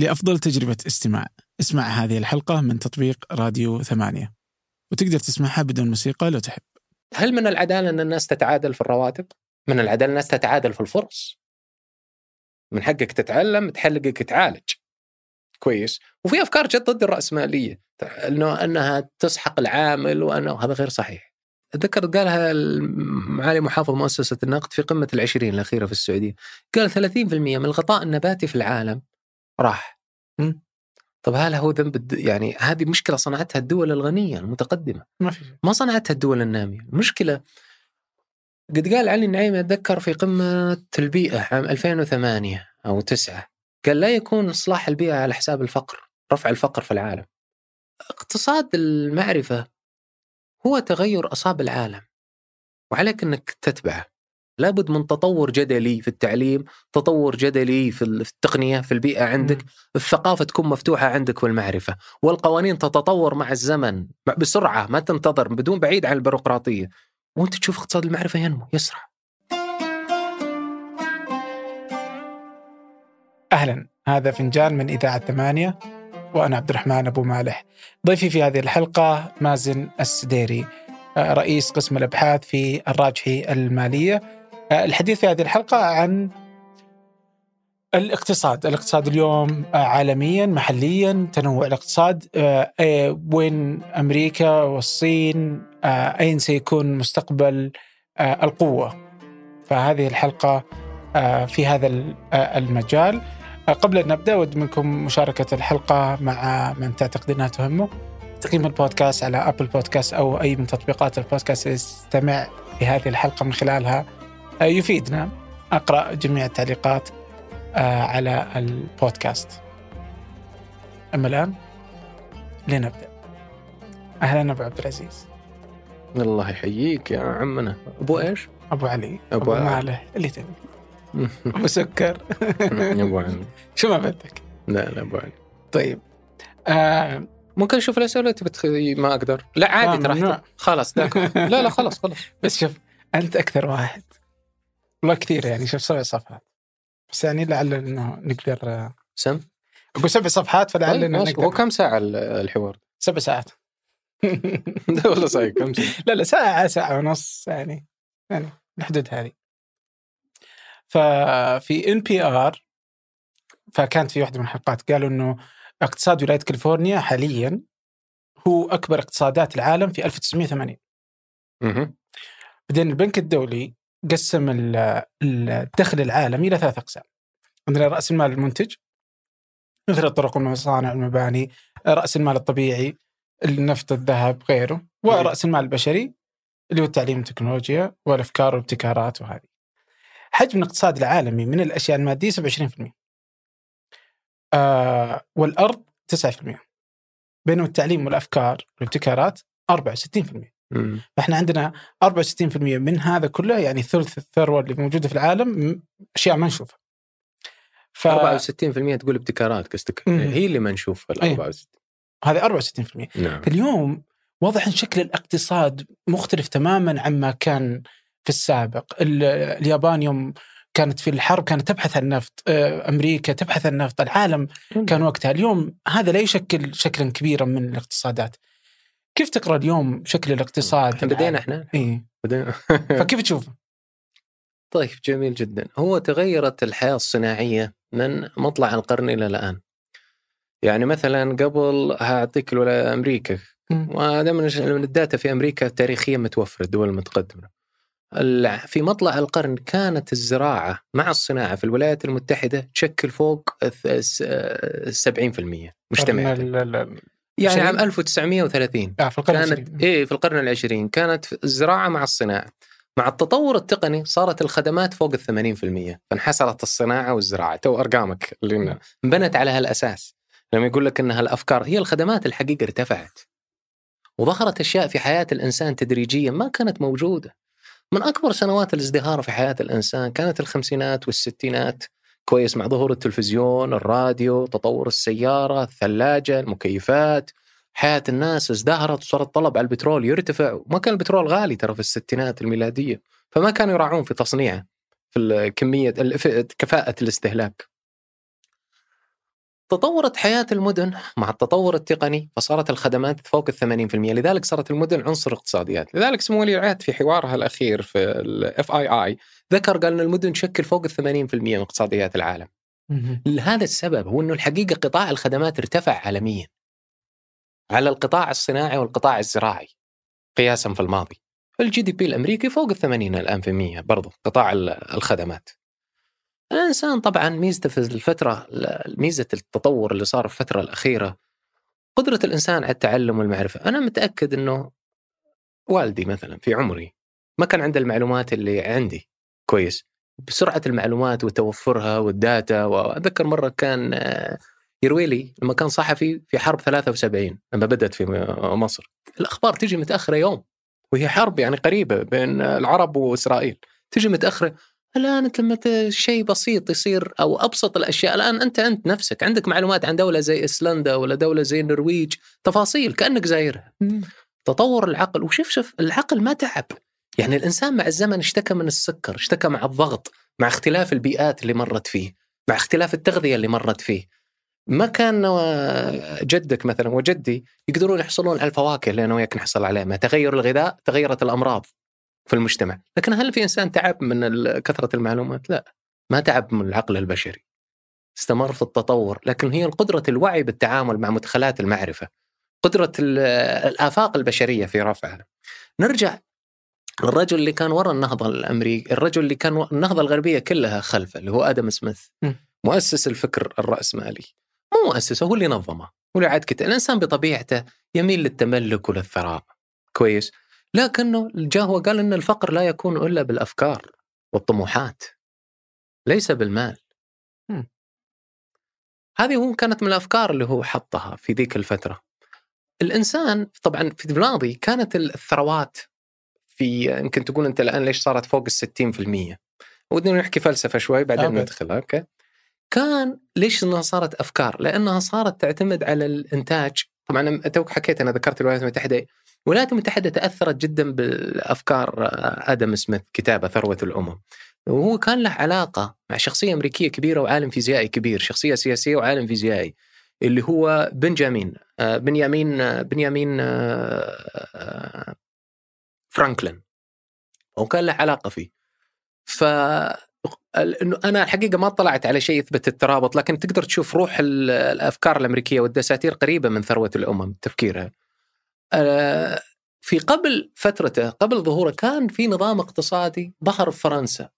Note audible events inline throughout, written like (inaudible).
لأفضل تجربة استماع اسمع هذه الحلقة من تطبيق راديو ثمانية وتقدر تسمعها بدون موسيقى لو تحب هل من العدالة أن الناس تتعادل في الرواتب؟ من العدالة الناس تتعادل في الفرص. من حقك تتعلم تحلقك تعالج. كويس وفي أفكار جت ضد الرأسمالية إنه أنها تسحق العامل وأنه هذا غير صحيح. أتذكر قالها معالي محافظ مؤسسة النقد في قمة العشرين الأخيرة في السعودية قال 30% من الغطاء النباتي في العالم راح. طب هل هو ذنب الد... يعني هذه مشكلة صنعتها الدول الغنية المتقدمة. ما صنعتها الدول النامية. المشكلة قد قال علي النعيمي أتذكر في قمة البيئة عام 2008 أو 9 قال لا يكون إصلاح البيئة على حساب الفقر رفع الفقر في العالم. اقتصاد المعرفة هو تغير أصاب العالم وعليك إنك تتبعه. لابد من تطور جدلي في التعليم تطور جدلي في التقنية في البيئة عندك. الثقافة تكون مفتوحة عندك والمعرفة والقوانين تتطور مع الزمن بسرعة ما تنتظر بدون بعيد عن البيروقراطية. وأنت تشوف اقتصاد المعرفة ينمو يسرع. أهلا. هذا فنجان من إذاعة ثمانية وأنا عبد الرحمن أبو مالح. ضيفي في هذه الحلقة مازن السديري آه، رئيس قسم الأبحاث في الراجحي المالية. الحديث في هذه الحلقة عن الاقتصاد. الاقتصاد اليوم آه، عالميا محليا تنوع الاقتصاد آه، آه، وين أمريكا والصين أين سيكون مستقبل القوة. فهذه الحلقة في هذا ال- المجال. قبل أن نبدأ أود منكم مشاركة الحلقة مع من تعتقد أنها تهمه. تقييم البودكاست على أبل بودكاست أو أي من تطبيقات البودكاست يستمع لهذه الحلقة من خلالها. يفيدنا. أقرأ جميع التعليقات آه، على البودكاست. أما الآن لنبدأ. أهلا أبو عبد العزيز. الله يحييك يا عمنا. أبو إيش؟ أبو علي. أبو أبو علي. مالح اللي تبي. (laughs) أبو سكر. أبو علي. شو ما بدك. لا لا أبو علي. طيب. آه ممكن أشوف الأسئلة تبي تخ- ما أقدر. لا عادي آه، ترى. خلاص لا لا خلاص خلاص. (laughs) بس شوف أنت أكثر واحد. والله كثير يعني شوف سبع صفحات بس يعني لعل إنه نقدر سم أقول سبع صفحات فلعل طيب إنه. نقدر هو كم ساعة ال- الحوار؟ سبع ساعات (laughs) لا والله صحيح كم ساعة؟ لا لا ساعة ساعة ونص يعني يعني الحدود هذه ففي NPR فكانت في واحدة من الحلقات قالوا إنه اقتصاد ولاية كاليفورنيا حاليا هو أكبر اقتصادات العالم في 1980 مهم. بعدين البنك الدولي قسم ال- الدخل العالمي إلى ثلاث أقسام. عندنا رأس المال المنتج مثل الطرق والمصانع والمباني رأس المال الطبيعي النفط الذهب غيره ورأس المال البشري اللي هو التعليم والتكنولوجيا والأفكار والابتكارات وهذه. حجم الاقتصاد العالمي من الأشياء المادية 27% آه والأرض 9% بينما التعليم والأفكار والابتكارات 64% مم. فإحنا عندنا 64% من هذا كله يعني ثلث الثروة اللي موجودة في العالم أشياء ما نشوفها. ف 64% تقول ابتكارات قصدك. هي اللي ما نشوفها ال أي. 64 هذه 64% نعم اليوم واضح إن شكل الاقتصاد مختلف تماما عما كان في السابق ال- اليابان يوم كانت في الحرب كانت تبحث عن النفط آه، أمريكا تبحث عن النفط العالم كان وقتها اليوم هذا لا يشكل شكلا كبيرا من الاقتصادات كيف تقرأ اليوم شكل الاقتصاد؟ إحنا بدينا إحنا. إي. بدينا. (laughs) فكيف تشوفه؟ طيب جميل جدا. هو تغيرت الحياة الصناعية من مطلع القرن إلى الآن. يعني مثلا قبل هعطيك مم. وهذا من ال data في أمريكا تاريخيا متوفرة الدول المتقدمة. ال- في مطلع القرن كانت الزراعة مع الصناعة في الولايات المتحدة تشكل فوق الث- الس- يعني؟ عام 1930 آه، في القرن كانت. إيه في القرن العشرين. كانت الزراعه مع الصناعة. مع التطور التقني صارت الخدمات فوق ال 80% فانحسرت الصناعة والزراعة. تو أرقامك اللي انبنت على هالأساس. لما يقول لك انها الافكار هي الخدمات الحقيقة ارتفعت. وظهرت أشياء في حياة الإنسان تدريجيا ما كانت موجودة. من أكبر سنوات الازدهار في حياة الإنسان كانت الخمسينات والستينات. كويس مع ظهور التلفزيون، الراديو، تطور السيارة، الثلاجة، المكيفات، حياة الناس ازدهرت وصار الطلب على البترول يرتفع، وما كان البترول غالي ترى في الستينات الميلادية، فما كانوا يراعون في تصنيعه في الكميه في كفاءة الاستهلاك. تطورت حياة المدن مع التطور التقني فصارت الخدمات فوق ال 80% لذلك صارت المدن عنصر اقتصاديات. لذلك سمو ولي العهد في حوارها الأخير في الاف اي اي ذكر قال أن المدن تشكل فوق ال 80% من اقتصاديات العالم. لهذا السبب هو أنه الحقيقة قطاع الخدمات ارتفع عالميا. على القطاع الصناعي والقطاع الزراعي. قياسا في الماضي. ال GDP الأمريكي فوق ال 80 الآن في 100 برضو قطاع الخدمات. الإنسان طبعا ميزته في الفترة ميزة التطور اللي صار في الفترة الأخيرة قدرة الإنسان على التعلم والمعرفة، أنا متأكد إنه والدي مثلا في عمري ما كان عنده المعلومات اللي عندي. كويس. بسرعة المعلومات وتوفرها وال data وأتذكر مرة كان آه، يروي لي لما كان صحفي في حرب 73 لما بدأت في مصر. الأخبار تجي متأخرة يوم وهي حرب يعني قريبة بين العرب وإسرائيل. تجي متأخرة الآن أنت لما شيء بسيط يصير أو أبسط الأشياء. الآن أنت انت نفسك عندك معلومات عن دولة زي ايسلندا ولا دولة زي النرويج تفاصيل كأنك زايرها. تطور العقل. وشوف شوف العقل ما تعب. يعني الإنسان مع الزمن اشتكى من السكر اشتكى مع الضغط مع اختلاف البيئات اللي مرت فيه مع اختلاف التغذية اللي مرت فيه. ما كان جدك مثلا وجدي يقدرون يحصلون على الفواكه اللي أنا وياك نحصل عليها مع تغير الغذاء تغيرت الأمراض. في المجتمع. لكن هل في إنسان تعب من كثرة المعلومات؟ لا. ما تعب من العقل البشري. استمر في التطور. لكن هي قدرة الوعي بالتعامل مع مدخلات المعرفة. قدرة الآفاق البشرية في رفعها. نرجع الرجل اللي كان وراء النهضة الأمريكي الرجل اللي كان النهضة الغربية كلها خلفه اللي هو آدم سميث. مؤسس الفكر الرأسمالي. مو مؤسسه هو اللي نظمه. هو اللي عاد كتب. الإنسان بطبيعته يميل للتملك وللثراء. كويس. لكنه جاء هو قال إن الفقر لا يكون إلا بالأفكار والطموحات ليس بالمال. هذه هو كانت من الأفكار اللي هو حطها في ذيك الفترة. الإنسان طبعا في الماضي كانت الثروات في يمكن تقول أنت الآن ليش صارت فوق ال 60% ودنا نحكي فلسفة شوي بعدين ندخل أوكي؟ كان ليش إنها صارت أفكار؟ لأنها صارت تعتمد على الإنتاج. طبعا توك حكيت أنا ذكرت الولايات المتحدة الولايات المتحدة تأثرت جدا بالأفكار آدم سميث كتابة ثروة الأمم. وهو كان له علاقة مع شخصية أمريكية كبيرة وعالم فيزيائي كبير شخصية سياسية وعالم فيزيائي اللي هو بنجامين آه، بنيامين آه، بنيامين آه، فرانكلين. وكان له علاقة فيه. ف أنا الحقيقة ما طلعت على شيء يثبت الترابط لكن تقدر تشوف روح الأفكار الأمريكية والدساتير قريبة من ثروة الأمم تفكيرها. آه، في قبل فترته قبل ظهوره كان في نظام اقتصادي ظهر في فرنسا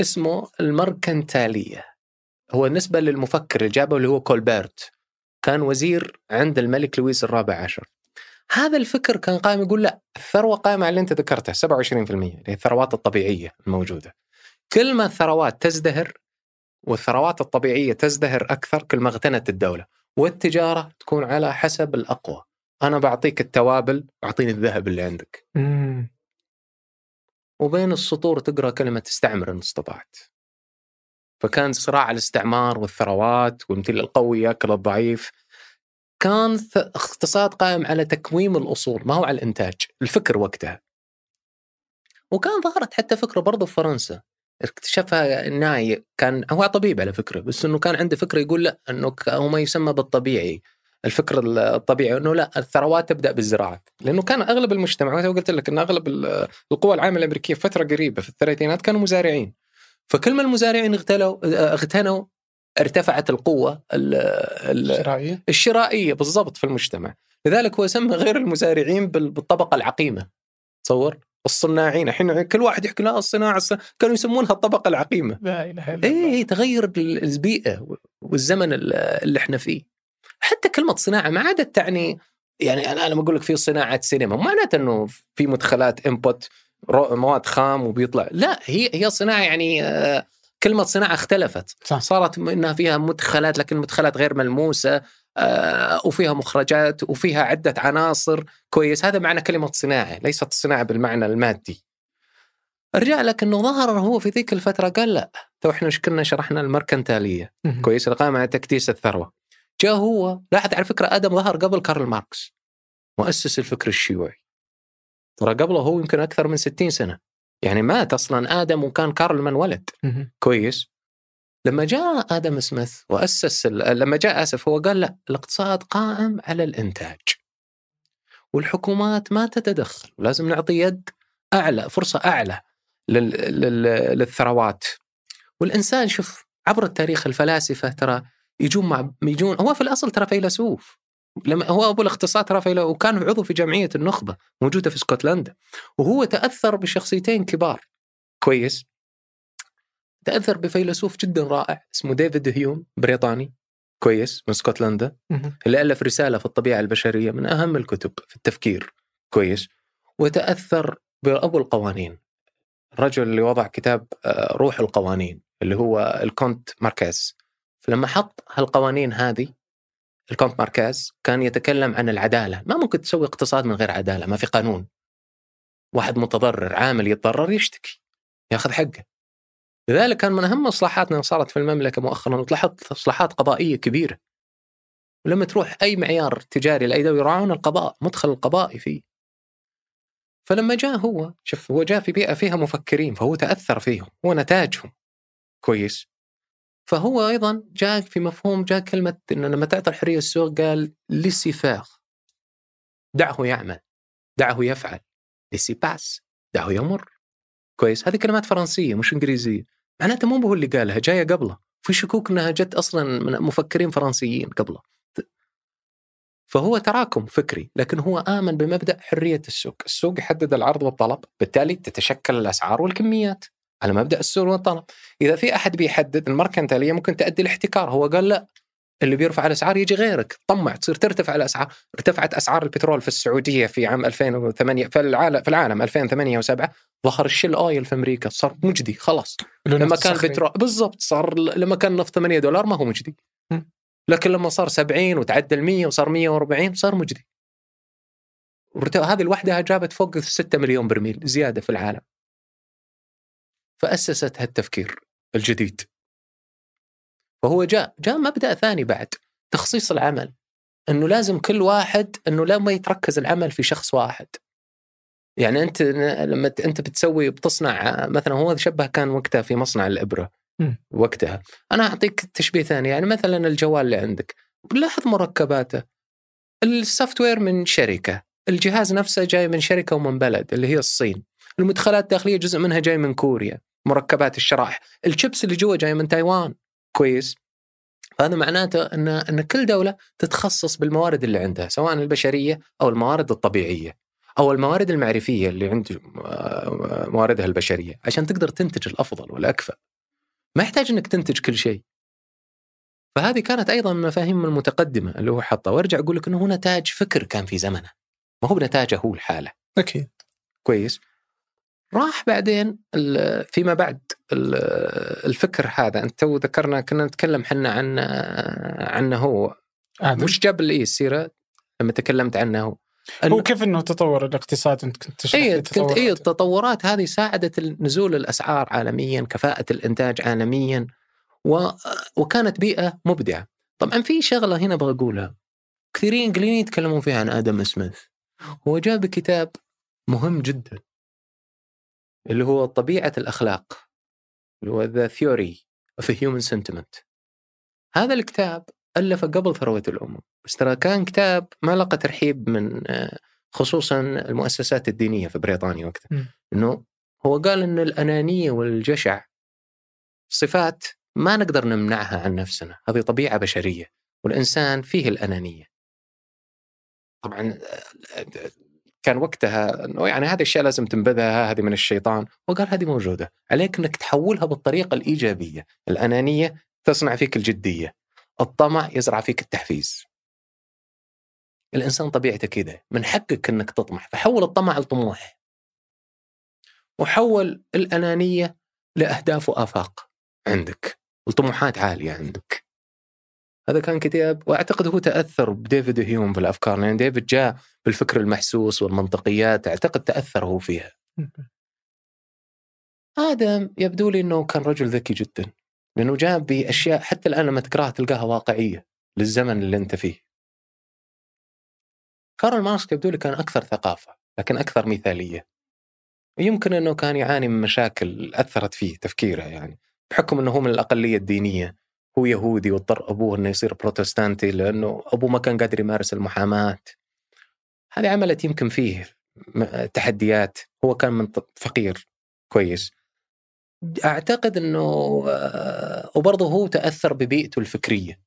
اسمه المركنتالية. هو نسبة للمفكر اللي جابه اللي هو كولبرت كان وزير عند الملك لويس الرابع عشر. هذا الفكر كان قائم يقول لا الثروة قائمة على اللي انت ذكرته 27% اللي هي الثروات الطبيعية الموجودة. كل ما الثروات تزدهر والثروات الطبيعية تزدهر أكثر كل ما اغتنت الدولة والتجارة تكون على حسب الأقوى. أنا بعطيك التوابل أعطيني الذهب اللي عندك. مم. وبين السطور تقرأ كلمة استعمر إن استطعت. فكان صراع الاستعمار والثروات والمثل القوي ياكل الضعيف. كان اقتصاد قائم على تكويم الأصول ما هو على الإنتاج الفكر وقتها. وكان ظهرت حتى فكرة برضه في فرنسا. اكتشفها ناي كان هو طبيب على فكرة بس إنه كان عنده فكرة يقول لا إنه هو ما يسمى بالطبيعي. الفكر الطبيعي إنه لا الثروات تبدأ بالزراعة. لأنه كان أغلب المجتمع مثل ما قلت لك إن أغلب القوى العامله الأمريكية فترة قريبة في الثلاثينات كانوا مزارعين. فكل ما المزارعين اغتنوا اغتنوا ارتفعت القوة الشرائية. الشرائية بالضبط في المجتمع. لذلك هو سمى غير المزارعين بالطبقة العقيمة. تصور؟ الصناعين. الحين كل واحد يحكي لا الصناعة كانوا يسمونها الطبقة العقيمة. لا إله إلا الله. اي تغير البيئة والزمن اللي إحنا فيه. حتى كلمة صناعة ما عادت تعني يعني أنا لما أقول لك في صناعة سينما معناته إنه في مدخلات انبوت مواد خام وبيطلع. لا هي هي صناعة يعني آه، كلمة صناعة اختلفت. صح. صارت إنها فيها مدخلات لكن مدخلات غير ملموسة آه، وفيها مخرجات وفيها عدة عناصر. كويس. هذا معنى كلمة صناعة ليست الصناعه بالمعنى المادي. رجع لك إنه ظهر هو في ذيك الفترة قال لا. تو إحنا كنا شرحنا المركنتالية. كويس. القائمة على تكديس الثروة. جاء هو؟ لاحظ على فكرة آدم ظهر قبل كارل ماركس مؤسس الفكر الشيوعي. ترى قبله هو يمكن أكثر من 60 سنة. يعني مات أصلا آدم وكان كارل من ولد. كويس. لما جاء آدم سميث وأسس ال- لما جاء آسف هو قال لا الاقتصاد قائم على الإنتاج. والحكومات ما تتدخل. ولازم نعطي يد أعلى فرصة أعلى لل... لل... للثروات. والإنسان شوف عبر التاريخ الفلاسفة ترى يجون مع يجون هو في الأصل ترى فيلسوف. لما هو أبو الاقتصاد ترى فيلسوف وكان عضو في جمعية النخبة موجودة في اسكتلندا وهو تأثر بشخصيتين كبار. كويس. تأثر بفيلسوف جدا رائع اسمه ديفيد هيوم بريطاني. كويس من اسكتلندا. اللي ألف رسالة في الطبيعة البشرية من أهم الكتب في التفكير. كويس. وتأثر بأبو القوانين. الرجل اللي وضع كتاب آه، روح القوانين اللي هو الكونت ماركيز فلما حط هالقوانين هذه الكونت ماركيز كان يتكلم عن العدالة. ما ممكن تسوي اقتصاد من غير عدالة ما في قانون. واحد متضرر عامل يتضرر يشتكي ياخذ حقه. لذلك كان من أهم اصلاحاتنا اللي صارت في المملكة مؤخرا وتلاحظ اصلاحات قضائية كبيرة. ولما تروح أي معيار تجاري لأي دولة يراعون القضاء مدخل القضائي فيه. فلما جاء هو شوف هو جاء في بيئة فيها مفكرين فهو تأثر فيهم هو نتاجهم. كويس. فهو أيضا جاء في مفهوم جاء كلمة انه لما تعطي الحرية السوق قال ليسي فاغ دعه يعمل دعه يفعل. ليسي باس دعه يمر. كويس. هذه كلمات فرنسية مش إنجليزية. معناته مو هو اللي قالها جاية قبله. في شكوك انها جت أصلا من مفكرين فرنسيين قبله. فهو تراكم فكري لكن هو آمن بمبدأ حرية السوق. السوق يحدد العرض والطلب بالتالي تتشكل الأسعار والكميات. على مبدأ السوق والطلب. إذا في أحد بيحدد المركنتالية ممكن تؤدي الاحتكار. هو قال لا. اللي بيرفع الأسعار يجي غيرك. طمع. تصير ترتفع الأسعار ارتفعت أسعار البترول في السعودية في عام 2008 في العالم في العالم 2008 و7 ظهر الشيل أويل في أمريكا. صار مجدي. خلاص. لما كان تسخن. بترول بالضبط. صار لما كان نفط 8 دولار ما هو مجدي. لكن لما صار 70 وتعدى ال 100 وصار 140 صار مجدي. هذه لوحدها جابت فوق 6 مليون برميل زيادة في العالم. فأسست هالتفكير الجديد. فهو جاء جاء مبدأ ثاني بعد تخصيص العمل. إنه لازم كل واحد إنه لا ما يتركز العمل في شخص واحد. يعني أنت لما ت- أنت بتسوي بتصنع مثلا هو شبه كان وقتها في مصنع الإبرة. مم. وقتها. أنا أعطيك تشبيه ثاني يعني مثلا الجوال اللي عندك. لاحظ مركباته. ال software من شركة. الجهاز نفسه جاي من شركة ومن بلد اللي هي الصين. المدخلات الداخلية جزء منها جاي من كوريا مركبات الشرائح. الشيبس اللي جوا جاي من تايوان. كويس. هذا معناته ان إن كل دولة تتخصص بالموارد اللي عندها سواء البشرية أو الموارد الطبيعية أو الموارد المعرفية اللي عند آه، مواردها البشرية عشان تقدر تنتج الأفضل والأكفأ. ما يحتاج إنك تنتج كل شيء. فهذه كانت أيضا من المفاهيم المتقدمة اللي هو حطها. وأرجع أقول لك إنه هو نتاج فكر كان في زمنه. ما هو بنتاجه هو الحالة. أكيد. كويس. راح بعدين فيما بعد ال- الفكر هذا أنت تو ذكرنا كنا نتكلم حنا عن عنه هو آدم. مش جاب لي السيره لما تكلمت عنه هو هو كيف إنه تطور الاقتصاد أنت كنت تشرح اي كنت. اي التطورات هذه ساعدت نزول الأسعار عالميا، كفاءة الإنتاج عالميا و... وكانت بيئة مبدعة. طبعا في شغلة هنا أبغى أقولها. كثيرين قليلين يتكلمون فيها عن آدم سميث. هو جاب كتاب مهم جدا اللي هو طبيعة الأخلاق اللي هو The Theory of Human Sentiment. هذا الكتاب الفه قبل ثروة الأمم، بس ترى كان كتاب ما لقى ترحيب من آه، خصوصا المؤسسات الدينية في بريطانيا وقتها. إنه هو قال إن الأنانية والجشع صفات ما نقدر نمنعها عن نفسنا هذه طبيعة بشرية والإنسان فيه الأنانية طبعا آه، كان وقتها إنه يعني هذه الأشياء لازم تنبذها هذه من الشيطان. وقال هذه موجودة عليك إنك تحولها بالطريقة الإيجابية. الأنانية تصنع فيك الجدية الطمع يزرع فيك التحفيز. الإنسان طبيعته كذا من حقك إنك تطمح فحول الطمع لطموح. وحول الأنانية لأهداف وآفاق عندك وطموحات عالية عندك. هذا كان كتاب وأعتقد هو تأثر بديفيد هيوم بالافكار لأن ديفيد جاء بالفكر المحسوس والمنطقيات أعتقد تأثر هو فيها. آدم يبدو لي إنه كان رجل ذكي جدا لأنه جاء بأشياء حتى الآن لما تقراها تلقاها واقعية للزمن اللي أنت فيه. كارل ماركس يبدو لي كان أكثر ثقافة لكن أكثر مثالية. يمكن إنه كان يعاني من مشاكل أثرت فيه تفكيره يعني بحكم إنه هو من الأقلية الدينية. هو يهودي واضطر أبوه إنه يصير بروتستانتي لأنه أبوه ما كان قادر يمارس المحاماة. هذه عملت يمكن فيه تحديات. هو كان من فقير. كويس. أعتقد إنه آه، وبرضه هو تأثر ببيئته الفكرية.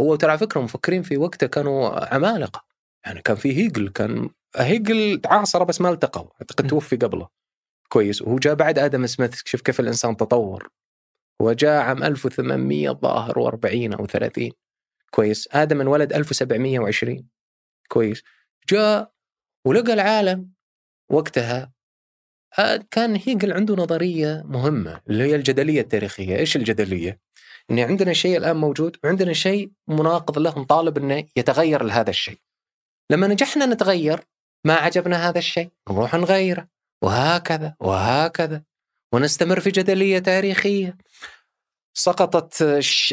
هو ترى فكرة مفكرين في وقته كانوا عمالقة. يعني كان في هيجل كان هيجل تعاصر بس ما التقوا. أعتقد توفي قبله. كويس. وهو جاء بعد آدم سميث. شوف كيف الإنسان تطور. هو جاء عام 1800 ظاهر و40 أو 30 كويس. آدم انولد 1720 كويس. جاء ولقى العالم وقتها آه، كان هيجل عنده نظرية مهمة اللي هي الجدلية التاريخية، إيش الجدلية؟ إن عندنا شيء الآن موجود وعندنا شيء مناقض له نطالب إنه يتغير لهذا الشيء. لما نجحنا نتغير ما عجبنا هذا الشيء نروح نغيره وهكذا وهكذا. ونستمر في جدلية تاريخية. سقطت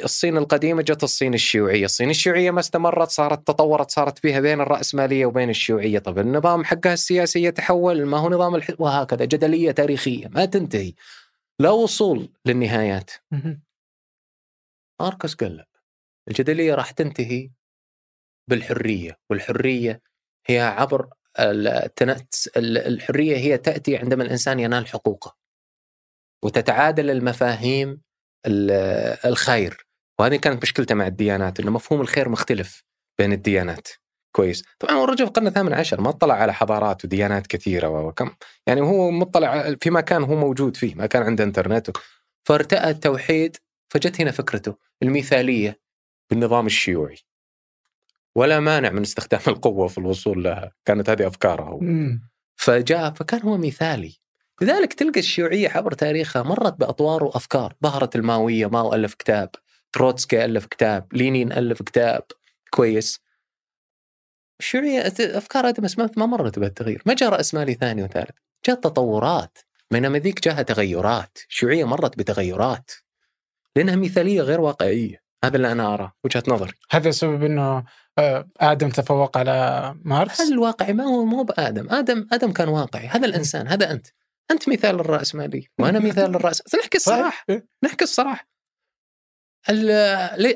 الصين القديمة جت الصين الشيوعية. الصين الشيوعية ما استمرت صارت تطورت صارت بها بين الرأسمالية وبين الشيوعية. طب النظام حقها السياسي يتحول ما هو نظام الح... وهكذا جدلية تاريخية ما تنتهي. لا وصول للنهايات. ماركوس قال لا. الجدلية راح تنتهي بالحرية والحرية هي عبر الحرية هي تأتي عندما الإنسان ينال حقوقه. وتتعادل المفاهيم الخير. وهذه كانت مشكلته مع الديانات إنه مفهوم الخير مختلف بين الديانات. كويس. طبعا هو الرجل في القرن الثامن عشر ما اطلع على حضارات وديانات كثيرة وكم يعني هو مطلع في مكان هو موجود فيه ما كان عنده إنترنت. فارتأى التوحيد فجت هنا فكرته المثالية بالنظام الشيوعي. ولا مانع من استخدام القوة في الوصول لها كانت هذه أفكاره فجاء فكان هو مثالي. لذلك تلقى الشيوعية عبر تاريخها مرت بأطوار وأفكار. ظهرت الماوية ماو ألف كتاب. تروتسكي ألف كتاب. لينين ألف كتاب. كويس. الشيوعية أفكار آدم سميث ما مرت بالتغيير ما جاء رأسمالي ثاني وثالث. جاء تطورات بينما ذيك جاءها تغيرات. الشيوعية مرت بتغيرات. لأنها مثالية غير واقعية. هذا اللي أنا أراه وجهة نظري. هذا السبب أنه آه، آدم تفوق على مارس؟ هذا الواقعي ما هو؟ مو بآدم. آدم آدم كان واقعي. هذا الإنسان هذا أنت. أنت مثال للراسماليه وأنا (laughs) مثال للرأس نحكي الصراحة إيه. نحكي الصراحة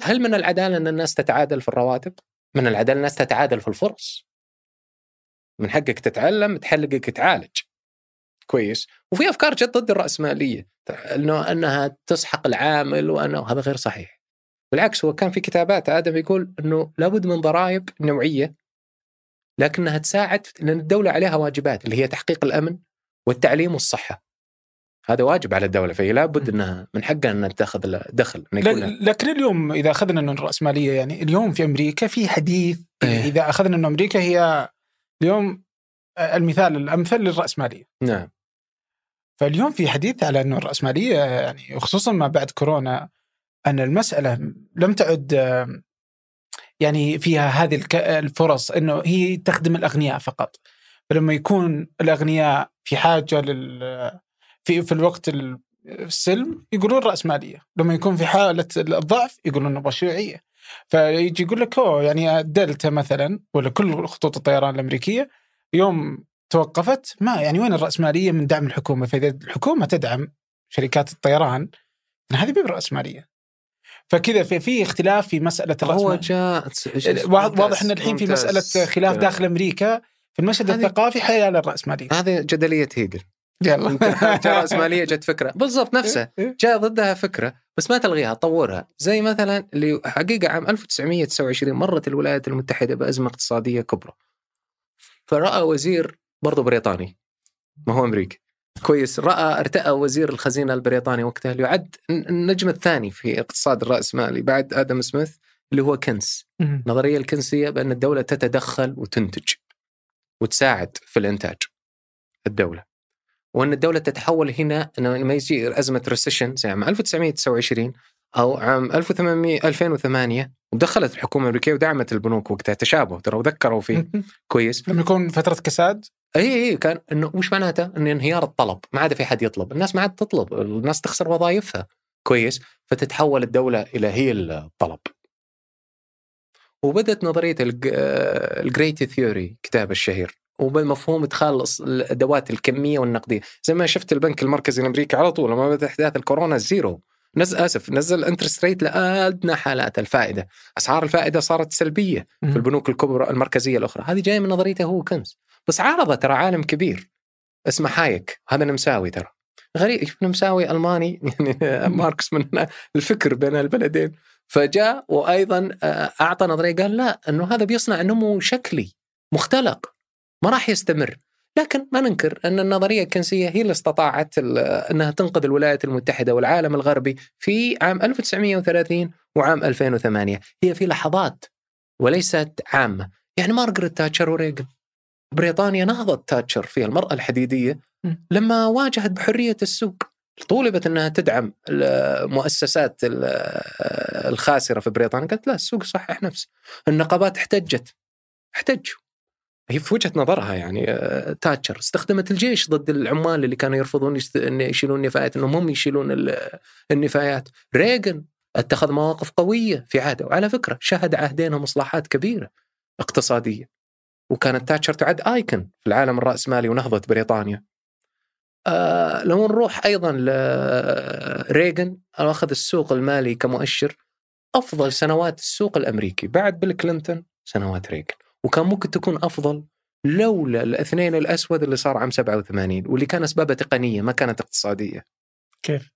هل من العدالة أن الناس تتعادل في الرواتب؟ من العدالة الناس تتعادل في الفرص. من حقك تتعلم تحلقك تعالج. كويس؟ وفي أفكار جد ضد الراسماليه إنه أنها تسحق العامل وأنه هذا غير صحيح. بالعكس هو كان في كتابات آدم يقول إنه لابد من ضرائب نوعية لكنها تساعد لأن الدولة عليها واجبات اللي هي تحقيق الأمن والتعليم والصحة. هذا واجب على الدولة فهي لابد إنها من حقها إنها تاخذ دخل. لكن اليوم إذا أخذنا انه الرأسمالية يعني اليوم في أمريكا في حديث إيه؟ إذا أخذنا انه أمريكا هي اليوم المثال الأمثل للرأسمالية. نعم. فاليوم في حديث على إنه الرأسمالية يعني وخصوصا ما بعد كورونا أن المسألة لم تعد يعني فيها هذه الفرص إنه هي تخدم الأغنياء فقط. فلما يكون الأغنياء في حاجة لل في في الوقت السلم يقولون راسماليه، لما يكون في حالة الضعف يقولون نبغى شيوعيه. فيجي يقول لك أوه يعني دلتا مثلا ولا كل خطوط الطيران الأمريكية يوم توقفت ما يعني وين الراسماليه من دعم الحكومة؟ فإذا الحكومة تدعم شركات الطيران هذه بيب راسماليه. فكذا في في اختلاف في مسألة هو جاء واضح إن الحين في مسألة خلاف داخل أمريكا في المشهد الثقافي حيال الراسماليه هذه جدلية هيجل. يلا. جاء راسماليه جت فكرة. بالضبط نفسها (laughs) إيه، إيه. جاء ضدها فكرة بس ما تلغيها طورها. زي مثلا اللي حقيقة عام 1929 مرت الولايات المتحدة بأزمة اقتصادية كبرى. فرأى وزير برضه بريطاني ما هو أمريكي. كويس. رأى ارتأى وزير الخزينة البريطاني وقتها اللي يعد النجم الثاني في اقتصاد الراسمالي بعد آدم سميث اللي هو كينز النظريه الكينزية بأن الدولة تتدخل وتنتج. وتساعد في الإنتاج الدولة. وأن الدولة تتحول هنا لما يجي أزمة recession زي عام 1929 أو عام 1800 2008 ودخلت الحكومة الأمريكية ودعمت البنوك وقتها تشابه ترى وذكروا فيه كويس. لما يكون فترة كساد؟ إي إي كان إنه وش معناته؟ انه انهيار الطلب ما عاد في حد يطلب، الناس ما عاد تطلب، الناس تخسر وظائفها. كويس. فتتحول الدولة إلى هي الطلب. وبدت نظرية ال great theory كتاب الشهير. وبمفهوم ادخال الأدوات الكمية والنقدية، زي ما شفت البنك المركزي الأمريكي على طول لما بدا أحداث الكورونا زيرو. نزل آسف نزل ال interest rate لأدنى حالات الفائدة. أسعار الفائدة صارت سلبية في البنوك الكبرى المركزية الأخرى. هذه جاية من نظريته هو كينز. بس عارضه ترى عالم كبير. اسمه هايك هذا نمساوي ترى. غريب. نمساوي ألماني. (laughs) يعني ماركس من الفكر بين البلدين. فجاء وأيضا آه، أعطى نظرية قال لا إنه هذا بيصنع نمو شكلي مختلق ما راح يستمر. لكن ما ننكر إن النظرية الكنسية هي اللي استطاعت إنها تنقذ الولايات المتحدة والعالم الغربي في عام 1930 وعام 2008 هي في لحظات وليست عامة. يعني مارغريت تاتشر وريغن بريطانيا نهضت تاتشر في المرأة الحديدية لما واجهت بحرية السوق. طولبت إنها تدعم المؤسسات الخاسرة في بريطانيا. قالت لا السوق صحح نفسه. النقابات احتجت. احتجوا. هي في وجهة نظرها يعني آه، تاتشر. استخدمت الجيش ضد العمال اللي كانوا يرفضون إن يشيلون النفايات إنهم هم يشيلون النفايات. ريغن اتخذ مواقف قوية في عهده. وعلى فكرة شهد عهدينهم إصلاحات كبيرة اقتصادية. وكانت تاتشر تعد ايكون في العالم الرأسمالي ونهضه بريطانيا. آه لو نروح أيضا لريغن أخذ السوق المالي كمؤشر أفضل سنوات السوق الأمريكي بعد بيل كلينتون سنوات ريغن وكان ممكن تكون أفضل لولا الاثنين الأسود اللي صار عام 87 واللي كان اسبابها تقنية ما كانت اقتصادية. كيف؟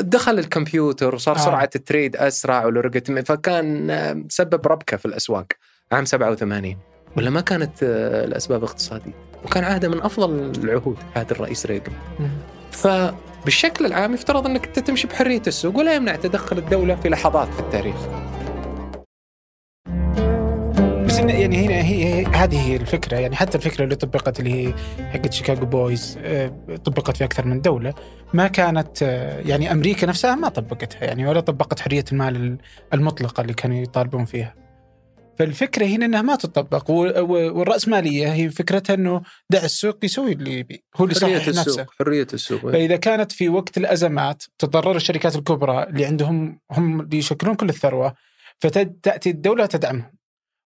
دخل الكمبيوتر وصار آه. سرعة التريد أسرع والورقتم فكان سبب ربكة في الأسواق عام 87 ولا ما كانت آه، الأسباب اقتصادية وكان عهده من أفضل العهود عهد الرئيس ريغن. فبالشكل العام يفترض إنك تمشي بحرية السوق ولا يمنع تدخل الدولة في لحظات في التاريخ. يعني هنا هي هذه هي الفكرة يعني حتى الفكرة اللي طبقت اللي هي حقت شيكاغو بويز آه، طبقت في أكثر من دولة ما كانت آه، يعني أمريكا نفسها ما طبقتها يعني ولا طبقت حرية المال المطلقة اللي كانوا يطالبون فيها. فالفكرة هنا إنها ما تطبق والرأسمالية هي فكرتها إنه دع السوق يسوي اللي يبي هو اللي يصحح نفسه. حرية السوق فإذا كانت في وقت الأزمات تضرر الشركات الكبرى اللي عندهم هم اللي يشكلون كل الثروة فتأتي الدولة تدعمهم.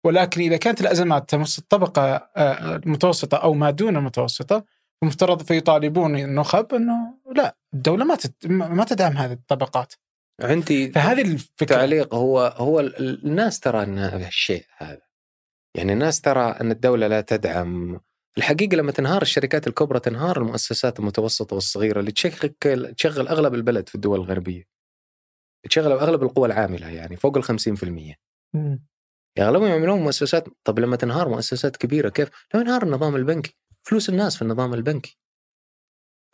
ولكن إذا كانت الأزمات تمس الطبقة آه، المتوسطة أو ما دون المتوسطة المفترض فيطالبون النخب إنه لا الدولة ما ما تدعم هذه الطبقات. عندي فهذه الفكرة تعليق هو هو الناس ترى إن الشيء هذا يعني الناس ترى إن الدولة لا تدعم الحقيقة لما تنهار الشركات الكبرى تنهار المؤسسات المتوسطة والصغيرة اللي تشغل تشغل أغلب البلد في الدول الغربية. تشغل أغلب القوى العاملة يعني فوق ال 50%. م. اغلبهم يعملون مؤسسات طب لما تنهار مؤسسات كبيرة كيف؟ لو ينهار النظام البنكي فلوس الناس في النظام البنكي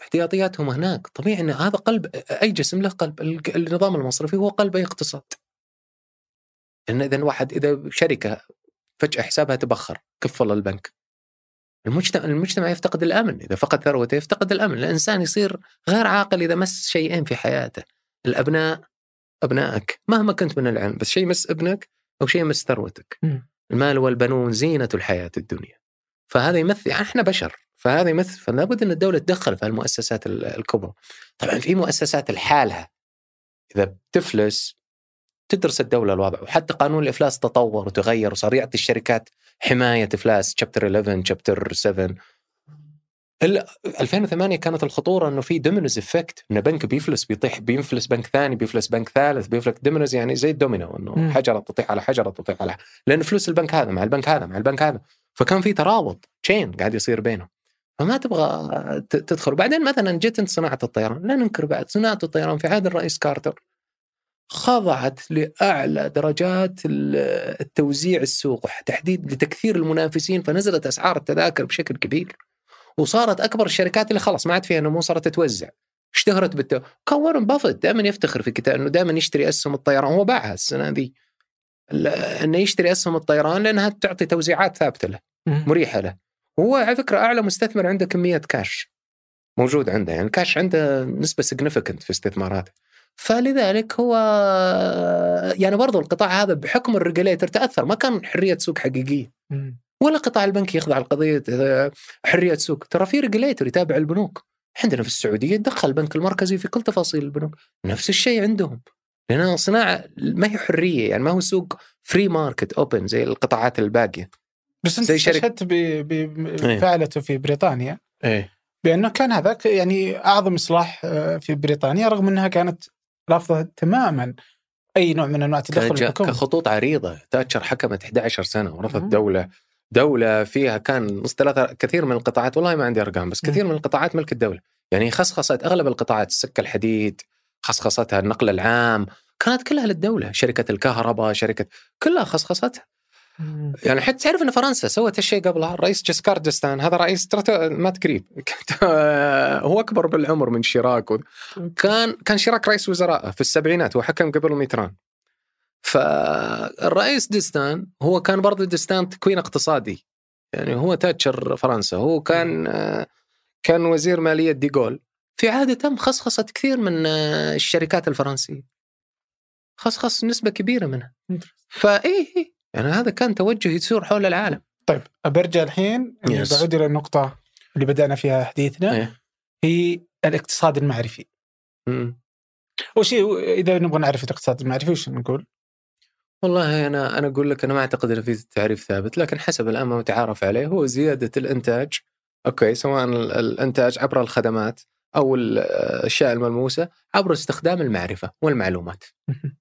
احتياطياتهم هناك. طبيعي إن هذا قلب أي جسم له قلب. النظام المصرفي هو قلب اي اقتصاد لأن إذا واحد إذا شركة فجأة حسابها تبخر كفل البنك. المجتمع المجتمع يفتقد الأمن. إذا فقد ثروته يفتقد الأمن. الإنسان يصير غير عاقل إذا مس شيئين في حياته. الأبناء أبنائك. مهما كنت من العلم بس شيء مس ابنك أو شيء من ثروتك. المال والبنون زينة الحياة الدنيا. فهذا يمثل يعني إحنا بشر. فهذا يمثل فلا بد إن الدولة تدخل في المؤسسات الكبرى. طبعا في مؤسسات لحالها إذا بتفلس تدرس الدولة الوضع وحتى قانون الإفلاس تطور وتغير وصار يعطي الشركات حماية إفلاس Chapter 11 Chapter 7 الا 2008 كانت الخطورة إنه في dominoes effect انه بنك بيفلس بيطيح بينفلس بنك ثاني بيفلس بنك ثالث بيفلس dominoes يعني زي الدومينو إنه حجرة تطيح على حجرة تطيح على لأن فلوس البنك هذا مع البنك هذا مع البنك هذا. فكان في ترابط chain قاعد يصير بينهم. فما تبغى تدخل. وبعدين مثلا جت أنت صناعة الطيران. لا ننكر بعد صناعة الطيران في عهد الرئيس كارتر خضعت لأعلى درجات التوزيع السوق تحديد لتكثير المنافسين فنزلت أسعار التذاكر بشكل كبير. وصارت أكبر الشركات اللي خلاص ما عاد فيها نمو صارت تتوزع. اشتهرت بالتو كان وارن بافيت دائما يفتخر في كتاب إنه دائما يشتري أسهم الطيران. هو باعها السنة ذي. إنه يشتري أسهم الطيران لأنها تعطي توزيعات ثابتة له مريحة له. هو على فكرة أعلى مستثمر عنده كمية كاش موجود عنده يعني الكاش عنده نسبة significant في استثماراته. فلذلك هو يعني برضو القطاع هذا بحكم ال regulator تأثر. ما كان حرية سوق حقيقية. ولا القطاع البنكي يخضع لقضية آه، حرية سوق. ترى في regulator يتابع البنوك. عندنا في السعودية يتدخل البنك المركزي في كل تفاصيل البنوك. نفس الشيء عندهم. لانها صناعة ما هي حرية يعني ما هو سوق free market open زي القطاعات الباقية. بس انت استشهدت بفعلته إيه. في بريطانيا. إيه. بأنه كان هذاك يعني أعظم إصلاح آه، في بريطانيا رغم أنها كانت رافضه تماما أي نوع من أنواع التدخل الحكومي. كخطوط عريضة. تاتشر حكمت 11 سنة ورفضت. دولة. دولة فيها كان نص ثلاثة كثير من القطاعات والله ما عندي أرقام بس كثير من القطاعات ملك الدولة. يعني خصخصت أغلب القطاعات السكة الحديد خصخصتها النقل العام كانت كلها للدولة. شركة الكهرباء شركة كلها خصخصتها. يعني حتى تعرف إن فرنسا سوت هالشيء قبلها؟ الرئيس جسكار دستان هذا رئيس مات قريب (laughs) هو أكبر بالعمر من شيراك. و- كان كان شيراك رئيس وزراء في السبعينات هو حكم قبل ميتران. فالرئيس دستان هو كان برضه دستان تكوين اقتصادي. يعني هو تاتشر فرنسا. هو كان آه، كان وزير مالية ديغول في عهده تم خصخصه كثير من آه، الشركات الفرنسية. خصخص نسبة كبيرة منها. فإيه إيه، يعني هذا كان توجه يسير حول العالم طيب برجع الحين Yes. بعود إلى النقطة اللي بدأنا فيها حديثنا إيه. هي الاقتصاد المعرفي. أول شيء إذا نبغى نعرف الاقتصاد المعرفي وش نقول؟ والله أنا أنا أقول لك أنا ما أعتقد ان في تعريف ثابت لكن حسب الآن ما متعارف عليه هو زيادة الإنتاج أوكي سواء ال- الإنتاج عبر الخدمات أو الأشياء الملموسة عبر استخدام المعرفة والمعلومات (laughs)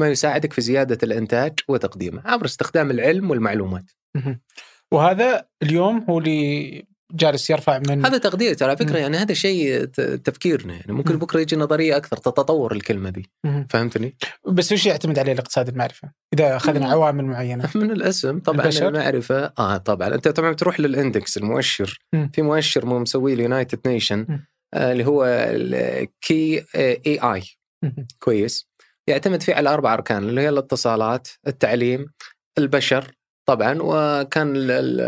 ما يساعدك في زيادة الإنتاج وتقديمه عبر استخدام العلم والمعلومات. وهذا اليوم هو اللي جالس يرفع من هذا تقدير ترى على فكرة. يعني هذا شيء تفكيرنا يعني ممكن مم. بكرة يجي نظرية أكثر تتطور الكلمة دي. فهمتني؟ بس وش يعتمد عليه الاقتصاد المعرفه؟ إذا أخذنا. عوامل معينة (laughs) من الاسم طبعا البشر؟ المعرفة آه طبعا أنت طبعا تروح لل index المؤشر. في مؤشر مو مسويه ال United Nation. آه اللي هو ال KEI مهم. كويس يعتمد فيه على أربع أركان اللي هي الاتصالات التعليم البشر طبعا وكان ال- ال-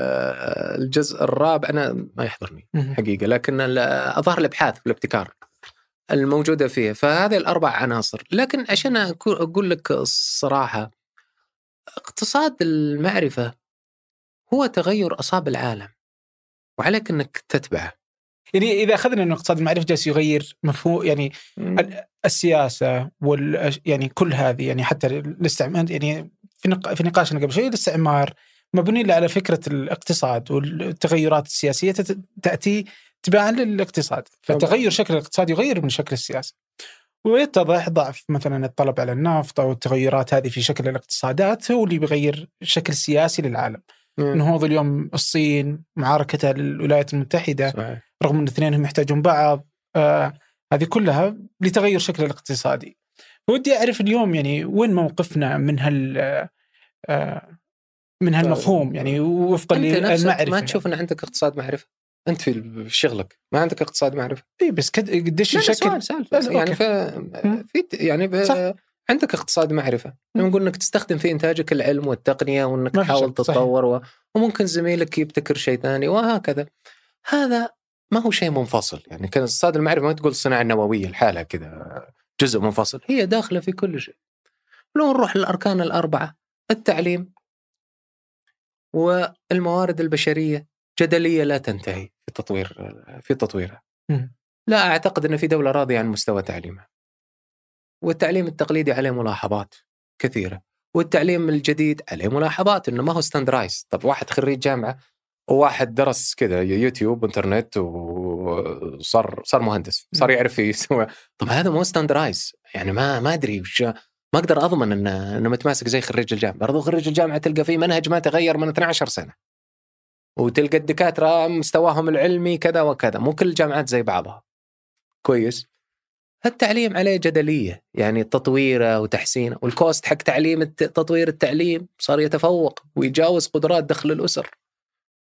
الجزء الرابع أنا ما يحضرني. حقيقة لكن اظهر الأبحاث والابتكار الموجودة فيه فهذه الأربع عناصر. لكن عشان أقول لك الصراحة اقتصاد المعرفة هو تغير أصاب العالم وعليك إنك تتبعه. يعني إذا أخذنا ان الاقتصاد المعرفي جالس يغير مفهوم يعني السياسة وال يعني كل هذه يعني حتى الاستعمار يعني في نق- في نقاشنا قبل شوي الاستعمار مبني على فكرة الاقتصاد والتغيرات السياسية تأتي تباعا للاقتصاد. فتغير شكل الاقتصاد يغير من شكل السياسة. ويتضح ضعف مثلا الطلب على النفط أو التغيرات هذه في شكل الاقتصادات هو اللي بيغير الشكل السياسي للعالم. نهوض اليوم الصين معاركتها للولايات المتحدة صحيح. رغم إن الاثنين يحتاجون بعض آه هذه كلها لتغير شكل الاقتصادي. ودي أعرف اليوم يعني وين موقفنا من هال آه من هالمفهوم؟ يعني وفقا للمعرفة ما تشوف إن عندك اقتصاد معرفة. أنت في شغلك ما عندك اقتصاد معرفة. اي بس كد- قديش يشكل؟ يعني أوكي. في يعني ب... صح. عندك اقتصاد معرفة. لما نقول إنك تستخدم في إنتاجك العلم والتقنية وإنك تحاول. تتطور و... وممكن زميلك يبتكر شيء ثاني وهكذا. هذا ما هو شيء منفصل. يعني كان اقتصاد المعرفة ما تقول الصناعة النووية لحالها كذا جزء منفصل. هي داخلة في كل شيء. لو نروح للأركان الأربعة التعليم والموارد البشرية جدلية لا تنتهي في تطوير في تطويرها. لا أعتقد إن في دولة راضية عن مستوى تعليمها. والتعليم التقليدي عليه ملاحظات كثيرة، والتعليم الجديد عليه ملاحظات إنه ما هو standardized، طب واحد خريج جامعة وواحد درس كذا يوتيوب وانترنت وصار صار مهندس، صار يعرف يسوي طب هذا مو standardized، يعني ما ما أدري وش ما أقدر أضمن إنه إنه متماسك زي خريج الجامعة، برضو خريج الجامعة تلقى فيه منهج ما تغير من 12 سنة. وتلقى الدكاترة مستواهم العلمي كذا وكذا، مو كل الجامعات زي بعضها. كويس التعليم عليه جدلية يعني تطويره وتحسينه وال cost حق تعليم. تطوير التعليم صار يتفوق ويجاوز قدرات دخل الأسر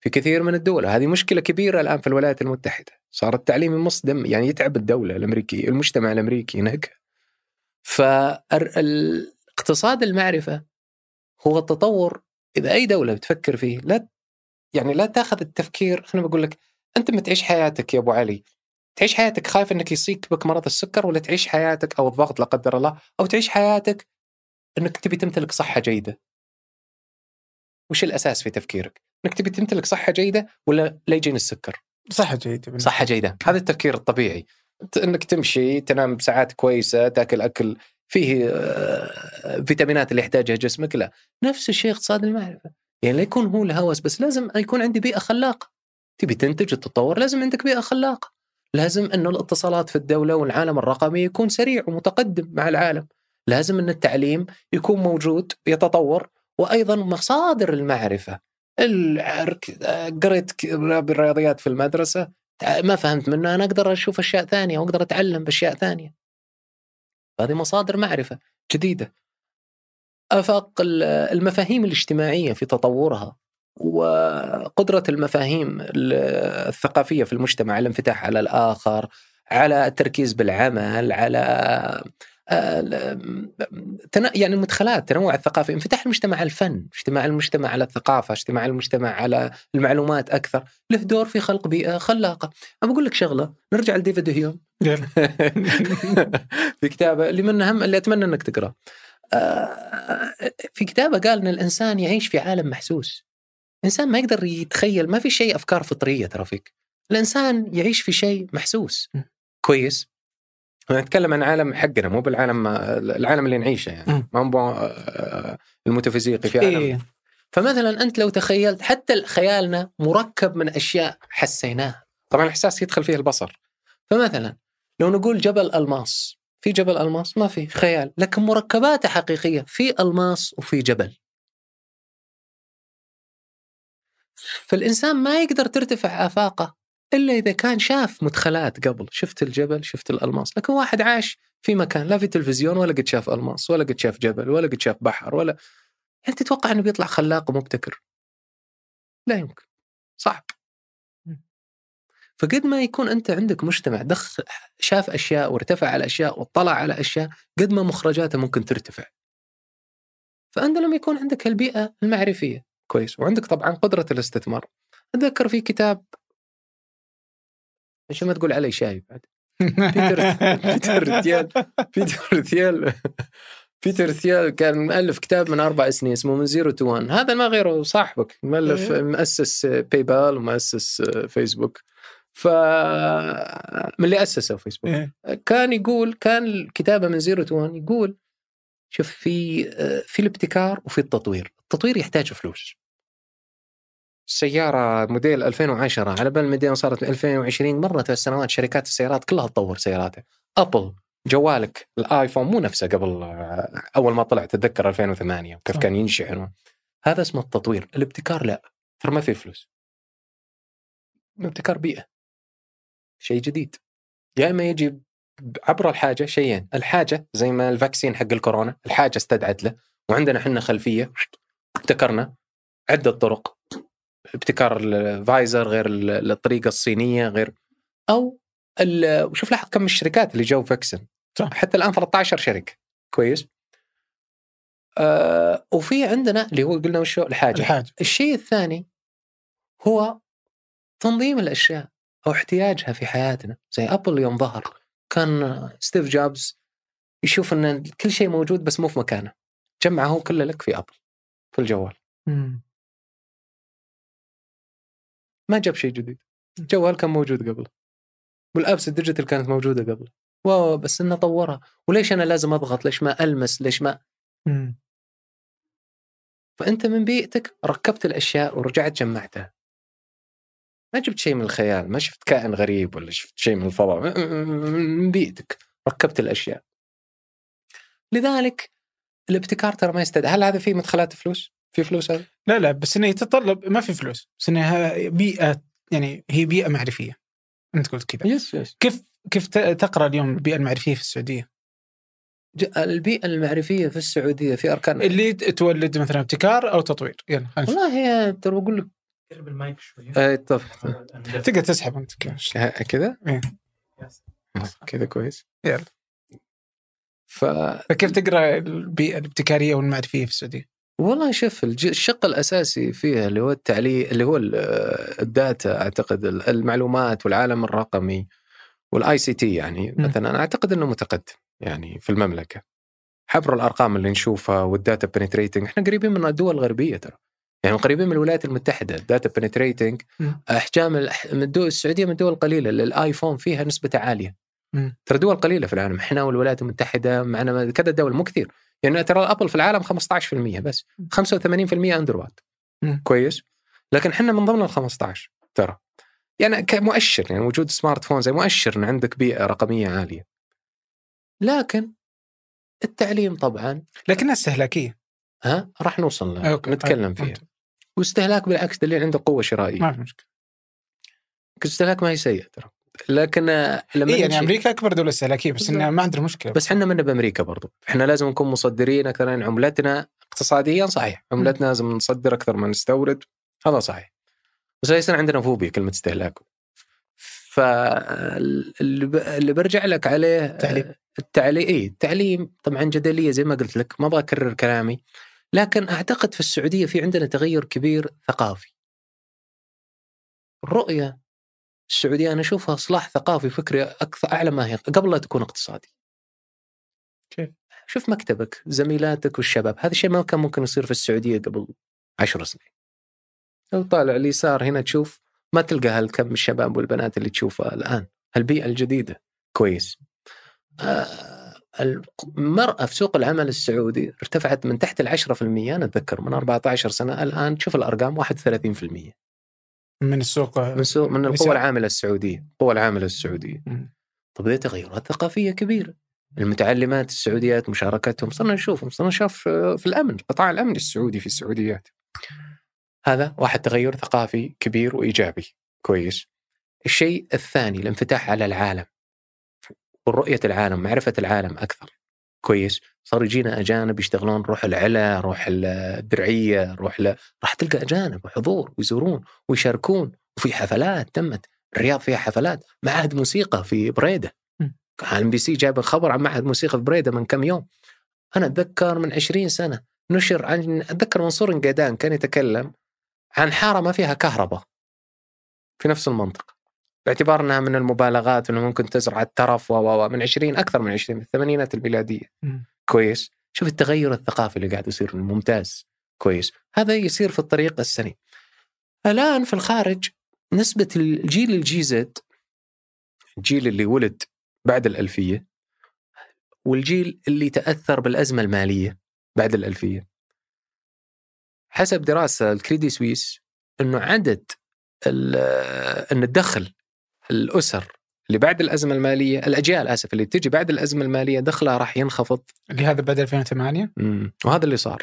في كثير من الدول هذه مشكلة كبيرة الآن في الولايات المتحدة صار التعليم يمص دم يعني يتعب الدولة الأمريكية المجتمع الأمريكي ينهك فالاقتصاد المعرفة هو التطور إذا أي دولة بتفكر فيه لا يعني لا تأخذ التفكير خليني بقول لك أنت ما تعيش حياتك يا أبو علي تعيش حياتك خايف إنك يصيك بك مرض السكر ولا تعيش حياتك أو الضغط لا قدر الله أو تعيش حياتك إنك تبي تمتلك صحة جيدة. وش الأساس في تفكيرك؟ إنك تبي تمتلك صحة جيدة ولا لا يجيني السكر؟ صحة جيدة بالنسبة صحة جيدة، هذا التفكير الطبيعي. إنك تمشي تنام بساعات كويسة، تاكل أكل فيه آه، فيتامينات اللي يحتاجها جسمك، لا، نفس الشيء اقتصاد المعرفة. يعني لا يكون هو الهوس بس لازم يكون عندي بيئة خلاقة. تبي تنتج وتتطور لازم عندك بيئة خلاقة. لازم انه الاتصالات في الدولة والعالم الرقمي يكون سريع ومتقدم مع العالم لازم إن التعليم يكون موجود يتطور وأيضا مصادر المعرفة قريت بالرياضيات في المدرسة ما فهمت منه. أنا أقدر أشوف أشياء ثانية وأقدر أتعلم بأشياء ثانية. هذه مصادر معرفة جديدة. أفاق المفاهيم الاجتماعية في تطورها وقدرة المفاهيم الثقافية في المجتمع الانفتاح على الآخر على التركيز بالعمل على يعني المدخلات تنوع الثقافي انفتاح المجتمع على الفن اجتماع المجتمع على الثقافة اجتماع المجتمع على المعلومات أكثر. له دور في خلق بيئة خلاقة. أنا بقول لك شغلة نرجع لديفيد هيوم (laughs) في كتابه اللي من أهم اللي أتمنى أنك تقرأ آه، في كتابه قال أن الإنسان يعيش في عالم محسوس. الإنسان ما يقدر يتخيل ما في شيء أفكار فطرية ترى فيك. الإنسان يعيش في شيء محسوس. كويس. نتكلم عن عالم حقنا مو بالعالم العالم اللي نعيشه يعني. ما هو آه، الميتافيزيقي في عالم. إيه. فمثلا أنت لو تخيلت حتى خيالنا مركب من أشياء حسيناها. طبعا الإحساس يدخل فيه البصر. فمثلا لو نقول جبل ألماس في جبل ألماس؟ ما في خيال. لكن مركباته حقيقية في ألماس وفي جبل. فالإنسان ما يقدر ترتفع آفاقه إلا إذا كان شاف مدخلات قبل. شفت الجبل شفت الألماس. لكن واحد عاش في مكان لا في تلفزيون ولا قد شاف ألماس ولا قد شاف جبل ولا قد شاف بحر ولا يعني تتوقع إنه بيطلع خلاق ومبتكر؟ لا يمكن. صعب. فقد ما يكون أنت عندك مجتمع دخ شاف أشياء وارتفع على أشياء واطلع على أشياء قد ما مخرجاته ممكن ترتفع. فأنت لما يكون عندك البيئة المعرفية كويس وعندك طبعا قدرة الاستثمار. أتذكر في كتاب عشان ما تقول علي شاي بعد؟ (laughs) بيتر بيتر ثيال بيتر ثيال بيتر ثيال كان مؤلف كتاب من أربع سنين اسمه من Zero to One. هذا ما غيره صاحبك مؤلف إيه. مؤسس PayPal ومؤسس فيسبوك ف من اللي أسسه فيسبوك إيه. كان يقول كان كتابه من Zero to One يقول شوف في في الابتكار وفي التطوير. التطوير يحتاج فلوس. سيارة موديل 2010 على بال المدينة صارت 2020 مرت السنوات شركات السيارات كلها تطور سياراتها. ابل جوالك الآيفون مو نفسه قبل أول ما طلع تتذكر 2008 وكيف كان ينشحن هذا اسمه التطوير. الابتكار لا ترى ما في فلوس. ابتكار بيئة. شيء جديد. يا إما يجي عبر الحاجة شيئين. الحاجة زي ما ال vaccine حق الكورونا الحاجة استدعت له وعندنا إحنا خلفية ابتكرنا عدة طرق. ابتكار الفايزر غير الطريقة الصينية غير أو وشوف لاحظ كم الشركات اللي جو vaccine صح. حتى الآن 13 شركة. كويس. آه وفي عندنا اللي هو قلنا وشو؟ الحاجة. الحاجة. الشيء الثاني هو تنظيم الأشياء أو احتياجها في حياتنا. زي أبل يوم ظهر كان ستيف جوبز يشوف إن كل شيء موجود بس مو في مكانه. جمعه كله لك في أبل في الجوال. مم. ما جاب شيء جديد. الجوال كان موجود قبل. وال apps ال digital كانت موجودة قبل. wow بس إنه طورها. وليش أنا لازم أضغط؟ ليش ما ألمس؟ ليش ما مم. فأنت من بيئتك ركبت الأشياء ورجعت جمعتها. ما جبت شيء من الخيال ما شفت كائن غريب ولا شفت شيء من الفضاء. من بيئتك ركبت الأشياء. لذلك الابتكار ترى ما يستدعي. هل هذا فيه مدخلات فلوس؟ في فلوس هذا؟ لا لا بس انه يتطلب ما في فلوس بس إنها بيئة يعني هي بيئة معرفية. أنت قلت كذا. yes yes. كيف كيف تقرأ اليوم البيئة المعرفية في السعودية؟ البيئة المعرفية في السعودية في أركان اللي تولد مثلا ابتكار أو تطوير. يلا والله هي ترى بقول لك. قرب المايك شوي. اي طب. تقدر تسحب أنت كذا؟ إيه. كذا كويس. يلا. ف... فكيف تقرأ البيئة الابتكارية والمعرفية في السعودية؟ والله شوف الشق الأساسي فيها اللي هو التعليق اللي هو ال data أعتقد المعلومات والعالم الرقمي وال ICT يعني مثلا أعتقد إنه متقدم يعني في المملكة. حسب الأرقام اللي نشوفها وال data penetration إحنا قريبين من الدول الغربية ترى. يعني قريبين من الولايات المتحدة ال data penetration أحجام من الدول السعودية من الدول القليله اللي الآيفون فيها نسبته عالية. ترى دول قليلة في العالم إحنا والولايات المتحدة معنا كذا دول مو كثير. يعني ترى الأبل في العالم 15% بس 85% أندرويد. كويس. لكن إحنا من ضمن ال 15 ترى. يعني كمؤشر يعني وجود smartphone زي مؤشر إن عندك بيئة رقمية عالية. لكن التعليم طبعا لكنها استهلاكية. ها؟ راح نوصل لها. okay. نتكلم okay. فيها. واستهلاك بالعكس دليل عنده قوة شرائية. ما في مشكلة. الاستهلاك ما هي سيء ترى. لكن لما إيه يعني أمريكا أكبر دولة استهلاكية بس إنها ما عندنا مشكلة. بس إحنا منا بأمريكا برضو. إحنا لازم نكون مصدرين أكثر لأن عملتنا. اقتصاديا صحيح. عملتنا لازم نصدر أكثر ما نستورد. هذا صحيح. بس يصير عندنا فوبيا كلمة استهلاك. فاللي برجع لك عليه التعليم. التعليم اي التعليم طبعا جدلية زي ما قلت لك ما أبغى أكرر كلامي. لكن أعتقد في السعودية في عندنا تغير كبير ثقافي. الرؤية السعودية أنا أشوفها اصلاح ثقافي فكري أكثر أعلى ما هي قبل لا تكون اقتصادي. كيف؟ شوف مكتبك زميلاتك والشباب هذا الشيء ما كان ممكن يصير في السعودية قبل عشر سنين. لو طالع اليسار هنا تشوف ما تلقى هالكم الشباب والبنات اللي تشوفها الآن. البيئه الجديدة. كويس. آه، المرأة في سوق العمل السعودي ارتفعت من تحت العشرة في المية أنا أتذكر من 14 سنة الآن تشوف الأرقام 31 في المية. من السوق من, سوق من القوى نساء. العاملة السعودية القوى العاملة السعودية. مم. طب هذه تغيرات ثقافية كبيرة المتعلمات السعوديات مشاركتهم صرنا نشوفهم صرنا نشوف في الأمن قطاع الأمن السعودي في السعوديات. هذا واحد تغير ثقافي كبير وإيجابي. كويس. الشيء الثاني الانفتاح على العالم. ورؤية العالم معرفة العالم أكثر. كويس. صار يجينا أجانب يشتغلون روح العلا روح الدرعية روح ل... راح تلقى أجانب وحضور ويزورون ويشاركون. وفي حفلات تمت الرياض فيها حفلات معهد موسيقى في بريدة. مم. MBC جايب خبر عن معهد موسيقى في بريدة من كم يوم. أنا أتذكر من عشرين سنة نشر عن أتذكر منصور النقيدان كان يتكلم عن حارة ما فيها كهرباء في نفس المنطقة. باعتبار إنها من المبالغات إنه ممكن تزرع الترف و من 20 أكثر من 20 في الثمانينات الميلادية. مم. كويس. شوف التغير الثقافي اللي قاعد يصير ممتاز. كويس. هذا يصير في الطريق السليم الآن في الخارج نسبة الجيل الجي زد الجيل اللي ولد بعد الألفية والجيل اللي تأثر بالأزمة المالية بعد الألفية. حسب دراسة الكريدي سويس أنه عدد أن الدخل الأسر اللي بعد الأزمة المالية الأجيال آسف اللي بتجي بعد الأزمة المالية دخلها راح ينخفض. اللي هذا بعد 2008 مم. وهذا اللي صار.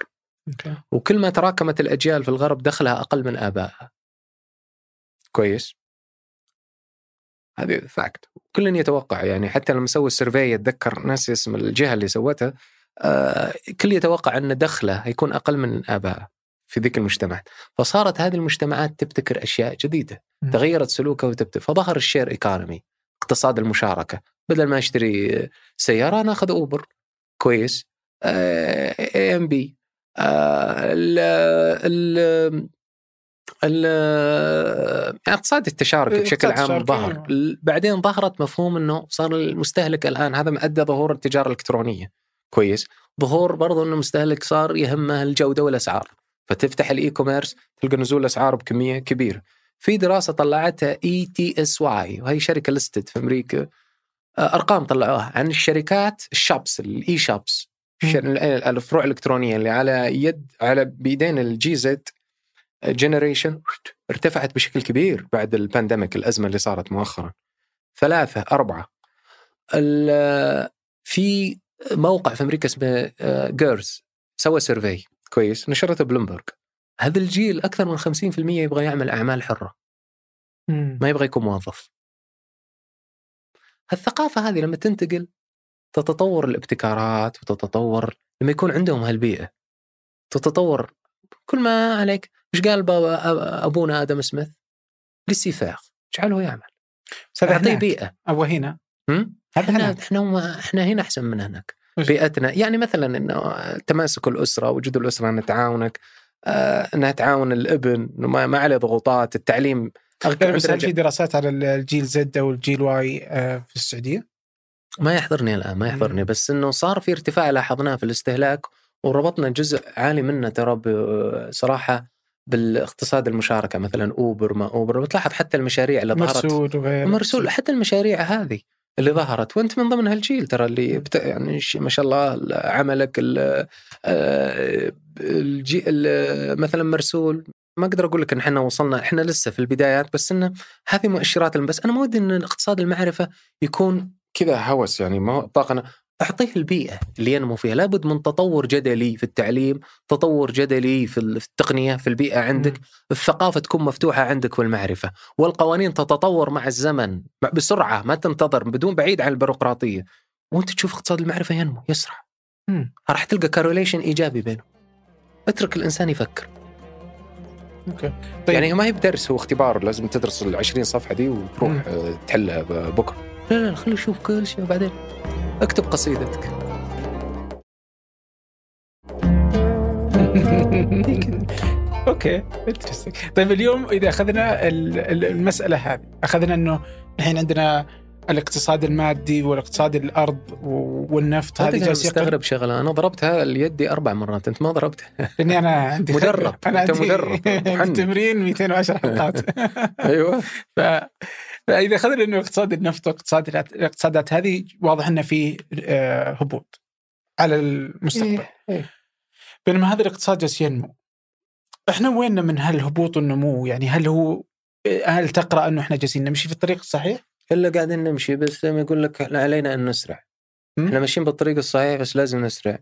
okay. وكل ما تراكمت الأجيال في الغرب دخلها أقل من آبائها. كويس. هذه fact كل يتوقع يعني حتى لما سووا ال survey اتذكر ناس اسم الجهة اللي سوتها آه كل يتوقع أن دخله هيكون أقل من ابائه في ذيك المجتمعات فصارت هذه المجتمعات تبتكر أشياء جديدة مم. تغيرت سلوكها وتبتكر فظهر ال share economy اقتصاد المشاركة. بدل ما أشتري سيارة أنا أخذ اوبر كويس. اي ام بي اقتصاد التشارك إيه، بشكل عام ظهر. بعدين ظهرت مفهوم إنه صار المستهلك الآن هذا مؤدى ظهور التجارة الإلكترونية. كويس. ظهور برضو إنه المستهلك صار يهمه الجودة والأسعار. فتفتح ال e-commerce تلقى نزول أسعار بكمية كبيرة. في دراسة طلعتها ETSY وهي شركة listed في أمريكا. آه، أرقام طلعوها عن الشركات ال shops ال e-shops الفروع الإلكترونية اللي على يد على بيدين ال G Z generation ارتفعت بشكل كبير بعد ال pandemic الأزمة اللي صارت مؤخرا. ثلاثة أربعة. ال- في موقع في أمريكا اسمه جيرز سوى survey كويس نشرته بلومبرج هذا الجيل أكثر من 50% يبغى يعمل أعمال حرة. ما يبغى يكون موظف. الثقافة هذه لما تنتقل تتطور الابتكارات وتتطور لما يكون عندهم هالبيئة. تتطور كل ما عليك. إيش قال بابا أبونا آدم سميث؟ للسفاغ. اجعله يعمل؟ بس هذا. بيئة. أبغى هنا. هم؟ هذا إحنا إحنا إحنا هنا أحسن من هناك؟ بيئتنا. يعني مثلا إنه تماسك الأسرة وجود الأسرة انها تعاونك آه، إنها تعاون الابن إنه ما, عليه ضغوطات التعليم. لا، بس هل عندنا في دراسات على الجيل زد أو الجيل واي آه، في السعودية؟ ما يحضرني الآن ما يحضرني بس إنه صار في ارتفاع لاحظناه في الاستهلاك وربطنا جزء عالي منه ترى بصراحه بالاقتصاد المشاركة مثلا أوبر ما أوبر بتلاحظ حتى المشاريع اللي ظهرت. مرسول وغيره. مرسول حتى المشاريع هذه. اللي ظهرت. وأنت من ضمن هالجيل ترى اللي بت... يعني ما شاء الله عملك ال... آه، الجي... ال... مثلا مرسول. ما أقدر أقول لك إن إحنا وصلنا إحنا لسه في البدايات بس إنه هذه مؤشرات بس أنا ما ودي إن اقتصاد المعرفة يكون كذا هوس يعني ما هو طاقه أعطيه البيئة اللي ينمو فيها. لابد من تطور جدلي في التعليم تطور جدلي في التقنية في البيئة عندك. م. الثقافة تكون مفتوحة عندك والمعرفة. والقوانين تتطور مع الزمن بسرعة ما تنتظر بدون بعيد عن البيروقراطية. وأنت تشوف اقتصاد المعرفة ينمو يسرع. راح تلقى correlation إيجابي بينه اترك الإنسان يفكر. أوكي. طيب. يعني ما هي بدرس هو اختبار لازم تدرس ال 20 صفحة دي وتروح آه، تحلها بكرة. لا لا خليه يشوف كل شيء وبعدين أكتب قصيدتك. (laughs) أوكي طيب اليوم إذا أخذنا المسألة هذه أخذنا إنه الحين عندنا الاقتصاد المادي والاقتصاد الأرض والنفط هذه جالس مستغرب شغلة أنا ضربتها اليدي أربع مرات أنت ما ضربتها. لاني أنا عندي مدرب أنا أنت مدرب (laughs) تمرين 210 حلقات. (laughs) أيوه. ف... فإذا اخذنا انه اقتصاد النفط واقتصاد الاقتصادات هذه واضح إنه في آه، هبوط على المستقبل إيه. إيه. بينما هذا الاقتصاد جالس ينمو إحنا وين من هالهبوط والنمو يعني هل هو هل تقرأ أنه إحنا جالسين نمشي في الطريق الصحيح؟ إلا قاعدين نمشي بس لما يقول لك علينا أن نسرع إحنا ماشيين بالطريق الصحيح بس لازم نسرع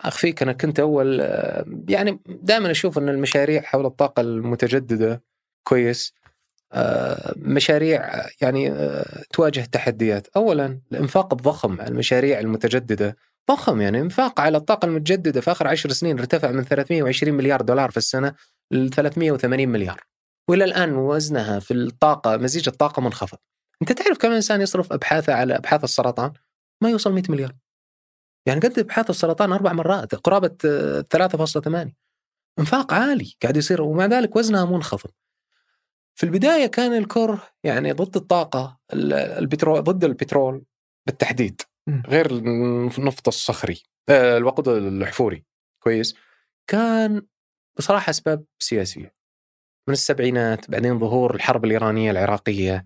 أخفيك أنا كنت أول يعني دائما أشوف أن المشاريع حول الطاقة المتجددة كويس آه، مشاريع يعني آه، تواجه تحديات اولا الإنفاق الضخم على المشاريع المتجددة ضخم يعني إنفاق على الطاقة المتجددة في آخر عشر سنين ارتفع من 320 مليار دولار في السنة ل 380 مليار وإلى الآن وزنها في الطاقة مزيج الطاقة منخفض أنت تعرف كم إنسان يصرف أبحاثه على أبحاث السرطان؟ ما يوصل 100 مليار. يعني قد أبحاث السرطان أربع مرات قرابة 3.8 إنفاق عالي قاعد يصير ومع ذلك وزنها منخفض. في البداية كان الكره يعني ضد الطاقة البترول ضد البترول بالتحديد غير النفط الصخري آه، الوقود الحفوري كويس. كان بصراحة أسباب سياسية. من السبعينات بعدين ظهور الحرب الإيرانية العراقية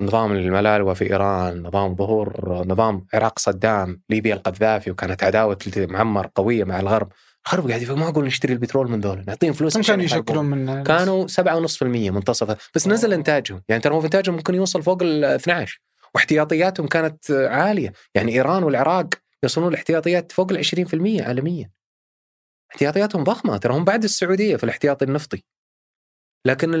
نظام الملالوة في إيران نظام ظهور نظام عراق صدام ليبيا القذافي وكانت عداوة معمر قوية مع الغرب. الغرب قاعد يقول معقول نشتري البترول من دول نعطيهم فلوس كم كانوا يشكلون من كانوا 7.5% منتصفة بس نزل إنتاجهم. يعني ترى إنتاجهم ممكن يوصل فوق ال 12 واحتياطياتهم كانت عالية. يعني إيران والعراق يوصلون الاحتياطيات فوق ال 20% عالميا. احتياطياتهم ضخمة. ترى هم بعد السعودية في الاحتياطي النفطي. لكن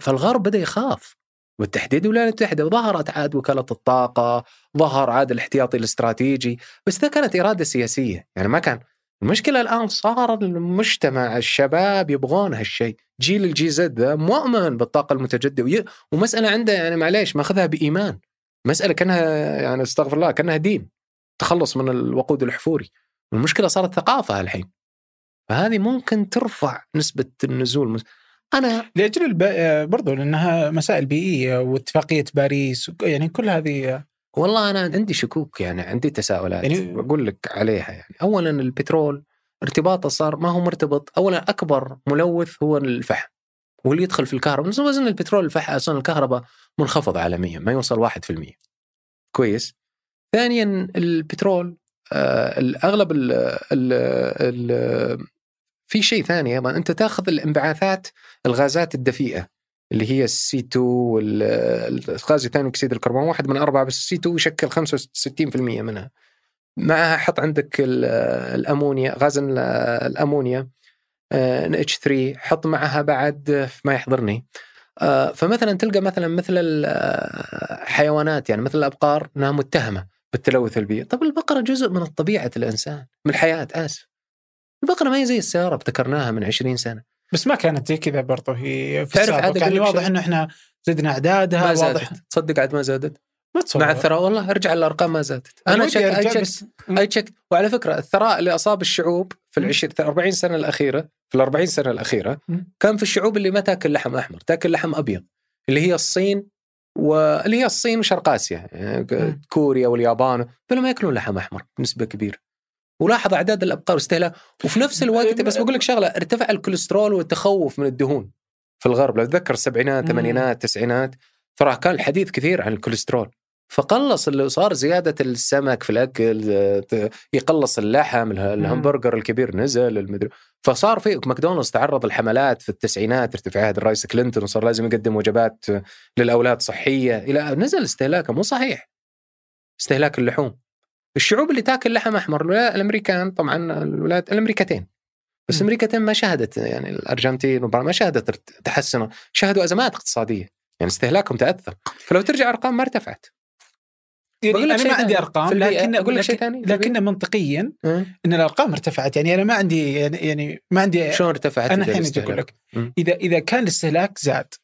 فالغرب بدأ يخاف. بالتحديد الولايات المتحدة وظهرت عاد وكالة الطاقة ظهر عاد الاحتياطي الاستراتيجي. بس ده كانت إرادة سياسية يعني ما كان المشكلة الآن صار المجتمع الشباب يبغون هالشيء. جيل الجي زد ذا مؤمن بالطاقة المتجددة ومسألة عنده يعني معليش ماخذها بإيمان. مسألة كأنها يعني استغفر الله كأنها دين تخلص من الوقود الحفوري. المشكلة صارت ثقافة الحين فهذه ممكن ترفع نسبة النزول. أنا لأجل الب... برضو لأنها مسائل بيئية واتفاقية باريس يعني كل هذه والله أنا عندي شكوك يعني عندي تساؤلات يعني بقول لك عليها يعني. اولا البترول ارتباطه صار ما هو مرتبط اولا أكبر ملوث هو الفحم واللي يدخل في الكهرباء. وزن البترول الفحم أصلا الكهرباء منخفض عالميا ما يوصل 1% كويس. ثانيا البترول آه الاغلب ال ال ال في شيء ثاني أيضا أنت تأخذ الانبعاثات الغازات الدفيئة. اللي هي ال CO2 والغاز ثاني أكسيد الكربون واحد من أربعة بس ال CO2 يشكل 65% منها. معها حط عندك الأمونيا غاز الأمونيا H3 حط معها بعد ما يحضرني. آه، فمثلا تلقى مثلا مثل الحيوانات يعني مثل الأبقار إنها متهمة بالتلوث البيئي، طب البقرة جزء من طبيعة الإنسان من الحياة آسف. البقرة ما هي زي السيارة ابتكرناها من 20 سنة. بس ما كانت زي كذا برضه هي في تعرف عاد يعني واضح إنه إحنا زدنا أعدادها ما زادت. واضح تصدق عاد ما زادت. ما تصور. مع الثراء والله أرجع الارقام ما زادت. أنا شك اي تشك اي تشك وعلى فكرة الثراء اللي أصاب الشعوب في العشر 40 سنة الأخيرة في ال 40 سنة الأخيرة كان في الشعوب اللي ما تاكل لحم أحمر تاكل لحم أبيض اللي هي الصين واللي هي الصين وشرق آسيا يعني كوريا واليابان ما يأكلون لحم أحمر بنسبة كبيرة. ولاحظ أعداد الأبقار. واستهلاك وفي نفس الوقت بس بقول لك شغلة ارتفع الكوليسترول والتخوف من الدهون في الغرب. لو تذكر السبعينات الثمانينات التسعينات ترى كان الحديث كثير عن الكوليسترول. فقلص اللي صار زيادة السمك في الأكل يقلص اللحم اله- الهمبرجر الكبير نزل المدري. فصار في ماكدونالدز تعرض الحملات في التسعينات في عهد الرئيس كلينتون وصار لازم يقدم وجبات للأولاد صحية. إلى نزل استهلاكه مو صحيح. استهلاك اللحوم. الشعوب اللي تاكل لحم أحمر الأمريكان طبعا الولايات الأمريكتين بس مم. الامريكتين ما شهدت يعني الأرجنتين ما شهدت تحسن شهدوا أزمات اقتصادية يعني استهلاكهم تأثر فلو ترجع أرقام ما ارتفعت يعني أنا ما عندي. أرقام. لكن أقول لك شيء ثاني. لكن منطقيا؟ إن الأرقام ارتفعت يعني أنا ما عندي يعني, يعني ما عندي شلون ارتفعت أنا الحين؟ أقول لك. إذا إذا كان الاستهلاك زاد.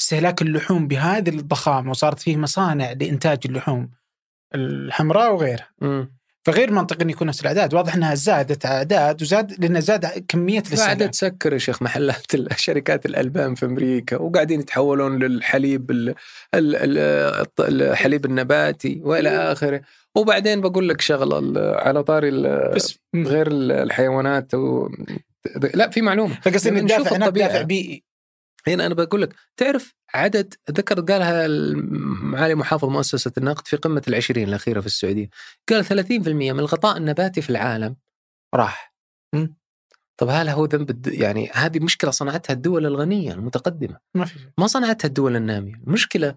استهلاك اللحوم بهذه الضخامة وصارت فيه مصانع لإنتاج اللحوم الحمراء وغيرها. فغير منطقي إن يكون نفس الأعداد. واضح إنها زادت أعداد وزاد لأن زاد كمية الاستهلاك تسكر يا شيخ محلات (laughs) شركات الألبان في أمريكا وقاعدين يتحولون للحليب الحليب النباتي وإلى آخره. وبعدين بقول لك شغلة ال- على طاري بس. غير ال- الحيوانات و... لا في معلومة. فقصدي الدافع. دافع بيئي. هنا أنا بقول لك تعرف عدد ذكر قالها معالي محافظ مؤسسة النقد في قمة العشرين الأخيرة في السعودية قال 30% من الغطاء النباتي في العالم راح م. طب هل هو ذنب. يعني هذه مشكلة صنعتها الدول الغنية المتقدمة ما في. ما صنعتها الدول النامية المشكلة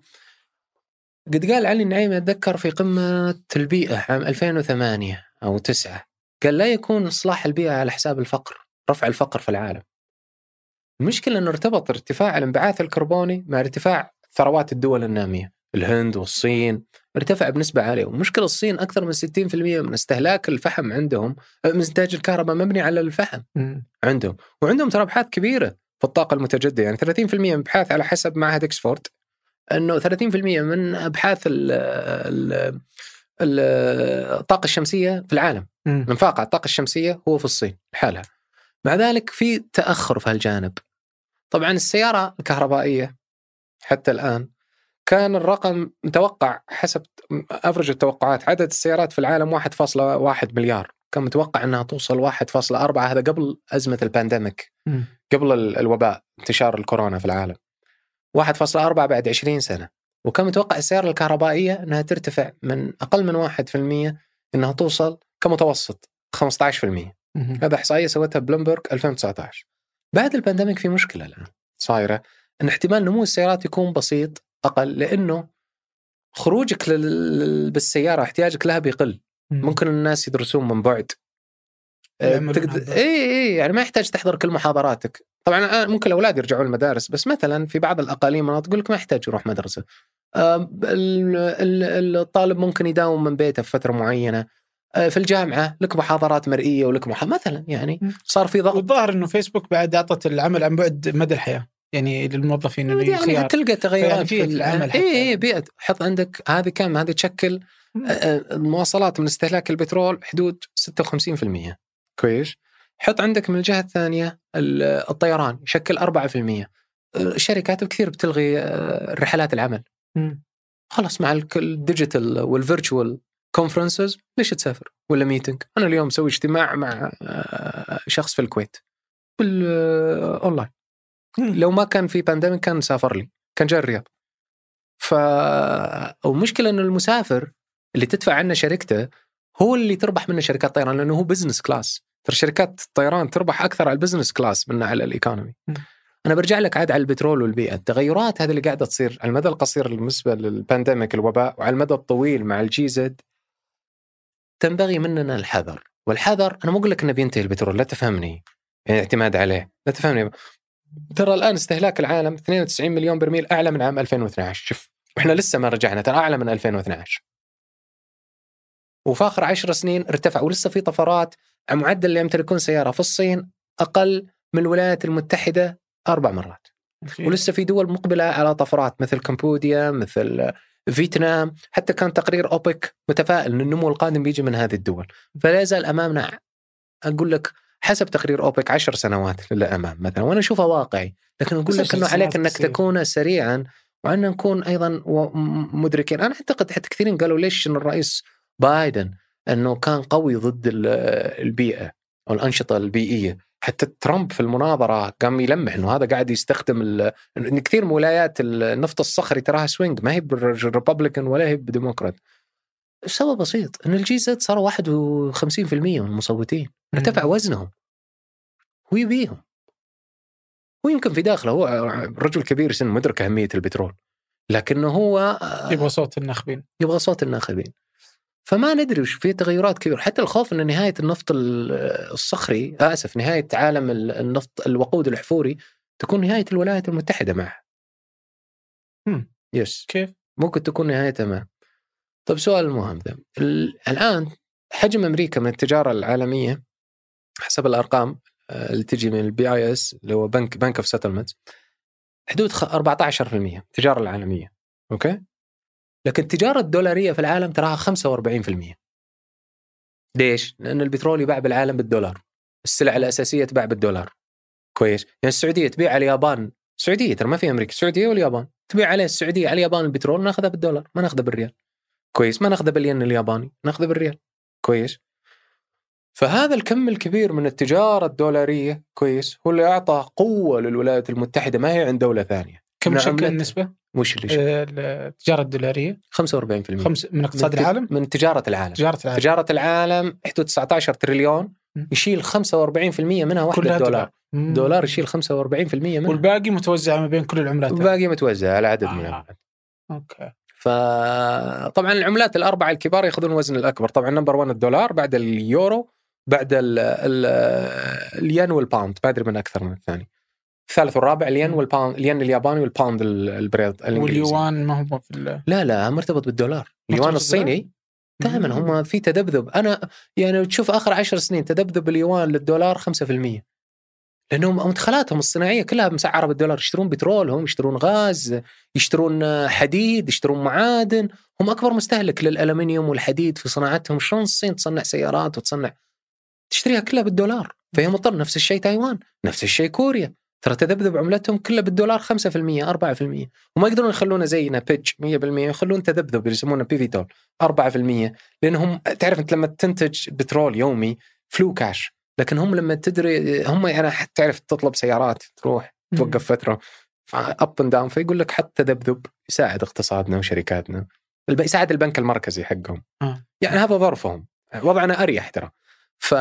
قد قال علي النعيمي أتذكر في قمة البيئة عام 2008 أو 9 قال لا يكون إصلاح البيئة على حساب الفقر رفع الفقر في العالم المشكلة أنه ارتبط ارتفاع الانبعاث الكربوني مع ارتفاع ثروات الدول النامية الهند والصين ارتفع بنسبة عالية. ومشكلة الصين أكثر من 60% من استهلاك الفحم عندهم من إنتاج الكهرباء مبني على الفحم م. عندهم. وعندهم ترى أبحاث كبيرة في الطاقة المتجددة. يعني 30% من أبحاث على حسب معهد أكسفورد إنه 30% من أبحاث ال ال ال- الطاقة الشمسية في العالم. م. الانفاق على الطاقة الشمسية هو في الصين لحالها. مع ذلك في تأخر في هالجانب. طبعا السيارة الكهربائية حتى الآن كان الرقم متوقع حسب أفرج التوقعات عدد السيارات في العالم 1.1 مليار. كان متوقع إنها توصل 1.4 هذا قبل أزمة البانديميك. قبل ال- الوباء انتشار الكورونا في العالم. 1.4 بعد 20 سنة. وكان متوقع السيارة الكهربائية إنها ترتفع من أقل من 1% إنها توصل كمتوسط 15% م. هذا إحصائية سوتها بلومبرج 2019 بعد ال pandemic في مشكلة الآن صايرة إن احتمال نمو السيارات يكون بسيط أقل لأنه خروجك لل- بالسيارة احتياجك لها بيقل. م. ممكن الناس يدرسون من بعد. تقدر. اي اي يعني ما يحتاج تحضر كل محاضراتك. طبعا الان ممكن الأولاد يرجعون المدارس بس مثلا في بعض الأقاليم مناطق لك ما يحتاج يروح مدرسة. آه، ال- ال- الطالب ممكن يداوم من بيته في فترة معينة. آه، في الجامعة لك محاضرات مرئية ولك محا... مثلا يعني. صار في ضغط والظاهر إنه فيسبوك بعد أعطت العمل عن بعد مدى الحياة يعني للموظفين انه يعني خيار تلقى تغيرات يعني في- في العمل. اي اي بيئة حط عندك هذه كم هذه تشكل. آه، آه، المواصلات من استهلاك البترول حدود 56% كويس حط عندك من الجهة الثانية ال- الطيران يشكل 4% آه، الشركات كثير بتلغي آه، رحلات العمل. خلاص مع ال digital وال virtual conferences ليش تسافر ولا meeting أنا اليوم مسوي اجتماع مع آه، شخص في الكويت بالاونلاين لو ما كان في pandemic كان سافر لي كان جاي الرياض. ف والمشكلة إنه المسافر اللي تدفع عنه شركته هو اللي تربح منه شركات الطيران لأنه هو business class ترى شركات الطيران تربح أكثر على ال business class من على ال economy. أنا برجع لك عاد على البترول والبيئة. التغيرات هذه اللي قاعدة تصير على المدى القصير بالنسبة لل pandemic الوباء وعلى المدى الطويل مع الجي زد تنبغي مننا الحذر والحذر أنا مو أقول لك إنه بينتهي البترول لا تفهمني. يعني اعتماد عليه لا تفهمني. ترى الآن استهلاك العالم 92 مليون برميل أعلى من عام 2012 شوف وإحنا لسه ما رجعنا ترى أعلى من 2012 وفي آخر 10 سنين ارتفع ولسه في طفرات معدل اللي يمتلكون سيارة في الصين أقل من الولايات المتحدة أربع مرات. ولسه في دول مقبلة على طفرات مثل كمبوديا مثل فيتنام حتى كان تقرير أوبك متفائل إن النمو القادم بيجي من هذه الدول. فلا يزال أمامنا أقول لك حسب تقرير أوبك عشر سنوات للأمام مثلا وأنا أشوفها واقعي. لكن أقول بس لك إنه عليك كثير. تكون سريعا وأن نكون م- مدركين. أنا أعتقد حتى كثيرين قالوا ليش إن الرئيس بايدن إنه كان قوي ضد ال- البيئة أو الأنشطة البيئية. حتى ترامب في المناظرة قام يلمح إنه هذا قاعد يستخدم ال... إن كثير من ولايات النفط الصخري تراها swing ما هي Republican ولا هي بديمقراط السبب بسيط إن الجي زد صاروا 51% من المصوتين ارتفع وزنهم. هو يبيهم. ويمكن في داخله هو رجل كبير سن مدرك أهمية البترول لكنه هو يبغى صوت الناخبين. يبغى صوت الناخبين. فما ندري وش في تغيرات كبيرة حتى الخوف إن نهاية النفط الصخري آسف نهاية عالم النفط الوقود الاحفوري تكون نهاية الولايات المتحدة معه. يس كيف؟ ممكن تكون نهايتها معه. طيب سؤال مهم ذا الآن حجم أمريكا من التجارة العالمية حسب الأرقام آه، اللي تجي من ال BIS اللي هو بنك Bank of Settlement حدود 14% التجاره العالمية أوكي لكن التجارة الدولارية في العالم تراها 45% ليش؟ لأن البترول يباع بالعالم بالدولار. السلع الأساسية تباع بالدولار. كويس. يعني السعودية تبيع على اليابان. السعودية ترى ما في أمريكا. السعودية واليابان. تبيع عليه السعودية. على اليابان البترول ناخذها بالدولار. ما ناخذها بالريال. كويس. ما ناخذه بالين الياباني. ناخذه بالريال. كويس. فهذا الكم الكبير من التجارة الدولارية كويس هو اللي أعطى قوة للولايات المتحدة. ما هي عند دولة ثانية. كم شكل النسبة؟ وش اللي شكل؟ التجارة الدولارية؟ 45% خمس من اقتصاد من العالم؟ من تجارة العالم. تجارة العالم. تجارة العالم حدود 19 تريليون يشيل 45% منها وحده دولار. دولار. يشيل 45% منها. والباقي متوزع ما بين كل العملات الباقي متوزع على عدد آه. من العملات أوكي فطبعا العملات الأربعة الكبار يأخذون الوزن الأكبر. طبعا number 1 الدولار بعد اليورو بعد ال ال الين وال pound. ما أدري من أكثر من الثاني. الثالث والرابع الين وال pound الين الياباني وال pound البريطاني واليوان ما هو في لا لا مرتبط بالدولار. اليوان الصيني دائما هم في تذبذب. أنا يعني تشوف آخر عشر سنين تذبذب اليوان للدولار 5% لأنهم مدخلاتهم الصناعية كلها مسعره بالدولار. يشترون بترول هم يشترون غاز يشترون حديد يشترون معادن. هم أكبر مستهلك للألمنيوم والحديد في صناعتهم. شلون الصين تصنع سيارات وتصنع؟ تشتريها كلها بالدولار. فهي مضطر نفس الشيء تايوان نفس الشيء كوريا. ترى تذبذب عملتهم كلها بالدولار 5% 4% وما يقدرون يخلونه زينا بيتش 100% يخلون تذبذب اللي يسمونه pivotal 4% لأنهم تعرف أنت لما تنتج بترول يومي flow cash. لكن هم لما تدري هم يعني تعرف تطلب سيارات تروح توقف فترة up and down فيقول لك حتى تذبذب يساعد اقتصادنا وشركاتنا يساعد البنك المركزي حقهم. آه. يعني هذا ظرفهم. وضعنا أريح ترى. ف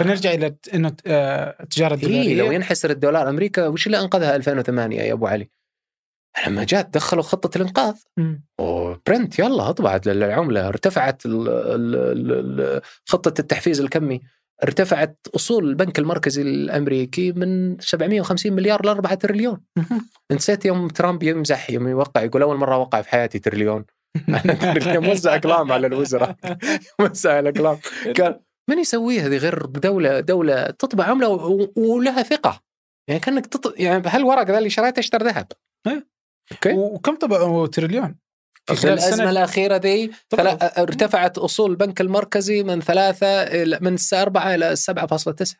فنرجع إلى إنه التجارة الدولاريه إيه لو ينحسر الدولار أمريكا وش اللي أنقذها 2008 يا أبو علي؟ لما جات دخلوا خطة الإنقاذ. و print يلا اطبع العمله ارتفعت ال ال ال خطة التحفيز الكمي. ارتفعت أصول البنك المركزي الأمريكي من 750 مليار ل 4 تريليون. (laughs) نسيت يوم ترامب يمزح يوم يوقع يقول أول مرة وقع في حياتي تريليون. (laughs) موزع اقلام على الوزراء. موزع الاقلام قال من يسويها هذه غير دولة دولة تطبع عمله ولها ثقة. يعني كأنك تط... يعني هالورق ذا اللي شريته اشترى ذهب؟ إيه. أوكي. وكم طبعوا تريليون؟ في خلال الأزمة الأخيرة ذي ارتفعت أصول البنك المركزي من ثلاثة إلى من أربعة إلى 7.9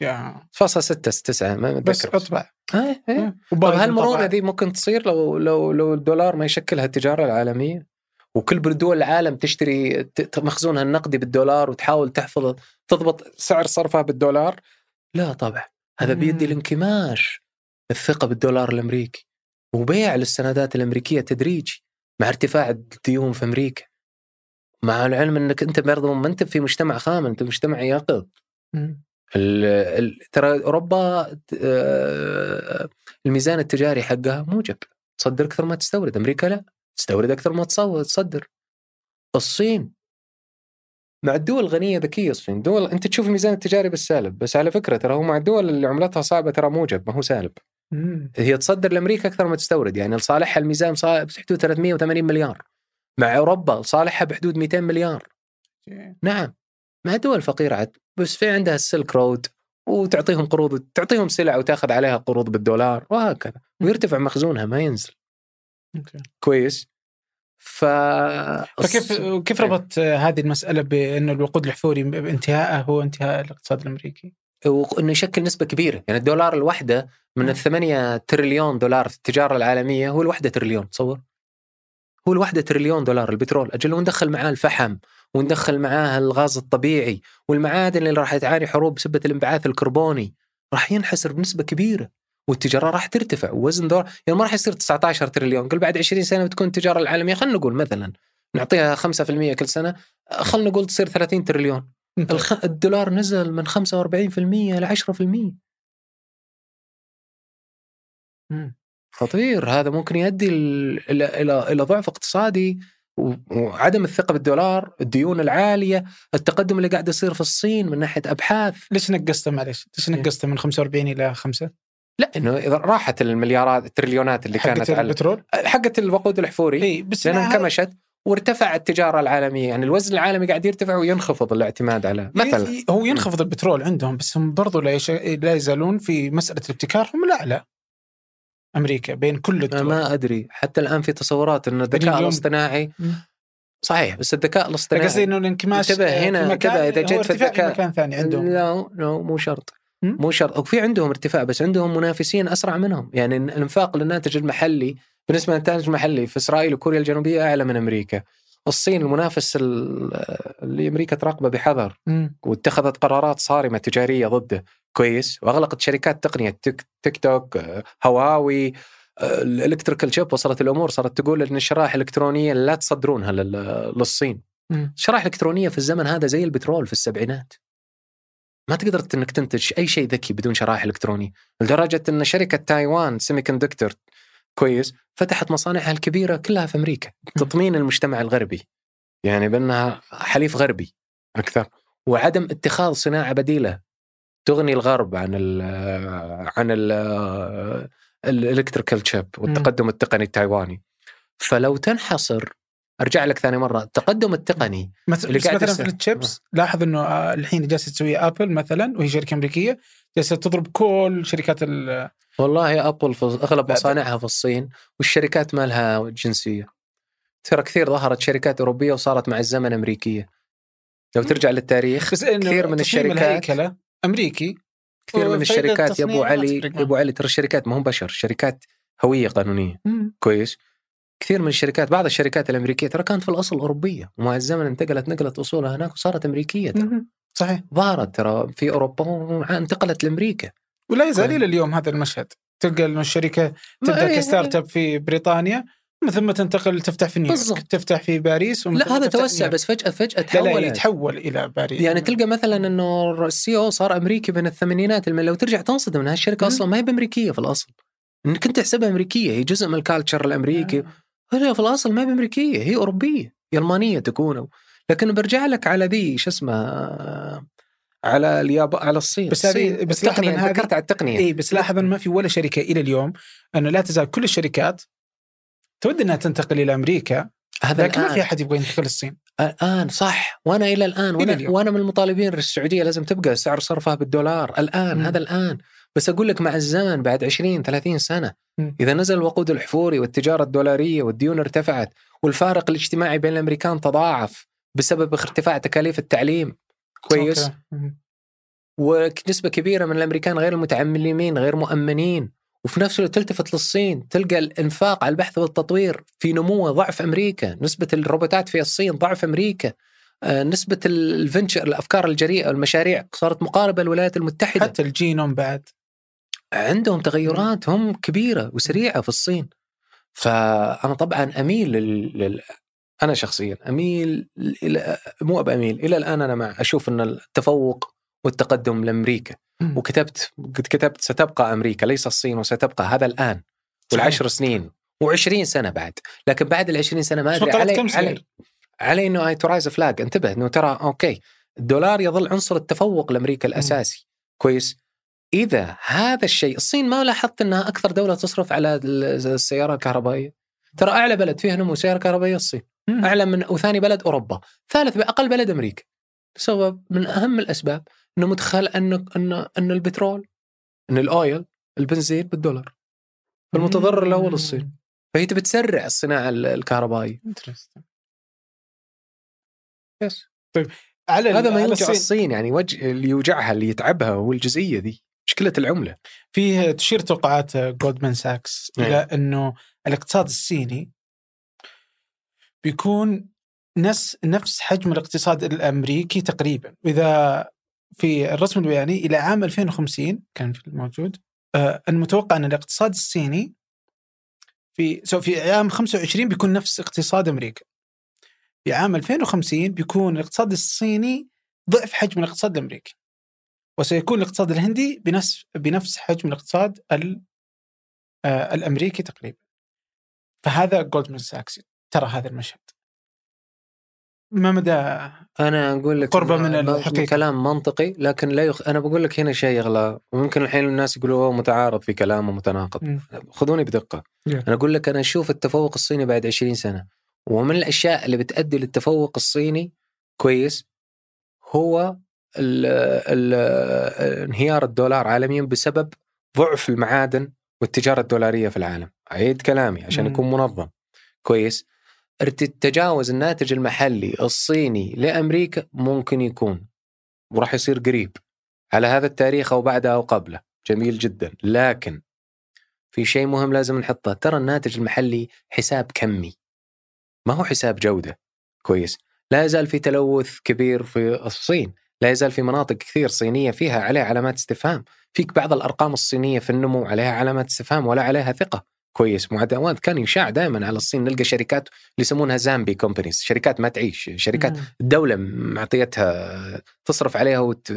يا. فاصلة ستة تسعة ما بس أطبع. إيه. إيه. طب هالمرونة ذي ممكن تصير لو لو لو الدولار ما يشكلها التجارة العالمية؟ وكل دول العالم تشتري مخزونها النقدي بالدولار وتحاول تحفظ تضبط سعر صرفها بالدولار. لا طبعا هذا بيدي الانكماش الثقة بالدولار الأمريكي وبيع للسندات الأمريكية تدريجي مع ارتفاع الديون في أمريكا. مع العلم أنك أنت برضه ما أنت في مجتمع خام أنت مجتمع يقظ. ترى أوروبا آه، الميزان التجاري حقها موجب. تصدر أكثر ما تستورد أمريكا لا. تستورد أكثر ما تصدر. الصين. مع الدول الغنية ذكية الصين. دول أنت تشوف الميزان التجاري بالسالب بس على فكرة ترى هو مع الدول اللي عملتها صعبة ترى موجب ما هو سالب. مم. هي تصدر لأمريكا أكثر ما تستورد يعني لصالحها الميزان بحدود 380 مليار. مع أوروبا لصالحها بحدود 200 مليار. نعم. مع دول فقيرة عد بس في عندها السلك رود وتعطيهم قروض تعطيهم سلع وتاخذ عليها قروض بالدولار وهكذا. ويرتفع مخزونها ما ينزل. كويس. ف فكيف كيف ربط هذه المسألة بان الوقود الاحفوري بانتهائه هو انتهاء الاقتصاد الأمريكي؟ وانه يشكل نسبة كبيرة. يعني الدولار الواحده من الثمانية تريليون دولار في التجارة العالمية هو الواحده تريليون تصور؟ هو الواحدة تريليون دولار البترول. أجل وندخل معاه الفحم وندخل معاه الغاز الطبيعي والمعادن اللي راح تعاني حروب بسبة الانبعاث الكربوني راح ينحسر بنسبة كبيرة. والتجارة راح ترتفع ووزن دولار يعني ما راح يصير 19 تريليون قل بعد 20 سنة بتكون التجارة العالمية خلينا نقول مثلا نعطيها 5% كل سنة خلينا نقول تصير 30 تريليون. (laughs) الدولار نزل من 45% ل 10% خطير هذا ممكن يؤدي إلى إلى إلى ضعف اقتصادي وعدم الثقة بالدولار، الديون العالية، التقدم اللي قاعد يصير في الصين من ناحية أبحاث ليش نقصته معلش؟ ليش إيه. نقصته من 45 إلى 5؟ لا إنه إذا راحت المليارات التريليونات اللي كانت على البترول؟ حقت الوقود الاحفوري إي بس لأنها انكمشت وارتفع التجارة العالمية. يعني الوزن العالمي قاعد يرتفع وينخفض الاعتماد على مثلا. هو ينخفض البترول عندهم بس هم برضو لا, يش... لا يزالون في مسألة الابتكار. هم الاعلى أمريكا بين كل الدول. ما أدري. حتى الآن في تصورات انه الذكاء الاصطناعي صحيح بس الذكاء الاصطناعي قصدي إنه الانكماش انتبه هنا كذا إذا جيت في الذكاء مكان ثاني عندهم. لا لا مو شرط. مو شرط. وفي عندهم ارتفاع بس عندهم منافسين أسرع منهم. يعني الإنفاق للناتج المحلي بالنسبة للناتج المحلي في إسرائيل وكوريا الجنوبية أعلى من أمريكا. الصين المنافس اللي أمريكا تراقبه بحذر. واتخذت قرارات صارمة تجارية ضده. كويس. وأغلقت شركات تقنية تيك, تيك توك هواوي الإلكتريكال شيب وصلت الأمور. صارت تقول إن الشرائح الإلكترونية لا تصدرونها للصين. الشرائح الإلكترونية في الزمن هذا زي البترول في السبعينات. ما تقدر إنك تنتج أي شيء ذكي بدون شرائح إلكترونية لدرجة إن شركة تايوان semiconductor كويس فتحت مصانعها الكبيرة كلها في أمريكا تطمين المجتمع الغربي يعني بأنها حليف غربي. أكثر وعدم اتخاذ صناعة بديلة تغني الغرب عن ال عن ال ال electrical chip والتقدم التقني التايواني. فلو تنحصر أرجع لك ثاني مرة. التقدم التقني. مثلا اللي قاعد مثلا في التشيبس لاحظ إنه آه، الحين جالسة تسوي ابل مثلا وهي شركة أمريكية جالسة تضرب كل شركات ال والله أبل في أغلب مصانعها في الصين والشركات ما لها جنسية. ترى كثير ظهرت شركات أوروبية وصارت مع الزمن أمريكية. لو ترجع للتاريخ بس إنه كثير من الشركات أمريكي كثير من الشركات يا أبو علي يا أبو علي ترى الشركات ما هم بشر شركات هوية قانونية. مم. كويس؟ كثير من الشركات بعض الشركات الأمريكية ترى كانت في الأصل أوروبية ومع الزمن انتقلت نقلت أصولها هناك وصارت أمريكية ترى. صحيح ظهرت ترى في أوروبا وانتقلت لأمريكا. ولا يزال إلى اليوم هذا المشهد. تلقى إنه الشركة تبدأ إيه، ك startup في بريطانيا ثم تنتقل تفتح في نيويورك. تفتح في باريس لا هذا توسع بس فجأة فجأة تحول لا, لا يتحول إلى باريس. يعني تلقى مثلا إنه ال CEO صار أمريكي من الثمانينات لو ترجع تنصدم ان هالشركه أصلا ما هي بأمريكية في الأصل. انك انت تحسبها أمريكية هي جزء من ال culture الأمريكي. آه. هي في الأصل ما هي بأمريكية هي أوروبية ألمانية تكون. لكن برجع لك على ذي شو اسمه على الياب على الصين. بس هذه بس ذكرت على التقنية. اي بس لاحظ ان ما في ولا شركة إلى اليوم أنه لا تزال كل الشركات تود إنها تنتقل إلى أمريكا هذا لكن ما في أحد يبغى ينتقل الصين الآن صح. وأنا إلى الآن وأنا, إلى وأنا من المطالبين السعودية لازم تبقى سعر صرفها بالدولار. الآن م. هذا الآن. بس أقول لك مع الزمن بعد 20 30 سنة م. إذا نزل الوقود الحفوري والتجارة الدولارية والديون ارتفعت والفارق الاجتماعي بين الأمريكان تضاعف بسبب ارتفاع تكاليف التعليم. كويس. ونسبة كبيرة من الأمريكان غير المتعلمين غير مؤمنين. وفي نفس الوقت تلتفت للصين تلقى الإنفاق على البحث والتطوير في نمو ضعف أمريكا، نسبة الروبوتات في الصين ضعف أمريكا، آه، نسبة الفنشر الأفكار الجريئة والمشاريع صارت مقاربة للولايات المتحدة. حتى الجينوم بعد. عندهم تغيرات هم كبيرة وسريعة في الصين. فأنا طبعا أميل لل... أنا شخصيا أميل إلى مو باميل إلى الآن أنا مع أشوف إن التفوق والتقدم لأمريكا. وكتبت قد كتبت ستبقى أمريكا ليس الصين وستبقى هذا الآن والعشر سنين و20 سنة بعد. لكن بعد ال 20 سنه ما ادري علي علي, علي إنه I raise flag انتبه إنه ترى أوكي. الدولار يظل عنصر التفوق لأمريكا الأساسي. كويس. إذا هذا الشيء الصين ما لاحظت إنها أكثر دولة تصرف على السيارة الكهربائية؟ ترى أعلى بلد فيها نمو سيارة كهربائية الصين. أعلى من وثاني بلد أوروبا. ثالث باقل بلد أمريكا. سبب من أهم الأسباب إنه متخيل إنه إنه إنه البترول ان الأويل البنزين بالدولار. فالمتضرر الأول الصين فهي تبي تسرع الصناعه الكهربائية. يس طيب على هذا ما يوجع الصين. الصين يعني وجه اللي يوجعها اللي يتعبها هو الجزئية ذي. مشكله العملة؟ فيه تشير توقعات جولدمان ساكس إلى إنه الاقتصاد الصيني بيكون نفس نفس حجم الاقتصاد الأمريكي تقريبا. وإذا في الرسم البياني إلى عام 2050 كان موجود آه، المتوقع أن الاقتصاد الصيني في سو في عام 25 بيكون نفس اقتصاد أمريكا. في عام 2050 بيكون الاقتصاد الصيني ضعف حجم الاقتصاد الأمريكي. وسيكون الاقتصاد الهندي بنفس بنفس حجم الاقتصاد آه، الأمريكي تقريبا. فهذا جولدمان ساكس ترى هذا المشهد. ما مدى أنا أقول لك قربة من الحقيقة؟ كلام منطقي لكن لا يخ... أنا بقول لك هنا شيء يغلى. وممكن الحين الناس يقولوا هو متعارض في كلامه متناقض م. خذوني بدقة. yeah. أنا أقول لك أنا أشوف التفوق الصيني بعد 20 سنة. ومن الأشياء اللي بتؤدي للتفوق الصيني كويس هو ال ال انهيار الدولار عالميا بسبب ضعف المعادن والتجارة الدولارية في العالم. أعيد كلامي عشان يكون منظم. كويس. تجاوز الناتج المحلي الصيني لأمريكا ممكن يكون وراح يصير قريب على هذا التاريخ أو بعده أو قبله. جميل جدا. لكن في شيء مهم لازم نحطه. ترى الناتج المحلي حساب كمي. ما هو حساب جودة. كويس. لا يزال في تلوث كبير في الصين. لا يزال في مناطق كثير صينية فيها عليها علامات استفهام. فيك بعض الأرقام الصينية في النمو عليها علامات استفهام ولا عليها ثقة. كويس. معدلات كان يشاع دائما على الصين. نلقى شركات اللي يسمونها زامبي كومبانيز شركات ما تعيش شركات مم. الدولة معطيتها تصرف عليها وت...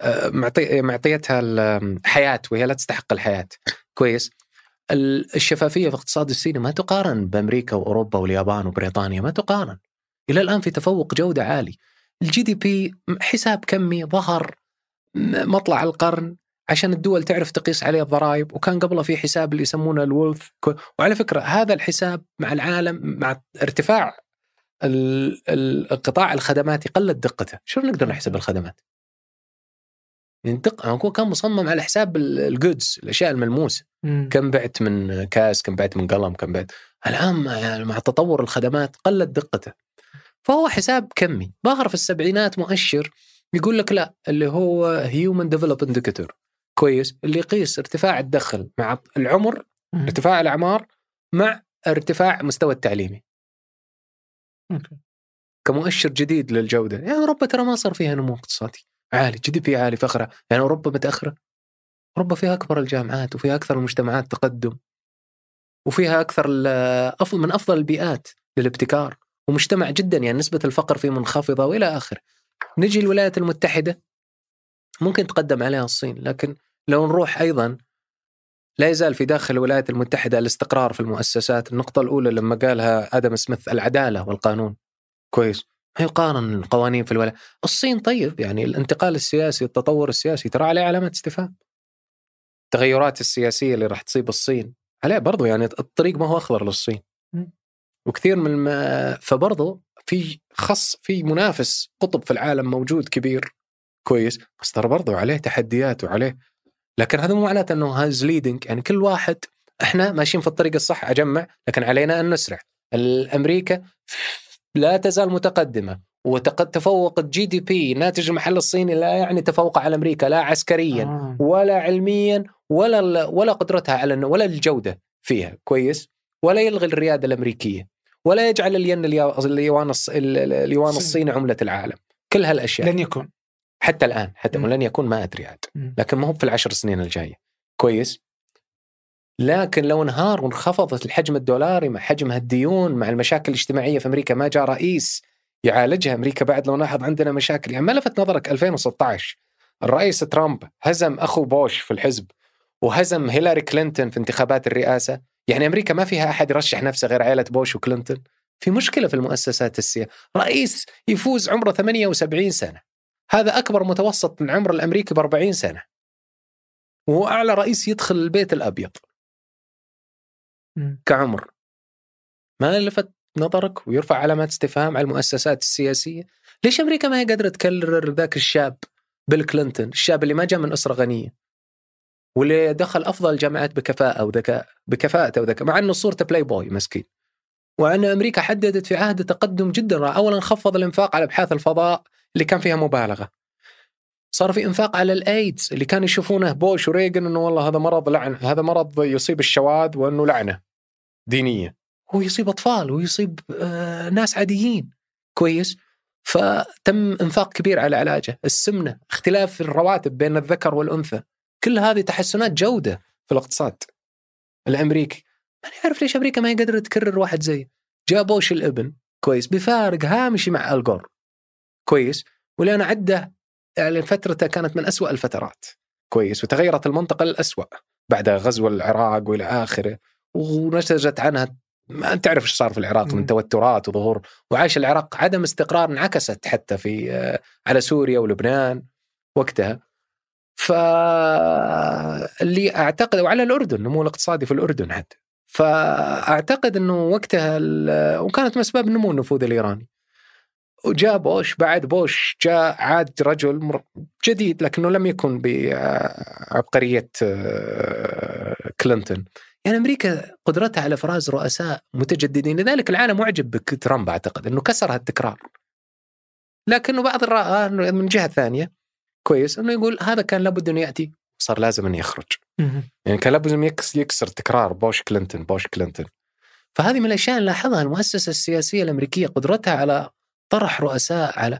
آه، معطي... معطيتها الحياة وهي لا تستحق الحياة. كويس. الشفافية في الاقتصاد الصيني ما تقارن بأمريكا وأوروبا واليابان وبريطانيا ما تقارن. إلى الآن في تفوق جودة عالي. الجي دي بي حساب كمي ظهر مطلع القرن. عشان الدول تعرف تقيس عليه الضرائب وكان قبله في حساب اللي يسمونه الولف وعلى فكرة هذا الحساب مع العالم مع ارتفاع القطاع الخدماتي قلت دقته. شلون نقدر نحسب الخدمات؟ الناتج كان مصمم على حساب ال goods الأشياء الملموسة. مم. كم بعت من كاس كم بعت من قلم كم بعت الآن مع تطور الخدمات قلت دقته. فهو حساب كمي. ظهر في السبعينات مؤشر يقول لك لا اللي هو human develop indicator كويس اللي يقيس ارتفاع الدخل مع العمر مم. ارتفاع الأعمار مع ارتفاع مستوى التعليمي. كمؤشر جديد للجودة. يعني اوروبا ترى ما صار فيها نمو اقتصادي. عالي جي دي بي عالي فخرة. يعني أوروبا متأخرة. أوروبا فيها أكبر الجامعات وفيها أكثر المجتمعات تقدم. وفيها أكثر من أفضل البيئات للابتكار. ومجتمع جدا يعني نسبة الفقر فيه منخفضة وإلى آخره. نجي الولايات المتحدة. ممكن تقدم عليها الصين لكن لو نروح أيضا لا يزال في داخل الولايات المتحدة الاستقرار في المؤسسات، النقطة الأولى لما قالها آدم سميث العدالة والقانون. كويس، ما يقارن القوانين في الولايات، الصين طيب يعني الانتقال السياسي، التطور السياسي ترى عليه علامات استفهام. التغيرات السياسية اللي راح تصيب الصين. عليه برضو يعني الطريق ما هو أخضر للصين. وكثير من الم... فبرضو في خص في منافس قطب في العالم موجود كبير. كويس. بس ترى برضو عليه تحديات وعليه لكن هذا مو معناته إنه has leading يعني كل واحد إحنا ماشيين في الطريق الصح أجمع لكن علينا أن نسرع. الأمريكا لا تزال متقدمة وتفوق ال GDP ناتج المحل الصيني لا يعني تفوق على أمريكا لا عسكريا آه. ولا علميا ولا ولا قدرتها على ولا الجودة فيها. كويس؟ ولا يلغي الريادة الأمريكية ولا يجعل الين اليوان اليوان الصيني عملة العالم. كل هالأشياء. لن يكون. حتى الآن حتى ولن يكون ما أدري عاد. لكن ما هو في العشر سنين الجاية. كويس. لكن لو انهار وانخفضت الحجم الدولاري مع حجم الديون مع المشاكل الاجتماعية في أمريكا ما جاء رئيس يعالجها أمريكا بعد لو نلاحظ عندنا مشاكل. يعني ما لفت نظرك 2016 الرئيس ترامب هزم أخو بوش في الحزب وهزم هيلاري كلينتون في انتخابات الرئاسة. يعني أمريكا ما فيها أحد يرشح نفسه غير عائلة بوش وكلينتون. في مشكلة في المؤسسات السياسيه رئيس يفوز عمره 78 سنة. هذا أكبر متوسط من عمر الأمريكي ب 40 سنة. وهو أعلى رئيس يدخل البيت الأبيض. كعمر. ما لفت نظرك ويرفع علامات استفهام على المؤسسات السياسية؟ ليش أمريكا ما هي قادرة تكرر ذاك الشاب بيل كلينتون الشاب اللي ما جاء من أسرة غنية؟ واللي دخل أفضل الجامعات بكفاءة وذكاء بكفاءته وذكاء مع أنه صورته بلاي بوي مسكين. وأن أمريكا حددت في عهده تقدم جدا أولا خفض الإنفاق على أبحاث الفضاء اللي كان فيها مبالغة. صار في إنفاق على الايدز اللي كانوا يشوفونه بوش وريغن إنه والله هذا مرض لعنه هذا مرض يصيب الشواذ وإنه لعنة دينية. هو يصيب أطفال ويصيب آه ناس عاديين. كويس؟ فتم إنفاق كبير على علاجه، السمنة، اختلاف الرواتب بين الذكر والأنثى، كل هذه تحسنات جودة في الاقتصاد الأمريكي. ما يعرف ليش أمريكا ما هي قادرة تكرر واحد زيه. جاء بوش الابن كويس بفارق هامشي مع الجور كويس ولأن عدة يعني فترته كانت من أسوأ الفترات. كويس وتغيرت المنطقة للأسوأ بعد غزو العراق وإلى آخره ونتجت عنها ما أنت تعرف إيش صار في العراق من توترات وظهور وعاش العراق عدم استقرار انعكست حتى في آه، على سوريا ولبنان وقتها. فاللي أعتقد وعلى الأردن النمو الاقتصادي في الأردن حتى فأعتقد إنه وقتها وكانت من أسباب نمو النفوذ الإيراني. وجاء بوش بعد بوش جاء عاد رجل جديد لكنه لم يكن بعبقريه آه، كلينتون. يعني أمريكا قدرتها على افراز رؤساء متجددين لذلك العالم معجب بترامب أعتقد إنه كسر هالتكرار لكنه بعض الرأى من جهة ثانية كويس إنه يقول هذا كان لابد انه يأتي صار لازم انه يخرج. يعني كان لابد انه يكسر تكرار بوش كلينتون بوش كلينتون. فهذه من الأشياء اللي لاحظها المؤسسة السياسية الأمريكية قدرتها على طرح رؤساء على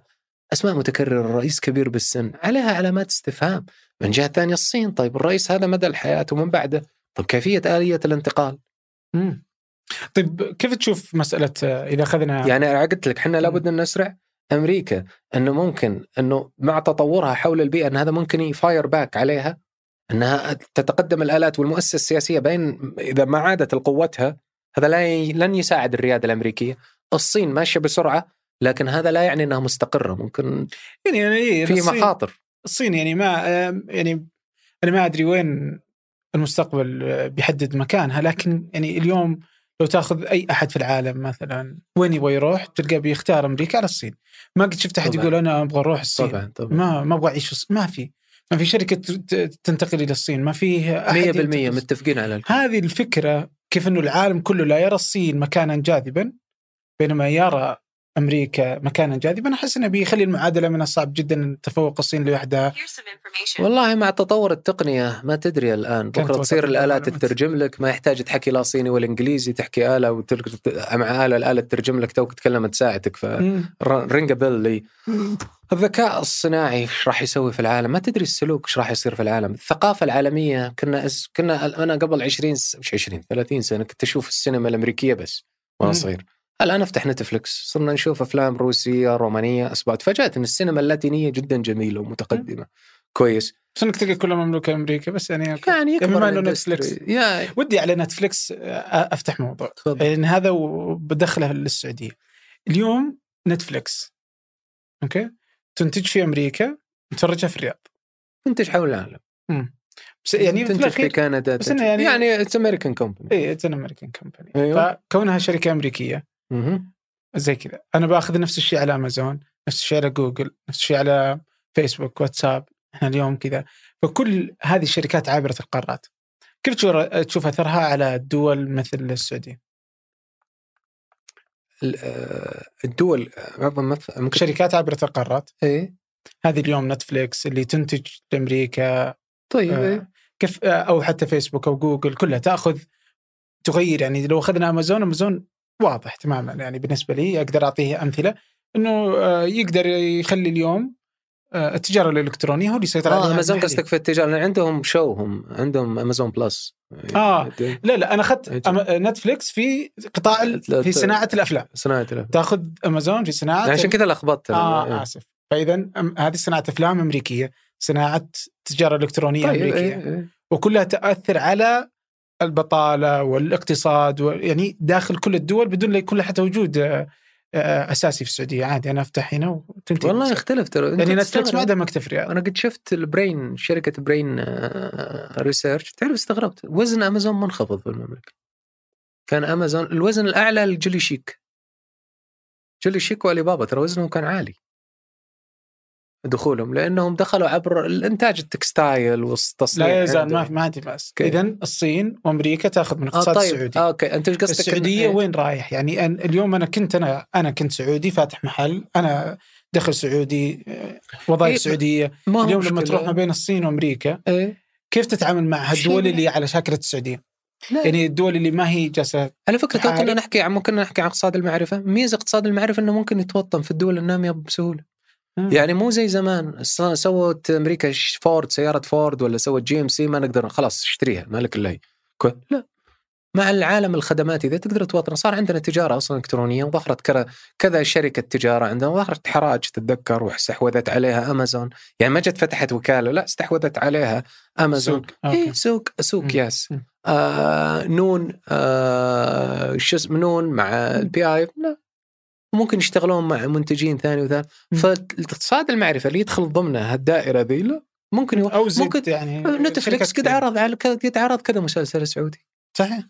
أسماء متكررة رئيس كبير بالسن عليها علامات استفهام. من جهة ثانية الصين طيب الرئيس هذا مدى الحياة ومن بعده؟ طيب كيفية آلية الانتقال؟ مم. طيب كيف تشوف مسألة إذا أخذنا يعني قلت لك إحنا لابد أن نسرع أمريكا إنه ممكن إنه مع تطورها حول البيئة إن هذا ممكن يفاير باك عليها إنها تتقدم الآلات والمؤسسة السياسية بين إذا ما عادت لقوتها هذا لا لن يساعد الريادة الأمريكية. الصين ماشية بسرعة لكن هذا لا يعني إنها مستقرة ممكن يعني, يعني في مخاطر. الصين يعني ما يعني أنا ما أدري وين المستقبل بيحدد مكانها لكن يعني اليوم لو تأخذ أي أحد في العالم مثلا وين يبغى يروح تلقاه بيختار أمريكا على الصين. ما قد شفت أحد يقول أنا أبغى أروح الصين. طبعا طبعا. ما ما أبغى أعيش ما في ما في شركة تنتقل إلى الصين ما فيه 100% متفقين على هذه الفكرة كيف إنه العالم كله لا يرى الصين مكانا جاذبا بينما يرى أمريكا مكانا جاذبا أحس إنه بيخلي المعادلة من الصعب جدا تفوق الصين لوحدها. والله مع تطور التقنية ما تدري الآن. بكرة تصير الآلات تترجم لك. ما يحتاج تحكي لا صيني ولا إنجليزي تحكي آلة وتلقى مع آلة. الآلة تترجم لك توك تكلم تساعدك. فرينج بيل لي. الذكاء الصناعي إيش راح يسوي في العالم؟ ما تدري السلوك إيش راح يصير في العالم، الثقافة العالمية كنا كنا أنا قبل 20 مش 20 30 سنة كنت أشوف السينما الأمريكية بس وأنا صغير. الآن أفتح نتفلكس صرنا نشوف أفلام روسية رومانية اسباب تفاجات إن السينما اللاتينية جدا جميلة ومتقدمة. كويس. بس انك تلقى كلها مملوكة أمريكا بس يعني يعني, يعني بما إنه نتفلكس يا. ودي على نتفلكس أفتح موضوع. لأن هذا وبدخله للسعودية. اليوم نتفلكس أوكي؟ تنتج في أمريكا تفرجها في الرياض. تنتج حول العالم. مم. بس يعني تنتج في كندا بس يعني يعني it's American company اي it's American company فكونها شركة أمريكية. زي كذا. أنا بأخذ نفس الشيء على أمازون نفس الشيء على جوجل نفس الشيء على فيسبوك واتساب. إحنا اليوم كذا. فكل هذه الشركات عابرة القارات. كيف تشوف أثرها على الدول مثل السعودية؟ آه، الدول ممكن شركات عابرة القارات. إيه هذه اليوم نتفليكس اللي تنتج لأمريكا. طيب آه. كيف آه أو حتى فيسبوك أو جوجل كلها تأخذ تغير. يعني لو أخذنا أمازون أمازون واضح تماما. يعني بالنسبة لي أقدر أعطيه أمثلة إنه آه، يقدر يخلي اليوم آه، التجارة الإلكترونية هو اللي يسيطر عليها آه امازون قصدك في التجارة لأن عندهم شو هم عندهم امازون plus آه لا لا أنا أخذت نتفليكس في قطاع في صناعة الأفلام. صناعة الأفلام. تأخذ امازون في صناعة يعني عشان كذا لخبطت. آه إيه. آسف. فاذا هذه صناعة أفلام أمريكية صناعة تجارة إلكترونية طيب أمريكية. إيه. إيه. وكلها تاثر على البطالة والاقتصاد يعني داخل كل الدول بدون لا يكون حتى وجود آه، آه، أساسي في السعودية. عادي أنا أفتح هنا وتنتهي. والله يختلف ترى. يعني نتفلكس ما دامك تفرق أنا قد شفت البرين شركة برين ريسيرش تعرف استغربت. وزن امازون منخفض في المملكة. كان امازون الوزن الأعلى لجولي شيك. جولي شيك وألي بابا ترى وزنهم كان عالي. دخولهم لأنهم دخلوا عبر الإنتاج التكستايل والتصنيع لا يزال ما ما عندي بس اذا الصين وأمريكا تأخذ من الاقتصاد آه طيب. السعودي. آه أوكي. أنت إيش قصدك السعودية إن... وين رايح؟ يعني أن اليوم أنا كنت أنا أنا كنت سعودي فاتح محل أنا دخل سعودي وظائف إيه سعودية. اليوم لما تروح ما بين الصين وأمريكا إيه؟ كيف تتعامل مع هالدول اللي على شاكلة السعودية؟ لا. يعني الدول اللي ما هي جالسة على فكرة تو. كنا نحكي عن ممكن نحكي عن اقتصاد المعرفة. ميزة اقتصاد المعرفة إنه ممكن يتوطن في الدول النامية بسهولة. يعني مو زي زمان. سوت أمريكا فورد سيارة فورد ولا سوت جي إم سي ما نقدر خلاص اشتريها مالك إلا هي. لا. مع العالم الخدماتي ذا تقدر توطن صار عندنا تجارة أصلا إلكترونية وظهرت كذا شركة تجارة عندنا ظهرت حراج تتذكر واستحوذت عليها أمازون. يعني ما جت فتحت وكالة لا استحوذت عليها أمازون. سوق. أوكي. اي سوق سوق. yes. آه نون آه شو اسمه نون مع البي آي. لا. ممكن يشتغلون مع منتجين ثاني وثالث. فالاقتصاد المعرفه اللي يدخل ضمنها الدائره ذي ممكن يو... أو زد ممكن يعني نتفلكس شركات قد. عرض على قد عرض كذا مسلسل سعودي صحيح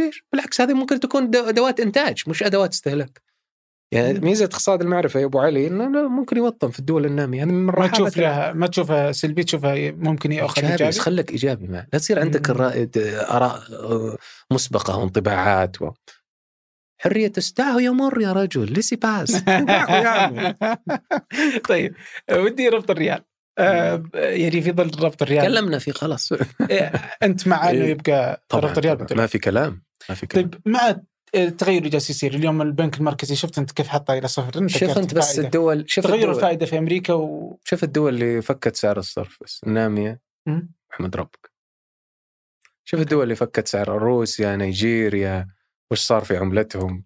ليش؟ بالعكس هذه ممكن تكون دو- أدوات إنتاج مش أدوات استهلاك يعني. ميزة اقتصاد المعرفه يا أبو علي إنه ممكن يوطن في الدول النامية هذه من ما تشوف لها ما تشوفها سلبي تشوفها ممكن يأخذ إيجابي بس خليك إيجابي معه لا تصير عندك. الرائد آراء آه، مسبقة وانطباعات و... حرية استاهو يمر يا رجل ليسي باس. (laughs) طيب ودي ربط الريال. آه، يعني في ظل ربط الريال. تكلمنا فيه خلاص. (laughs) إيه، أنت مع إنه إيه. يبقى ربط الريال طبعاً. ما في كلام ما في كلام. طيب مع التغير اللي جالس يصير اليوم البنك المركزي شفت أنت كيف حطه إلى صفر؟ أنت ذكرت انت بس. الدول شوف تغير الدول. الفائدة في أمريكا و شوف الدول اللي فكت سعر الصرف بس. النامية. أحمد ربك. شوف الدول اللي فكت سعر روسيا نيجيريا. وش صار في عملتهم.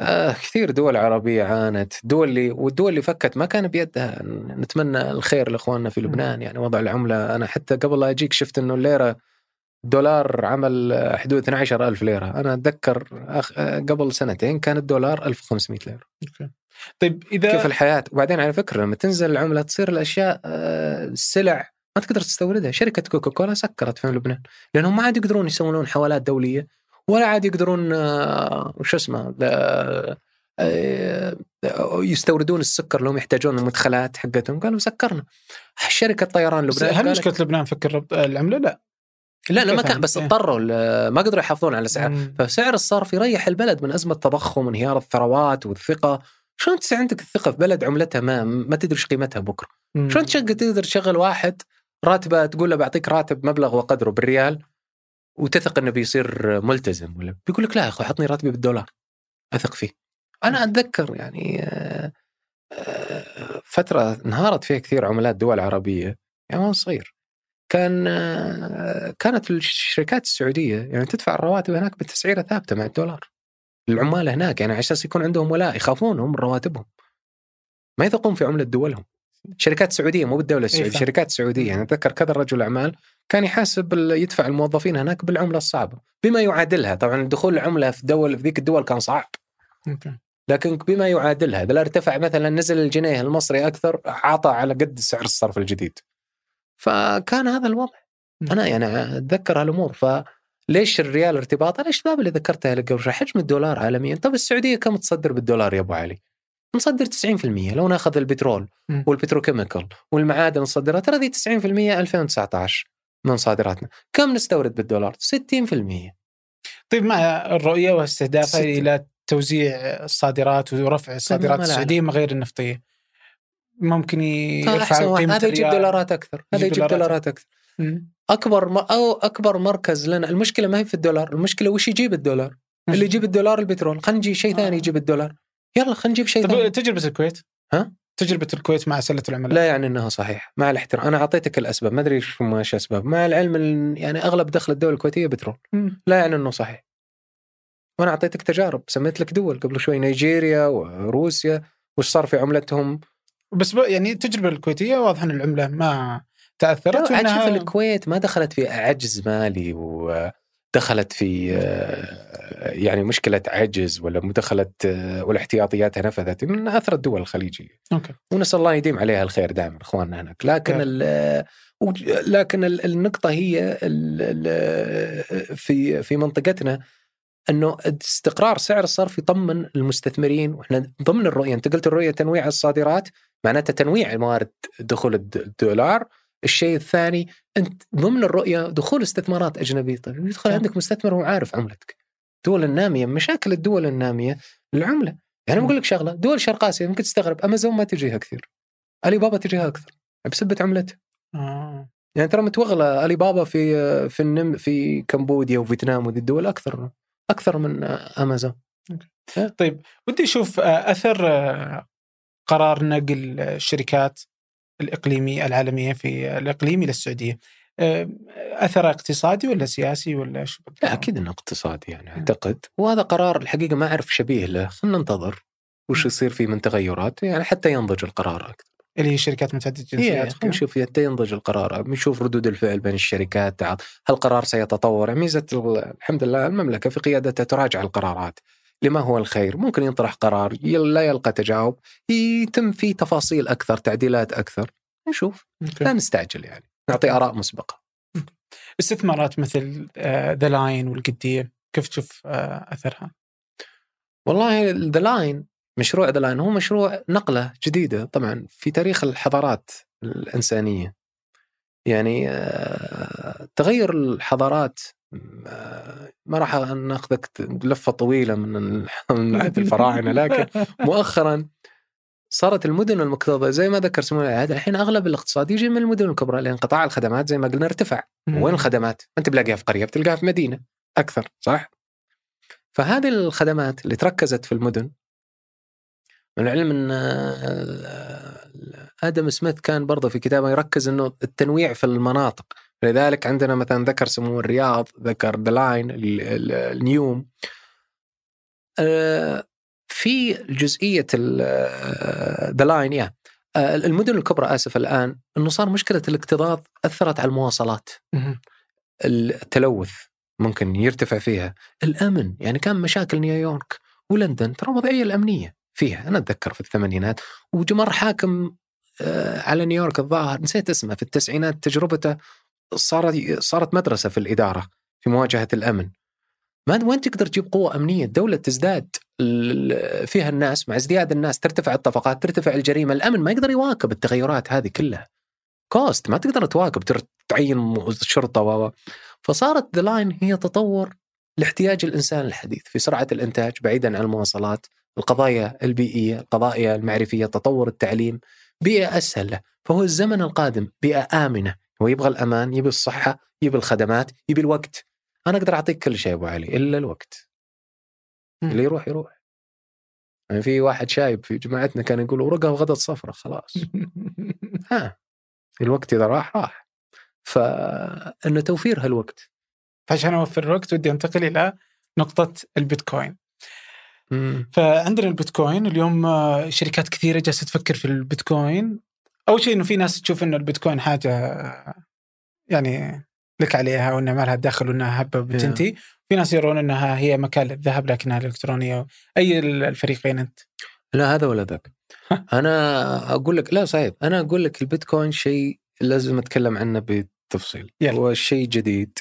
آه كثير دول عربية عانت. دول اللي والدول اللي فكت ما كان بيدها. نتمنى الخير لإخواننا في. لبنان. يعني وضع العملة أنا حتى قبل لا أجيك شفت أنه الليرة دولار عمل حدود 12 ألف ليرة. أنا أتذكر أخ... آه، قبل سنتين كان الدولار 1500 ليرة. طيب إذا كيف الحياة؟ وبعدين على فكرة لما تنزل العملة تصير الأشياء آه، السلع ما تقدر تستوردها. شركة كوكا كولا سكرت في لبنان لأنهم ما عاد يقدرون يسوون حوالات دولية. ولا عاد يقدرون آه، وش اسمه لا- آه، يستوردون السكر اللي هم يحتاجون المدخلات حقتهم قالوا سكرنا شركة طيران لبنان هل مشكلة لبنان فكر العملة؟ لا لا لا ما كان؟ بس إيه. اضطروا ما قدروا يحافظون على الاسعار مم. فسعر الصرف يريح البلد من أزمة تضخم وانهيار الثروات والثقة شلون تصير عندك الثقة في بلد عملتها ما ما تدري إيش قيمتها بكرة. شلون تقدر تشغل واحد راتبة تقول له بعطيك راتب مبلغ وقدره بالريال وتثق إنه بيصير ملتزم ولا بيقول لك لا يا أخوي حطني راتبي بالدولار. أثق فيه. أنا أتذكر يعني آه، آه، فترة انهارت فيها كثير عملات دول عربية يعني وأنا صغير. كان آه، كانت الشركات السعودية يعني تدفع الرواتب هناك بتسعيرة ثابتة مع الدولار. العمال هناك يعني على أساس يكون عندهم ولاء يخافونهم من رواتبهم. ما يثقون في عملة دولهم. شركات سعودية مو بالدولة السعودية فاهم. شركات سعودية. يعني أتذكر كذا رجل أعمال كان يحاسب يدفع الموظفين هناك بالعملة الصعبة بما يعادلها. طبعا دخول العملة في دول في ذيك الدول كان صعب. أوكي. لكن بما يعادلها اذا ارتفع مثلا نزل الجنيه المصري أكثر عطى على قد سعر الصرف الجديد. فكان هذا الوضع. أنا يعني أتذكر هالأمور. فليش الريال ارتباطه؟ الاسباب اللي ذكرتها لك قبل حجم الدولار عالميا. طب السعودية كم تصدر بالدولار يا أبو علي؟ نصدر 90% لو ناخذ البترول. والبتروكيميكال والمعادن نصدرها ترى ذي 90% 2019 من صادراتنا كم نستورد بالدولار 60% طيب مع الرؤية واستهدافها. إلى توزيع الصادرات ورفع الصادرات. السعودية من غير النفطيه ممكن يرفع أحسن واحد قيمة هذا يجيب. دولارات أكثر هذا يجيب دولارات. أكبر م... أو أكبر مركز لنا المشكلة ما هي في الدولار المشكلة وش يجيب الدولار اللي يجيب الدولار البترول خلينا نجي شيء ثاني آه. يجيب الدولار يلا خلينا نجيب شيء طب ثاني. تجربة الكويت؟ ها؟ تجربة الكويت مع سلة العملاء؟ لا يعني إنها صحيح مع الاحترام. أنا أعطيتك الأسباب ما أدري إيش هم إيش أسباب. مع العلم ال- يعني أغلب دخل الدولة الكويتية بترول. لا يعني إنه صحيح. وأنا أعطيتك تجارب. سميت لك دول قبل شوي نيجيريا وروسيا. وش صار في عملتهم؟ بس يعني التجربة الكويتية واضح إن العملة ما تأثرت عاد شوف الكويت ما دخلت في عجز مالي ودخلت في آه، يعني مشكلة عجز ولا مدخلت آه، والاحتياطيات نفذت من أثر الدول الخليجية. أوكي. ونسأل الله يديم عليها الخير دائما إخواننا هناك. لكن. ال لكن ال- النقطة هي ال- في في منطقتنا إنه استقرار سعر الصرف يطمن المستثمرين. وإحنا ضمن الرؤية أنت قلت الرؤية تنويع الصادرات معناتها تنويع موارد دخول الد- الدولار الشيء الثاني أنت ضمن الرؤية دخول استثمارات أجنبية. طيب يدخل. عندك مستثمر وهو عارف عملتك. الدول النامية مشاكل الدول النامية العمله يعني. بقول لك شغلة دول شرق آسيا يمكن تستغرب أمازون ما تجيها كثير علي بابا تجيها أكثر بسبة عملتها. آه. يعني ترى متوغلة الي بابا في في النم في كمبوديا وفيتنام وذي الدول أكثر أكثر من أمازون. طيب ودي أشوف آه، أثر آه، قرار نقل الشركات الإقليمية العالمية في الإقليم إلى السعودية. آه، أثر اقتصادي ولا سياسي ولا شو لا أكيد إنه اقتصادي يعني أعتقد. وهذا قرار الحقيقة ما أعرف شبيه له. خلينا ننتظر وش يصير فيه من تغيرات يعني حتى ينضج القرار أكثر. اللي هي شركات متعددة الجنسيات خلينا نشوف حتى ينضج القرار. بنشوف ردود الفعل بين الشركات هل القرار سيتطور؟ ميزة الحمد لله المملكة في قيادتها تراجع القرارات. لما هو الخير. ممكن ينطرح قرار لا يلقى تجاوب يتم فيه تفاصيل أكثر تعديلات أكثر. نشوف. لا نستعجل يعني. نعطي آراء مسبقة. استثمارات مثل ذا لاين والقديم كيف تشوف آه، أثرها؟ والله ذا لاين مشروع ذا لاين هو مشروع نقلة جديدة. طبعا في تاريخ الحضارات الإنسانية. يعني آه، تغير الحضارات آه، ما راح ناخذك لفة طويلة من عهد (laughs) الفراعنة لكن مؤخرا صارت المدن المكتظة زي ما ذكر سمو العهد الحين أغلب الاقتصاد يجي من المدن الكبرى لأن قطاع الخدمات زي ما قلنا ارتفع وين الخدمات؟ ما أنت بلاقيها في قرية بتلقاها في مدينة أكثر صح؟ فهذه الخدمات اللي تركزت في المدن من العلم أن آه، آدم سميث كان برضه في كتابه يركز إنه التنويع في المناطق لذلك عندنا مثلا ذكر سمو الرياض ذكر ذا لاين النيوم. آه، في جزئية ذا لاين يا المدن الكبرى آسف الآن إنه صار مشكلة الاكتظاظ أثرت على المواصلات. التلوث ممكن يرتفع فيها. الأمن يعني كان مشاكل نيويورك ولندن ترى وضعية الأمنية فيها. أنا أتذكر في الثمانينات وجمر حاكم آه، على نيويورك الظاهر نسيت اسمه في التسعينات تجربته صارت صارت مدرسة في الإدارة في مواجهة الأمن. ما وين تقدر تجيب قوة أمنية؟ الدولة تزداد فيها الناس مع ازدياد الناس ترتفع الطبقات ترتفع الجريمة الأمن ما يقدر يواكب التغيرات هذه كلها. cost ما تقدر تواكب تعين شرطة و فصارت ذا لاين هي تطور لاحتياج الإنسان الحديث في سرعة الإنتاج بعيدا عن المواصلات القضايا البيئية القضايا المعرفية تطور التعليم بيئة أسهل له. فهو الزمن القادم بيئة آمنة. هو يبغى الأمان يبي الصحة يبي الخدمات يبي الوقت. أنا أقدر أعطيك كل شيء أبو علي إلا الوقت. اللي يروح يروح. يعني في واحد شايب في جماعتنا كان يقول ورقة وغدت صفرة خلاص. (laughs) ها الوقت إذا راح راح. فانه توفير هالوقت. فعشان أوفر الوقت ودي أنتقل إلى نقطة البيتكوين. فعندنا البيتكوين اليوم شركات كثيرة جالسة تفكر في البيتكوين. أول شيء إنه في ناس تشوف إنه البيتكوين حاجة يعني لك عليها وانها ما لها دخل وإنها هبة بتنتهي في ناس يرون إنها هي مكان للذهب لكنها إلكترونية. أي الفريقين أنت؟ لا هذا ولا ذاك. (laughs) أنا أقول لك لا صحيح. أنا أقول لك البيتكوين شيء لازم أتكلم عنه بالتفصيل. يلا. هو شيء جديد.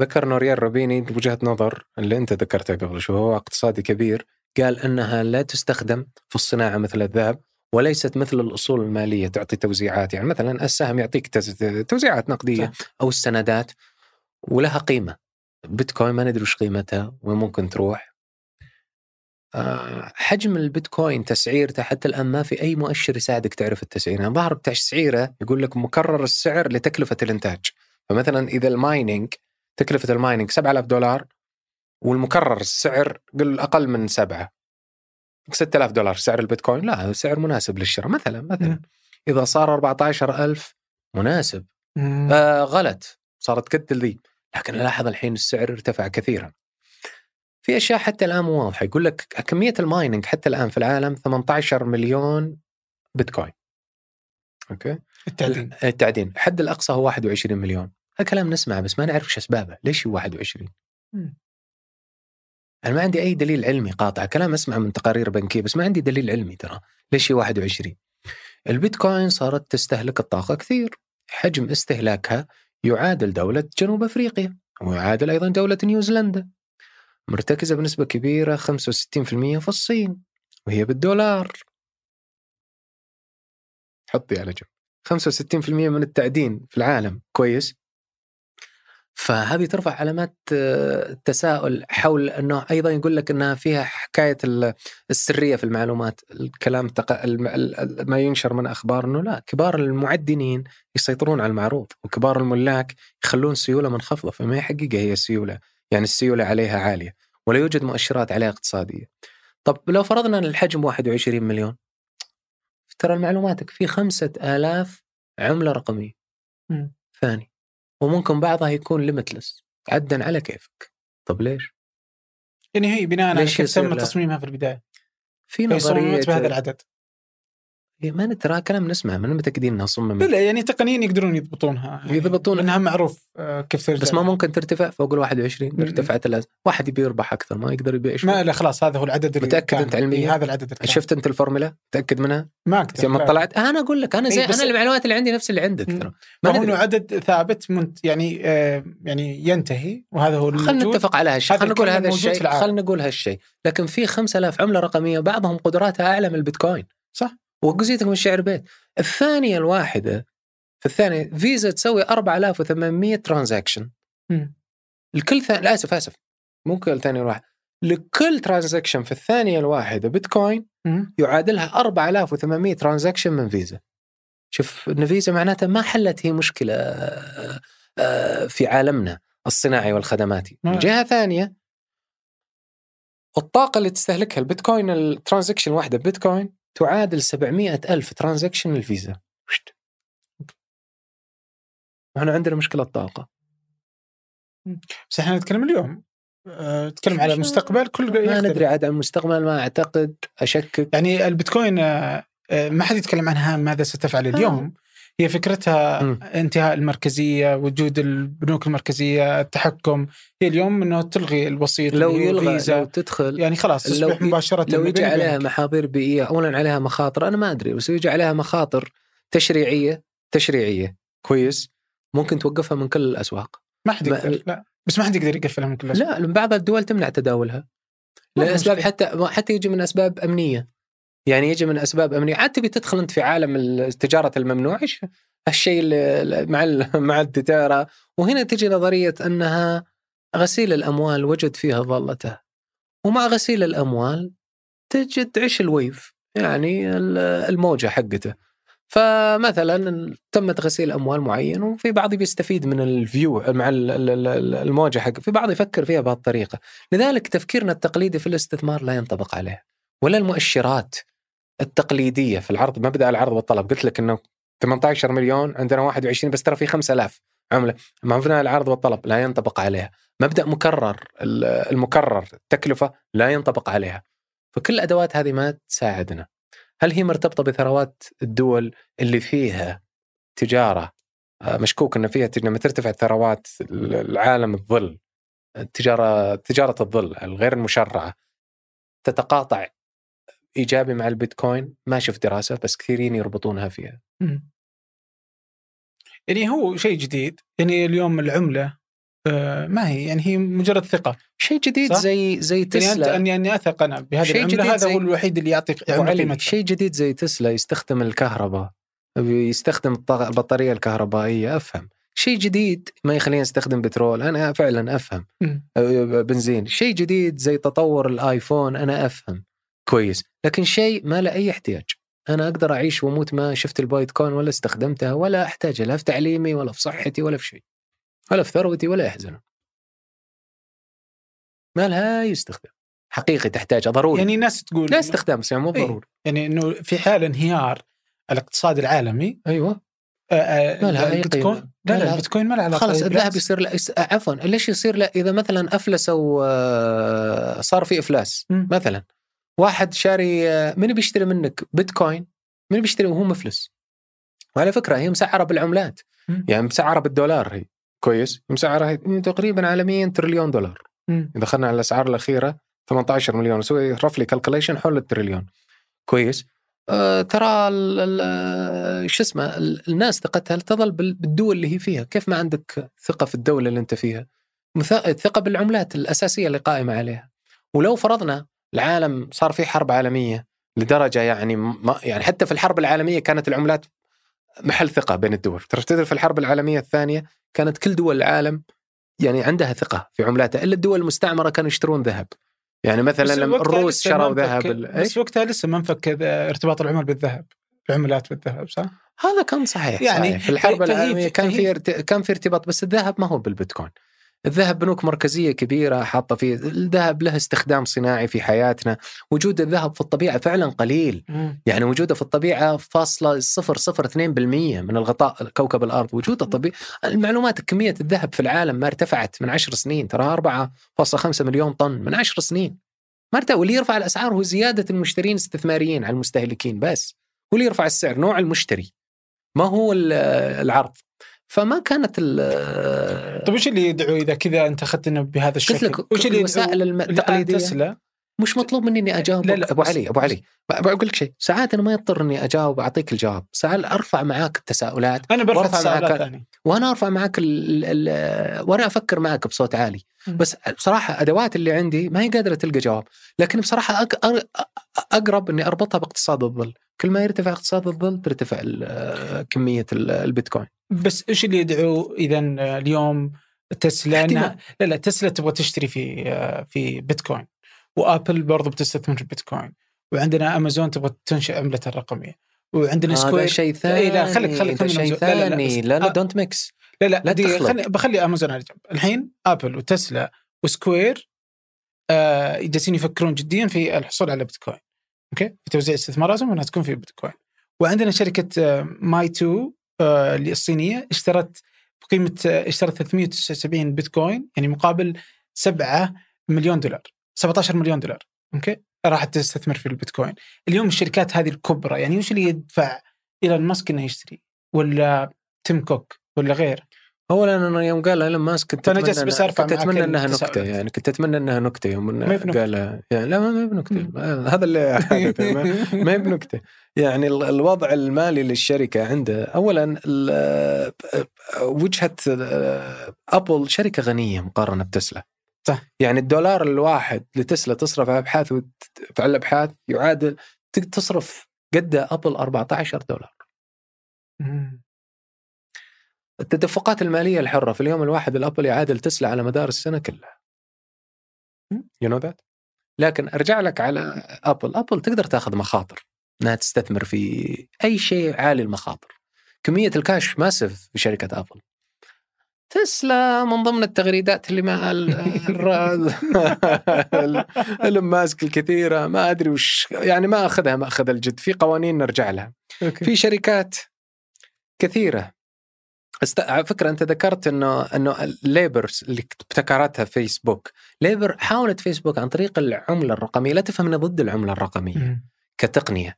ذكر نوريال روبيني وجهة نظر اللي أنت ذكرتها قبل شوي هو اقتصادي كبير. قال إنها لا تستخدم في الصناعة مثل الذهب. وليست مثل الأصول المالية تعطي توزيعات. يعني مثلا السهم يعطيك توزيعات نقدية أو السندات ولها قيمة. بيتكوين ما ندري وش قيمتها وين ممكن تروح. آه، حجم البيتكوين تسعيرته حتى الآن ما في أي مؤشر يساعدك تعرف التسعير. يعني ظهر تسعيره يقول لك مكرر السعر لتكلفة الإنتاج. فمثلا إذا ال mining تكلفة ال mining 7000 دولار والمكرر السعر قل أقل من سبعة. 6000 دولار سعر البيتكوين؟ لا سعر مناسب للشراء مثلا مثلا. م. إذا صار 14000 مناسب. آه غلط صارت قد ذي لكن لاحظ الحين السعر ارتفع كثيرا. في أشياء حتى الآن مو واضحة. يقول لك كميه ال mining حتى الآن في العالم 18 مليون بيتكوين. أوكي؟ التعدين. التعدين. الحد الأقصى هو 21 مليون. هذا كلام نسمعه بس ما نعرف إيش أسبابه. ليش هو 21 م. أنا ما عندي أي دليل علمي قاطع كلام اسمعه من تقارير بنكية بس ما عندي دليل علمي ترى. ليش هي 21 البيتكوين صارت تستهلك الطاقة كثير. حجم استهلاكها يعادل دولة جنوب أفريقيا ويعادل أيضا دولة نيوزيلندا. مرتكزة بنسبة كبيرة 65% في الصين وهي بالدولار. حطي على جنب. 65% من التعدين في العالم. كويس؟ فهذه ترفع علامات آه، تساؤل حول أنه أيضا يقول لك إنها فيها حكاية ال- السرية في المعلومات، الكلام تق... ما ينشر من أخبار إنه لا كبار المعدنين يسيطرون على المعروض وكبار الملاك يخلون سيولة منخفضة فما هي حقيقة هي سيولة، يعني السيولة عليها عالية ولا يوجد مؤشرات عليها اقتصادية. طب لو فرضنا إن الحجم 21 مليون ترى معلوماتك في خمسة آلاف عملة رقمية مم. ثاني وممكن بعضها يكون ليمتلس عدا على كيفك طب ليش؟ يعني هي بناء على كيف تم؟ تصميمها في البداية في صممت بهذا العدد ما ترى كلام نسمع من متأكدين إنها صممت لا يعني تقنيا يقدرون يضبطونها يعني يضبطون. لانها معروف آه، كيف ترجع بس ما ممكن ترتفع فوق ال 21 م- ارتفعت الأز... واحد يبي يربح أكثر ما يقدر يبيع ما لا خلاص هذا هو العدد اللي متأكد كان. أنت علمياً؟ إيه، هذا العدد اللي كان. شفت أنت الفورمولا؟ متأكد منها؟ ما أقدر لما. طلعت أنا أقول لك أنا زي إيه، بس- أنا المعلومات اللي عندي نفس اللي عندك. ترى ما ما هو إنه عدد ثابت منت يعني آه يعني ينتهي وهذا هو خلينا نتفق على هالشيء خلينا نقول هذا الشيء. خلينا نقول هالشيء لكن في 5000 عملة رقمية بعضهم قدراتها أعلى من البيتكوين صح. وقزيتك من الشعر بيت الثانية الواحدة في الثانية فيزا تسوي 4800 transaction مم. الكل ثاني لا آسف آسف مو كل ثانية الواحده لكل transaction في الثانية الواحدة بيتكوين. يعادلها 4800 transaction من فيزا شوف إن فيزا معناتها ما حلت هي مشكلة آه، آه، في عالمنا الصناعي والخدماتي نعم. جهة ثانية الطاقة اللي تستهلكها البيتكوين ال transaction واحدة بيتكوين تعادل 700 ألف transaction للفيزا. وشت. إحنا عندنا مشكلة طاقة بس إحنا نتكلم اليوم. آه، نتكلم على مش- مستقبل كل ما. ندري عاد عن المستقبل ما أعتقد. أشكك. يعني البيتكوين آه، آه، ما حد يتكلم عنها ماذا ستفعل اليوم. هي فكرتها مم. انتهاء المركزية وجود البنوك المركزية التحكم هي اليوم إنه تلغي الوسيط لو يلغى. لو تدخل يعني خلاص لو تصبح ي- مباشرة لو ما يجي عليها. محاضير بيئية اولا عليها مخاطر أنا ما أدري بس يجي عليها مخاطر تشريعية تشريعية كويس ممكن توقفها من كل الأسواق ما حد ما- يقدر لا بس ما حد يقدر يقفلها من كل الأسباب. لا بعض الدول تمنع تداولها ما لأسباب. حتى حتى يجي من أسباب أمنية يعني يجي من أسباب أمنية. عاد تبي تدخل أنت في عالم التجاره الممنوع إيش الشيء اللي مع (laughs) مع التجارة؟ وهنا تجي نظرية أنها غسيل الأموال وجد فيها ضالته. ومع غسيل الأموال تجد عش الويف يعني ال- الموجة حقته. فمثلا تمت غسيل أموال معين وفي بعض بيستفيد من الفيو مع ال- ال- ال- الموجة حق في بعض يفكر فيها بهالطريقه لذلك تفكيرنا التقليدي في الاستثمار لا ينطبق عليه. ولا المؤشرات. التقليدية في العرض مبدأ العرض والطلب قلت لك إنه 18 مليون عندنا 21 بس ترى في 5000 عملة. مبنى العرض والطلب لا ينطبق عليها. مبدأ مكرر ال- المكرر التكلفة لا ينطبق عليها. فكل الأدوات هذه ما تساعدنا. هل هي مرتبطة بثروات الدول اللي فيها تجارة؟ آه، مشكوك إن فيها لما ترتفع ثروات العالم الظل التجاره تجارة الظل الغير المشرعة تتقاطع إيجابي مع البيتكوين ما شفت دراسة بس كثيرين يربطونها فيها. يعني هو شيء جديد يعني اليوم العملة آه، ما هي يعني هي مجرد ثقة. شيء جديد صح؟ زي زي يعني تسلا. اني اني أثق أنا بهذه شيء العملة جديد هذا زي- هو الوحيد اللي يعطي أبو عمله علي قيمتها. شيء جديد زي تسلا يستخدم الكهرباء. يستخدم البطارية الكهربائية أفهم. شيء جديد ما يخلينا نستخدم بترول أنا فعلا أفهم. أه، بنزين. شيء جديد زي تطور الآيفون أنا أفهم. كويس. لكن شيء ما له أي احتياج أنا أقدر أعيش وأموت ما شفت البيتكوين ولا استخدمتها ولا أحتاجها لا في تعليمي ولا في صحتي ولا في شيء ولا في ثروتي ولا يحزن ما لها أي استخدام حقيقي تحتاجها ضروري يعني الناس تقول لا استخدام بس يعني مو إيه. ضروري يعني إنه في حال انهيار الاقتصاد العالمي أيوه آه، آه، ما لها أي البيتكوين قيمة. لا لا البيتكوين ما له علاقة خلاص الذهب. يصير لا عفوا ليش يصير لا إذا مثلا أفلسوا آه، صار في إفلاس. مثلا واحد شاري آه، من بيشتري منك؟ بيتكوين. من بيشتري؟ وهو مفلس. وعلى فكرة هي مسعرة بالعملات. مم. يعني مسعرة بالدولار هي. كويس. مسعرة تقريبا عالميا تريليون دولار. إذا دخلنا على الأسعار الأخيرة 18 مليون. سوي roughly calculation حول التريليون. كويس. آه ترى ال- شو اسمه ال- الناس ثقتها تظل بال- بالدول اللي هي فيها. كيف ما عندك ثقة في الدولة اللي أنت فيها؟ ثقة بالعملات الأساسية اللي قائمة عليها. ولو فرضنا العالم صار في حرب عالمية لدرجة يعني ما يعني حتى في الحرب العالمية كانت العملات محل ثقة بين الدول ترى في الحرب العالمية الثانية كانت كل دول العالم يعني عندها ثقة في عملاتها إلا الدول المستعمرة كانوا يشترون ذهب يعني مثلا لما الروس شروا ذهب؟ بس وقتها لسه ما انفك ذا- ارتباط العمل بالذهب العملات بالذهب صح؟ هذا كان صحيح يعني يعني في الحرب العالمية كان في. كان في ارتباط بس الذهب ما هو بالبيتكوين الذهب بنوك مركزية كبيرة حاطة فيه الذهب له استخدام صناعي في حياتنا. وجود الذهب في الطبيعة فعلا قليل. يعني وجوده في الطبيعة فاصلة صفر صفر اثنين بالمية من الغطاء كوكب الأرض. وجوده طبيعي. المعلومات كمية الذهب في العالم ما ارتفعت من عشر سنين ترى 4.5 مليون طن من عشر سنين. ما ارتفع واللي يرفع الأسعار هو زيادة المشترين الاستثماريين على المستهلكين بس. هو اللي يرفع السعر نوع المشتري. ما هو ال- العرض؟ فما كانت ال- طيب وش اللي يدعو إذا كذا أنت اخذتنا بهذا الشكل؟ قلت لك وش اللي الوسائل التقليدية. تسلا. مش مطلوب مني إني أجاوب. لا، لا، أبو علي أبو علي. بقول لك شيء. ساعات أنا ما يضطر إني أجاوب أعطيك الجواب. ساعات أرفع معاك التساؤلات أنا برفع ثانية. وأنا أرفع معك ال ال وأنا أفكر معك بصوت عالي. بس بصراحة أدوات اللي عندي ما هي قادرة تلقى جواب. لكن بصراحة أقرب إني أربطها باقتصاد الظل. كل ما يرتفع اقتصاد الظل ترتفع كمية ال- البيتكوين. بس إيش اللي يدعو اذا اليوم تسلا لا لا تسلا تبغى تشتري في في بيتكوين. وآبل برضو بتستثمر في بيتكوين. وعندنا أمازون تبغى تنشئ عملتها الرقمية. وعندنا سكوير شيء ثاني إيه لا، خليك- خليك شيء. لا، لا، لا، ثاني. لا لا آه. don't mix لا لا, لا دقيقة، تخلط. خلي بخلي أمازون على جنب. الحين آبل وتسلا وسكوير آه جالسين يفكرون جديا في الحصول على بيتكوين. أوكي؟ في توزيع استثماراتهم إنها تكون في بيتكوين. وعندنا شركة آه ماي تو آه الصينية اشترت بقيمة آه اشترت 379 بيتكوين يعني مقابل 7 مليون دولار 17 مليون دولار أوكي؟ راحت تستثمر في البيتكوين. اليوم الشركات هذه الكبرى يعني وش اللي يدفع إيلون ماسك إنه يشتري؟ ولا تيم كوك؟ ولا غير اولا أنا يوم قال إيلون ماسك كنت اتمنى جالس بس أرفع كنت أتمنى إنها نكتة. يعني كنت أتمنى إنها نكتة يوم إنه بنكتة. قال يعني لا ما هي بنكتة هذا اللي (laughs) ما- هي بنكتة يعني ال- الوضع المالي للشركة عنده اولا وجهة أبل شركة غنية مقارنة بتسلا صح. يعني الدولار الواحد لتسلا تصرف على ابحاث على الأبحاث يعادل تصرف قد أبل 14 دولار. التدفقات المالية الحرة في اليوم الواحد الأبل يعادل تسلا على مدار السنة كلها. you know that؟ لكن أرجع لك على أبل، أبل تقدر تاخذ مخاطر إنها تستثمر في أي شيء عالي المخاطر. كمية ال cash massive في شركة أبل. تسلا من ضمن التغريدات اللي مع ايلون ماسك (laughs) الكثيرة ما أدري وش يعني ما أخذها ما أخذ الجد في قوانين نرجع لها. في شركات كثيرة است... على فكرة أنت ذكرت انه إنه الليبرا اللي ابتكرتها فيسبوك ليبرا حاولت فيسبوك عن طريق العملة الرقمية. لا تفهم اني ضد العملة الرقمية. كتقنية.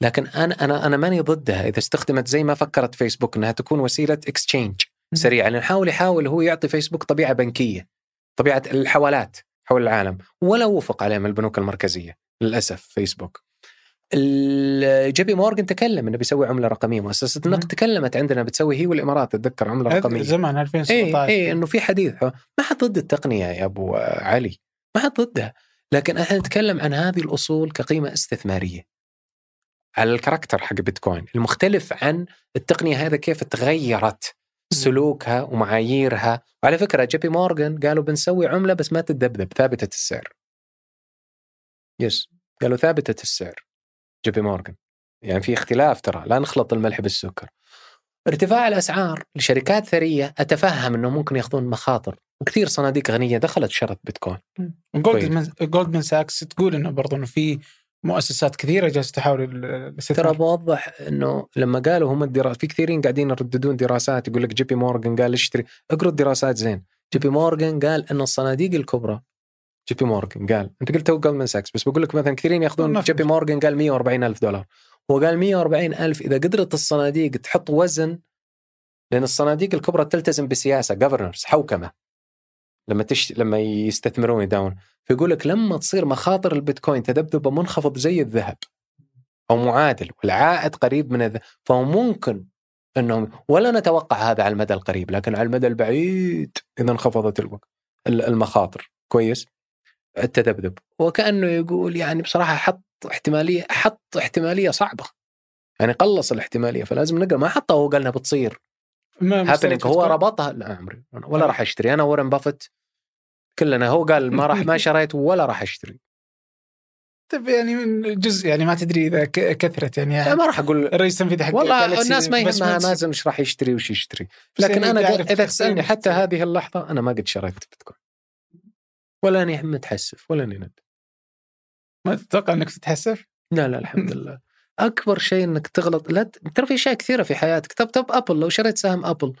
لكن أنا أنا أنا ماني ضدها. إذا استخدمت زي ما فكرت فيسبوك إنها تكون وسيلة exchange سريعة. لأن حاول يحاول هو يعطي فيسبوك طبيعة بنكية. طبيعة الحوالات حول العالم. ولا وفق عليهم البنوك المركزية. للأسف فيسبوك جي بي مورجن تكلم إنه بيسوي عملة رقمية مؤسسة. النقد. تكلمت عندنا بتسوي هي والإمارات اتذكر عملة رقمية. زمان اي 2017 اي إنه في حديث ما حد ضد التقنية يا أبو علي. ما حد ضدها لكن إحنا نتكلم عن هذه الأصول كقيمة استثمارية. على ال character حق بيتكوين المختلف عن التقنية هذا كيف تغيرت سلوكها ومعاييرها. وعلى فكرة جي بي مورجان قالوا بنسوي عملة بس ما تتذبذب ثابتة السعر. yes قالوا ثابتة السعر. جي بي مورجان يعني في اختلاف ترى لا نخلط الملح بالسكر. ارتفاع الأسعار لشركات ثرية أتفهم إنه ممكن يأخذون مخاطر. وكثير صناديق غنية دخلت شرت بيتكوين. جولدمان جولدمان ساكس تقول إنه برضه إنه في مؤسسات كثيرة جالسة تحاول ترى بوضح إنه لما قالوا هم الدراسات في كثيرين قاعدين يرددون دراسات يقول لك جي بي مورجان قال اشتري اقروا الدراسات زين. جي بي مورجان قال إن الصناديق الكبرى جي بي مورجان قال أنت قلت two جولدمان ساكس بس بقول لك مثلا كثيرين يأخذون جي بي. مورجان قال 140 ألف دولار. هو قال 140 ألف إذا قدرت الصناديق تحط وزن لأن الصناديق الكبرى تلتزم بسياسة governance حوكمة. لما تش... لما يستثمرون يداون فيقول لك لما تصير مخاطر البيتكوين تذبذبه منخفض زي الذهب أو معادل والعائد قريب من الذهب فهو ممكن أنهم ولا نتوقع هذا على المدى القريب لكن على المدى البعيد إذا انخفضت الوقت المخاطر. كويس؟ التذبذب. وكانه يقول يعني بصراحة حط احتمالية حط احتمالية صعبة. يعني قلص الاحتمالية فلازم نقرأ. ما حطها وهو قال إنها بتصير. ما هو؟ ربطها؟ لا عمري. ولا. راح أشتري. أنا وارن بافت كلنا. هو قال ما راح ما (laughs) شريت ولا راح أشتري. طيب يعني من جزء يعني ما تدري إذا كثرت يعني لا ما راح أقول الرئيس التنفيذي حق والله الناس ما يهمها. مازن إيش راح يشتري وش يشتري. لكن يعني أنا إذا تسألني حتى. هذه اللحظة أنا ما قد شريت بيتكوين. ولا اني متحسف ولا اني ند ما تتوقع إنك تتحسف؟ لا لا الحمد (laughs) لله. أكبر شيء إنك تغلط لا ترى في أشياء كثيرة في حياتك. طب طب أبل لو شريت سهم أبل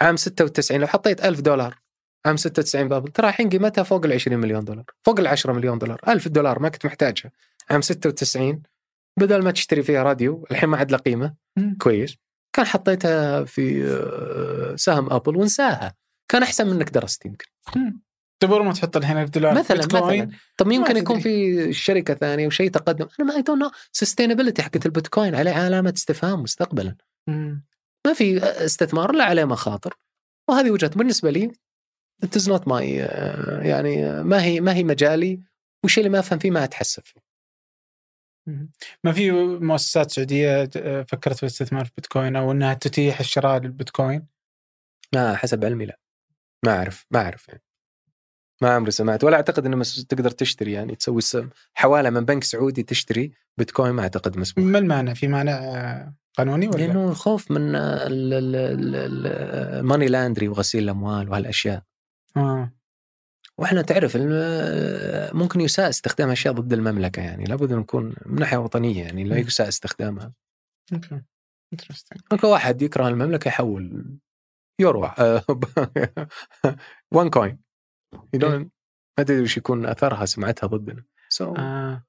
عام 96 لو حطيت ألف دولار عام 96 بأبل ترى الحين قيمتها فوق ال 20 مليون دولار فوق ال 10 مليون دولار. 1000 دولار ما كنت محتاجها عام 96 بدل ما تشتري فيها راديو الحين ما عاد له قيمة. كويس. كان حطيتها في آه، سهم أبل وانساها كان أحسن منك درست يمكن. تبغى ما تحط الحين الدولار مثلا بيتكوين مثلا طب يمكن يكون. في شركة ثانية وشيء تقدم. أنا ما I don't know sustainability حقت البيتكوين عليه علامة استفهام مستقبلا. مم. ما في استثمار إلا عليه مخاطر. وهذه وجهة بالنسبة لي. It is not my آه، يعني آه، ما هي ما هي مجالي. والشيء اللي ما أفهم فيه ما اتحسب فيه. ما في مؤسسات سعودية آه، فكرت في الاستثمار في بيتكوين أو إنها تتيح الشراء للبيتكوين؟ ما حسب علمي لا. ما أعرف ما أعرف يعني. ما عمري سمعت ولا أعتقد إنه مس- تقدر تشتري يعني تسوي حوالة من بنك سعودي تشتري بيتكوين ما أعتقد مسموح ما المانع في آه، قانوني ولا؟ لأنه الخوف من الماني لاندري وغسيل الأموال وهالأشياء آه. وإحنا تعرف الم- ممكن يساء استخدام أشياء ضد المملكة يعني لابد إن نكون من ناحية وطنية يعني لا. يساء استخدامها okay. ممكن واحد يكره المملكة يحول يورو one coin ما أدري وش يكون اثرها سمعتها ضدنا so آه.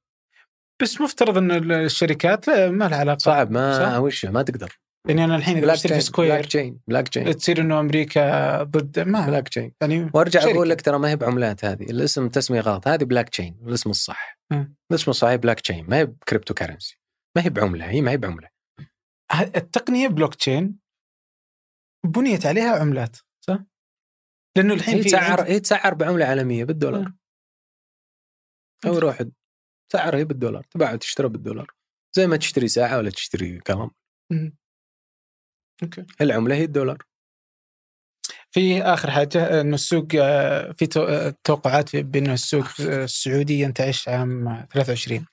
بس مفترض إن الشركات لا ما لها علاقة صعب صح؟ ما وش ما تقدر يعني أنا الحين إذا block بشتري chain في Square block تشين بلاك تشين تصير إنه أمريكا ضد ما بلاك تشين يعني وأرجع شركة. أقول لك ترى ما هي بعملات هذه الاسم تسمية غلط هذه بلاك تشين الاسم الصح مم. الاسم الصحيح بلاك تشين ما هي ب cryptocurrency ما هي بعملة هي ما هي بعملة التقنية بلوك تشين بنيت عليها عملات صح؟ لأنه الحين في تسعر هي تسعر بعمله عالمية بالدولار. مم. أو يروح تسعر هي بالدولار. تباع تشتري بالدولار. زي ما تشتري ساعة ولا تشتري قلم. okay. العملة هي الدولار. في آخر حاجة إنه السوق آه، في تو- آه، توقعات بانه السوق آه، السعودي ينتعش عام 23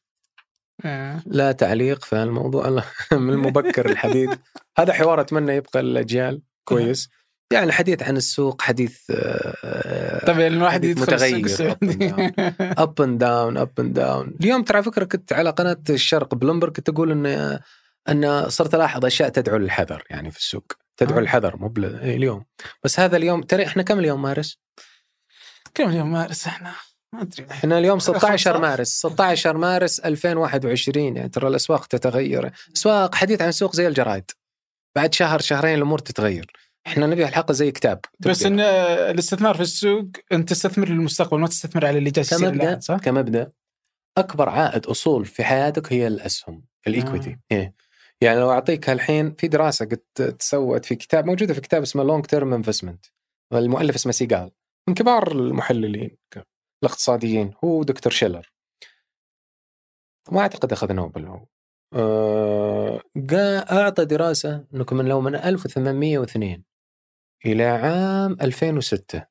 آه، لا تعليق في الموضوع (laughs) من المبكر الحديث (laughs) هذا حوار أتمنى يبقى للاجيال كويس. يعني الحديث عن السوق حديث آه، طبعا الواحد حديث يدخل متغير up and down up and down اليوم ترى فكرة كنت على قناة الشرق بلومبرج كنت أقول إن إن صرت ألاحظ أشياء تدعو للحذر يعني في السوق. تدعو آه. للحذر مو بل- إيه، اليوم. بس هذا اليوم ترى إحنا كم اليوم مارس؟ كم اليوم مارس إحنا؟ ما أدري. إحنا اليوم 16 15. مارس 16 مارس 2021 يعني ترى الأسواق تتغير. أسواق حديث عن السوق زي الجرايد. بعد شهر شهرين الأمور تتغير. إحنا نبي الحلقة زي كتاب بس. إن آه، الاستثمار في السوق أنت تستثمر للمستقبل ما تستثمر على اللي جالس يصير كمبدأ الان صح؟ كمبدأ أكبر عائد أصول في حياتك هي الأسهم ال equity آه. إيه. يعني لو أعطيك الحين في دراسة قد تسوت في كتاب موجودة في كتاب اسمه long term investment المؤلف اسمه سيجال من كبار المحللين الاقتصاديين هو دكتور شيلر ما أعتقد أخذ نوبل هو قا- أعطى دراسة انكم من لو من 1802 إلى عام 2006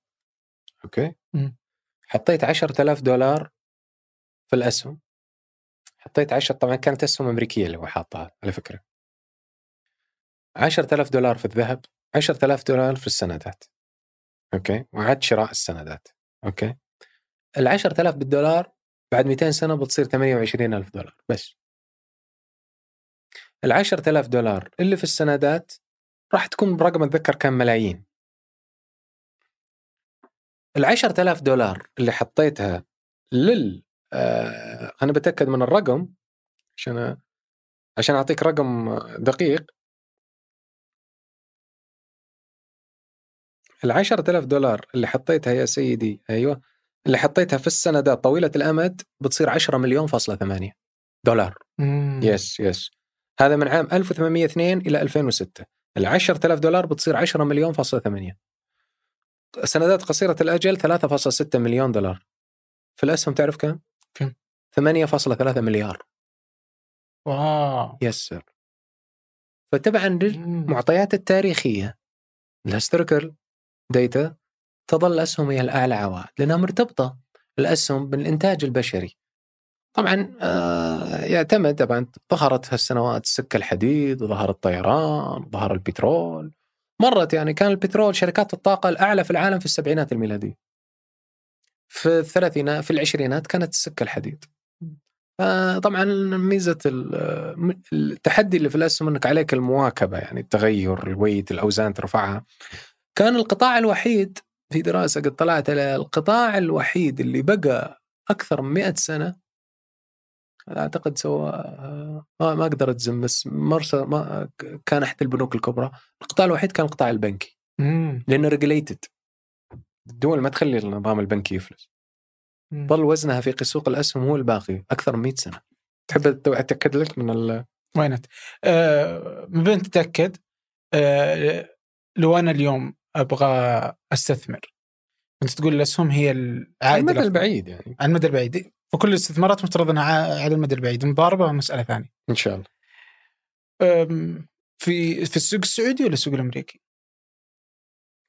okay؟ مم. حطيت 10000 دولار في الأسهم. حطيت 10 طبعا كانت أسهم أمريكية اللي هو حاطها على فكرة. 10000 دولار في الذهب 10000 دولار في السندات. okay؟ وعد شراء السندات. okay؟ ال 10000 بالدولار بعد 200 سنة بتصير 28000 دولار بس. ال 10000 دولار اللي في السندات راح تكون برقم أتذكر كان ملايين. ال 10000 دولار اللي حطيتها لل آه أنا بتأكد من الرقم عشان عشان أعطيك رقم دقيق. ال 10000 دولار اللي حطيتها يا سيدي أيوه اللي حطيتها في السندات طويلة الأمد بتصير 10 مليون فاصلة 8 دولار. مم. yes yes. هذا من عام 1802 إلى 2006 ال 10000 دولار بتصير 10 مليون فاصلة 8 سندات قصيرة الأجل 3.6 مليون دولار في الأسهم تعرف كم؟ كم؟ 8.3 مليار wow yes sir فتبعا مم. للمعطيات التاريخية ال historical data تظل الاسهم هي الأعلى عوائد لأنها مرتبطة الأسهم بالإنتاج البشري. طبعا آه يعتمد طبعا ظهرت هالسنوات السكه الحديد وظهر الطيران وظهر البترول مرت يعني كان البترول شركات الطاقة الأعلى في العالم في السبعينات الميلادية. في الثلاثينات في العشرينات كانت السكه الحديد. طبعا ميزة التحدي اللي في الاسهم انك عليك المواكبة يعني التغير الويت الأوزان ترفعها كان القطاع الوحيد في دراسة قد طلعت على القطاع الوحيد اللي بقى أكثر من 100 سنة أعتقد سوى ما, ما أقدر أجزم بس مرسى ما كان أحد البنوك الكبرى. القطاع الوحيد كان القطاع البنكي. لأنه regulated الدول ما تخلي النظام البنكي يفلس. ظل وزنها في سوق الأسهم هو الباقي أكثر من 100 سنة. تحب أتأكد لك من ال وينت آه من بين تتأكد آه لو أنا اليوم أبغى أستثمر انت تقول الاسهم هي العائد على المدى البعيد يعني. على المدى البعيد. وكل الاستثمارات مفترض إنها على المدى البعيد. المضاربه مساله ثانية. إن شاء الله. في في السوق السعودي ولا السوق الأمريكي؟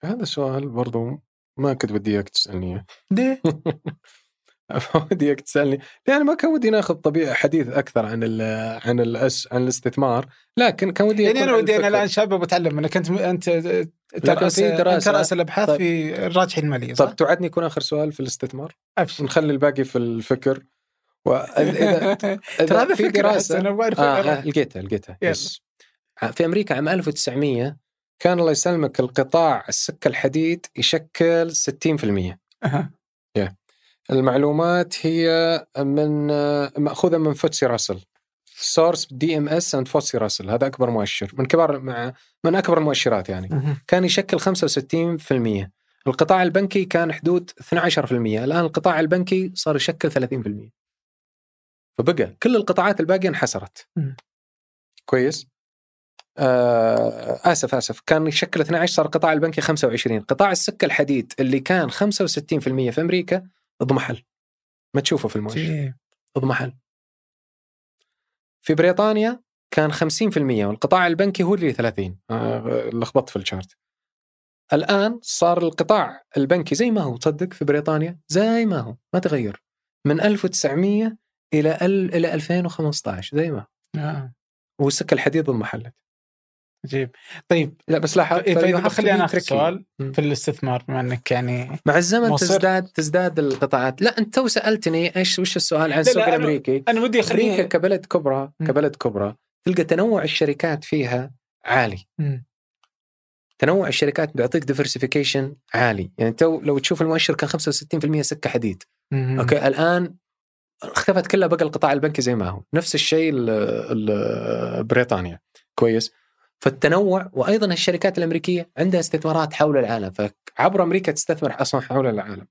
هذا سؤال برضو ما كنت بدي إياك تسألني ليه؟ (laughs) (laughs) ودي اياك تسألني. لأن ما كان ودي ناخذ طبيعه حديث أكثر عن ال عن الأس عن الاستثمار. لكن كان ودي يعني أنا ودي أنا الآن شاب بتعلم منك أنت انت ترأس أنت رأس الأبحاث طيب. في الراجحيه المالية صح؟ طيب توعدني يكون آخر سؤال في الاستثمار؟ أبشر. ونخلي الباقي في الفكر. واذا (laughs) ترى هذا في دراسة. أنا بعرف آه, آه لقيتها لقيتها. يس في أمريكا عام 1900 كان الله يسلمك القطاع السكة الحديد يشكل 60% أه. المعلومات هي من مأخوذة من FTSE Russell. source DMS and FTSE Russell. هذا أكبر مؤشر. من كبار مع من أكبر المؤشرات يعني. كان يشكل 65% القطاع البنكي كان حدود 12% الآن القطاع البنكي صار يشكل 30% فبقى كل القطاعات الباقية انحسرت. كويس؟ آه آسف آسف. كان يشكل 12 صار القطاع البنكي 25 قطاع السكة الحديد اللي كان 65% في أمريكا اضمحل. ما تشوفه في المؤشر. اضمحل. في بريطانيا كان 50% والقطاع البنكي هو اللي 30 آه لخبطت في الشارت. الآن صار القطاع البنكي زي ما هو. تصدق في بريطانيا؟ زي ما هو. ما تغير. من 1900 إلى ال إلى 2015 زي ما هو. آه. والسكة الحديد اضمحلت. عجيب طيب لا بس لاحظ فإذا خلي أنا اخر سؤال في الاستثمار بما إنك يعني مع الزمن مصر. تزداد تزداد القطاعات. لا أنت تو سألتني إيش وش السؤال عن السوق الأمريكي؟ أنا ودي أمريكا كبلد كبرى كبلد كبرى تلقى تنوع الشركات فيها عالي. م. تنوع الشركات بيعطيك diversification عالي. يعني تو لو تشوف المؤشر كان 65% سكة حديد. م. okay الآن اختفت كلها بقى القطاع البنكي زي ما هو. نفس الشيء بريطانيا. كويس. فالتنوع وأيضا الشركات الأمريكية عندها استثمارات حول العالم فعبر أمريكا تستثمر أصلا حول العالم.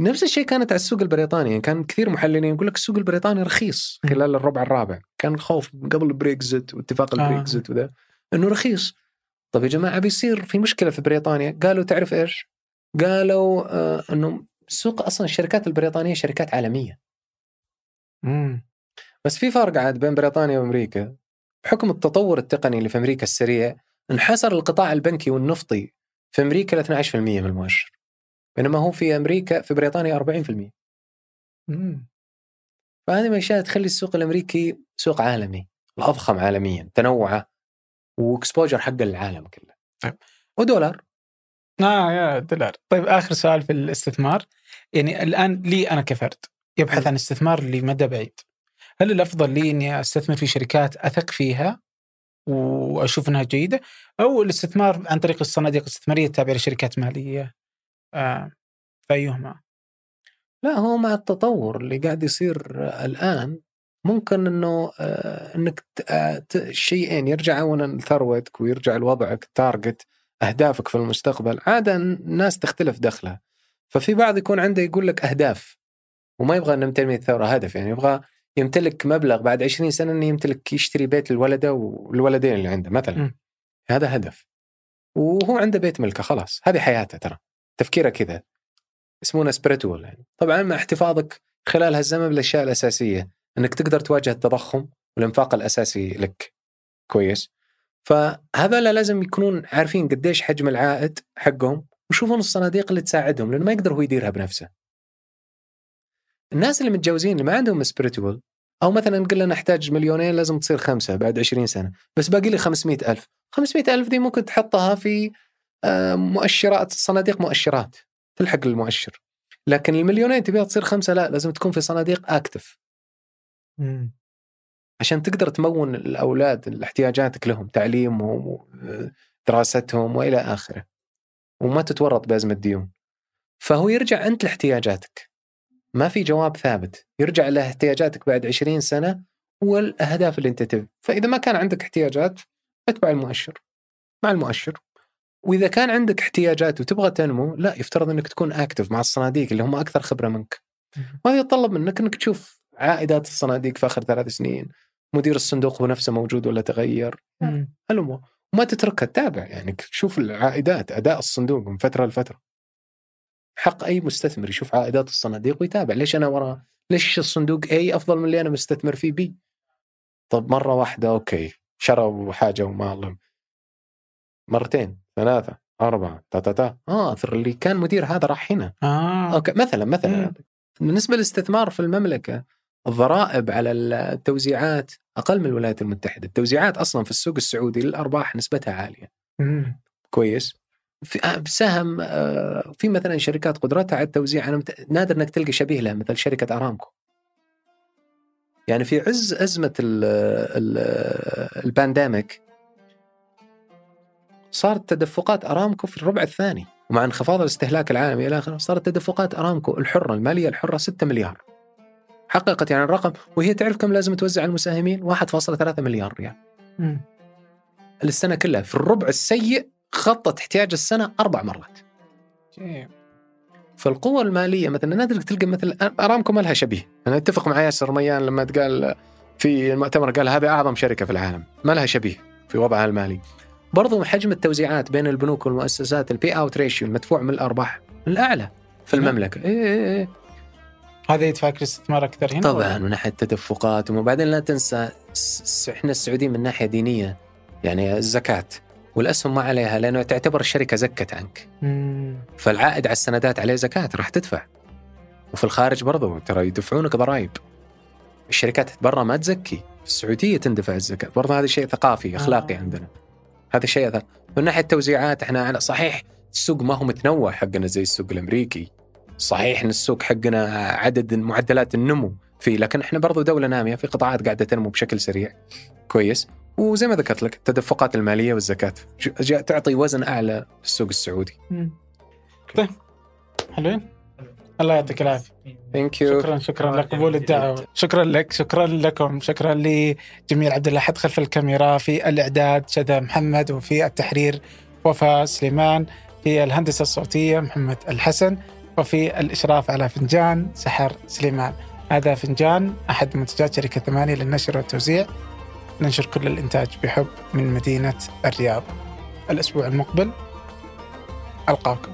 نفس الشيء كانت على السوق البريطاني يعني كان كثير محللين يقول لك السوق البريطاني رخيص خلال الربع الرابع كان خوف قبل البريكزت واتفاق آه. البريكزت وذا إنه رخيص طيب يا جماعة بيصير في مشكلة في بريطانيا قالوا تعرف إيش؟ قالوا آه إنه السوق أصلا الشركات البريطانية شركات عالمية مم. بس في فرق عاد بين بريطانيا وأمريكا بحكم التطور التقني اللي في أمريكا السريع انحصر القطاع البنكي والنفطي في أمريكا ل 12% من المؤشر بينما هو في أمريكا في بريطانيا 40% امم فهذه من الأشياء تخلي السوق الأمريكي سوق عالمي الأضخم عالميا تنوعه واكسبوجر حق العالم كله. طيب. ودولار آه يا دولار. طيب آخر سؤال في الاستثمار. يعني الآن لي أنا كفرد يبحث عن استثمار لمدى بعيد. هل الأفضل لي إني أستثمر في شركات أثق فيها وأشوف إنها جيدة أو الاستثمار عن طريق الصناديق الاستثمارية التابعة لشركات مالية؟ آه فايهما؟ لا هو مع التطور اللي قاعد يصير الآن ممكن إنه آه إنك آه شيئين يرجع اولا لثروتك ويرجع لوضعك تارجت أهدافك في المستقبل. عادة الناس تختلف دخلها. ففي بعض يكون عنده يقول لك أهداف وما يبغى ان تنميه الثورة هدف يعني يبغى يمتلك مبلغ بعد 20 سنة إنه يمتلك يشتري بيت للولدة والولدين اللي عنده مثلا. م. هذا هدف. وهو عنده بيت ملكه خلاص. هذه حياته ترى. تفكيره كذا. يسمونه سبريتوال يعني. طبعا مع احتفاظك خلال هالزمن بالأشياء الأساسية. إنك تقدر تواجه التضخم والإنفاق الأساسي لك. كويس. فهذا لازم يكونون عارفين قديش حجم العائد حقهم. ويشوفون الصناديق اللي تساعدهم لأنه ما يقدر هو يديرها بنفسه. الناس اللي متجوزين اللي ما عندهم spiritual أو مثلا نقول أنا احتاج مليونين لازم تصير خمسة بعد 20 سنة بس باقي لي 500 ألف. 500 ألف دي ممكن تحطها في آه، مؤشرات صناديق مؤشرات تلحق المؤشر. لكن المليونين تبيها تصير خمسة لا لازم تكون في صناديق active عشان تقدر تمون الأولاد احتياجاتك لهم تعليمهم دراستهم وإلى آخره. وما تتورط بأزمة ديون. فهو يرجع أنت لاحتياجاتك. ما في جواب ثابت. يرجع لاحتياجاتك بعد 20 سنة والأهداف اللي أنت تبي. فإذا ما كان عندك احتياجات اتبع المؤشر. مع المؤشر. وإذا كان عندك احتياجات وتبغى تنمو لا يفترض إنك تكون اكتف مع الصناديق اللي هم أكثر خبرة منك. وهذا يتطلب منك إنك تشوف عائدات الصناديق في آخر ثلاث سنين. مدير الصندوق هو نفسه موجود ولا تغير. هلمو وما تتركها تتابع. يعني تشوف العائدات أداء الصندوق من فترة لفترة. حق أي مستثمر يشوف عائدات الصناديق ويتابع ليش أنا ورا ليش الصندوق اي أفضل من اللي أنا مستثمر فيه بي طب مرة واحدة أوكي شروا حاجة وما مرتين ثلاثة أربعة تا تا تا آه اللي كان مدير هذا راح هنا آه. أوكي مثلا مثلا مم. بالنسبة للاستثمار في المملكة الضرائب على التوزيعات أقل من الولايات المتحدة، التوزيعات أصلا في السوق السعودي للأرباح نسبتها عالية. مم. كويس؟ في آه، سهم آه، في مثلا شركات قدرتها على التوزيع أنا نادر إنك تلقى شبيه لها مثل شركة أرامكو. يعني في عز أزمة البانديميك صارت تدفقات أرامكو في الربع الثاني ومع انخفاض الاستهلاك العالمي إلى آخره صارت تدفقات أرامكو الحرة المالية الحرة 6 مليار. حققت يعني الرقم وهي تعرف كم لازم توزع على المساهمين 1.3 مليار ريال. م. السنة كلها في الربع السيء خطت احتياج السنة أربع مرات. جيب. فالقوة المالية مثلا نادر تلقى مثل ارامكو ما لها شبيه، أنا أتفق مع ياسر رميان لما قال في المؤتمر قال هذه أعظم شركة في العالم، ما لها شبيه في وضعها المالي. برضو حجم التوزيعات بين البنوك والمؤسسات ال payout ratio المدفوع من الأرباح الأعلى في نعم. المملكة إيه إيه إيه. هذا يدفعك الاستثمار أكثر هنا طبعا من ناحية التدفقات وبعدين لا تنسى إحنا السعوديين من ناحية دينية يعني الزكاة والأسهم ما عليها لأنه تعتبر الشركة زكت عنك. مم. فالعائد على السندات عليه زكاة راح تدفع. وفي الخارج برضو ترى يدفعونك ضرائب. الشركات برا ما تزكي في السعودية تندفع الزكاة. برضه هذا شيء ثقافي أخلاقي آه. عندنا. هذا شيء أثر. من ناحية التوزيعات إحنا على صحيح السوق ما هو متنوع حقنا زي السوق الأمريكي. صحيح إن السوق حقنا عدد معدلات النمو فيه لكن إحنا برضو دولة نامية في قطاعات قاعدة تنمو بشكل سريع. كويس. وزي ما ذكرت لك التدفقات المالية والزكاة. تعطي وزن أعلى للسوق السعودي. طيب. حلوين؟ الله يعطيك العافية. ثانك يو شكرا شكرا لقبول الدعوة. شكرا لك شكرا لكم. شكرا لجميل عبد الله. حد خلف الكاميرا في الإعداد شذا محمد وفي التحرير وفاء سليمان. في الهندسة الصوتية محمد الحسن. وفي الإشراف على فنجان سحر سليمان. هذا فنجان أحد منتجات شركة ثمانية للنشر والتوزيع. ننشر كل الإنتاج بحب من مدينة الرياض. الأسبوع المقبل ألقاكم.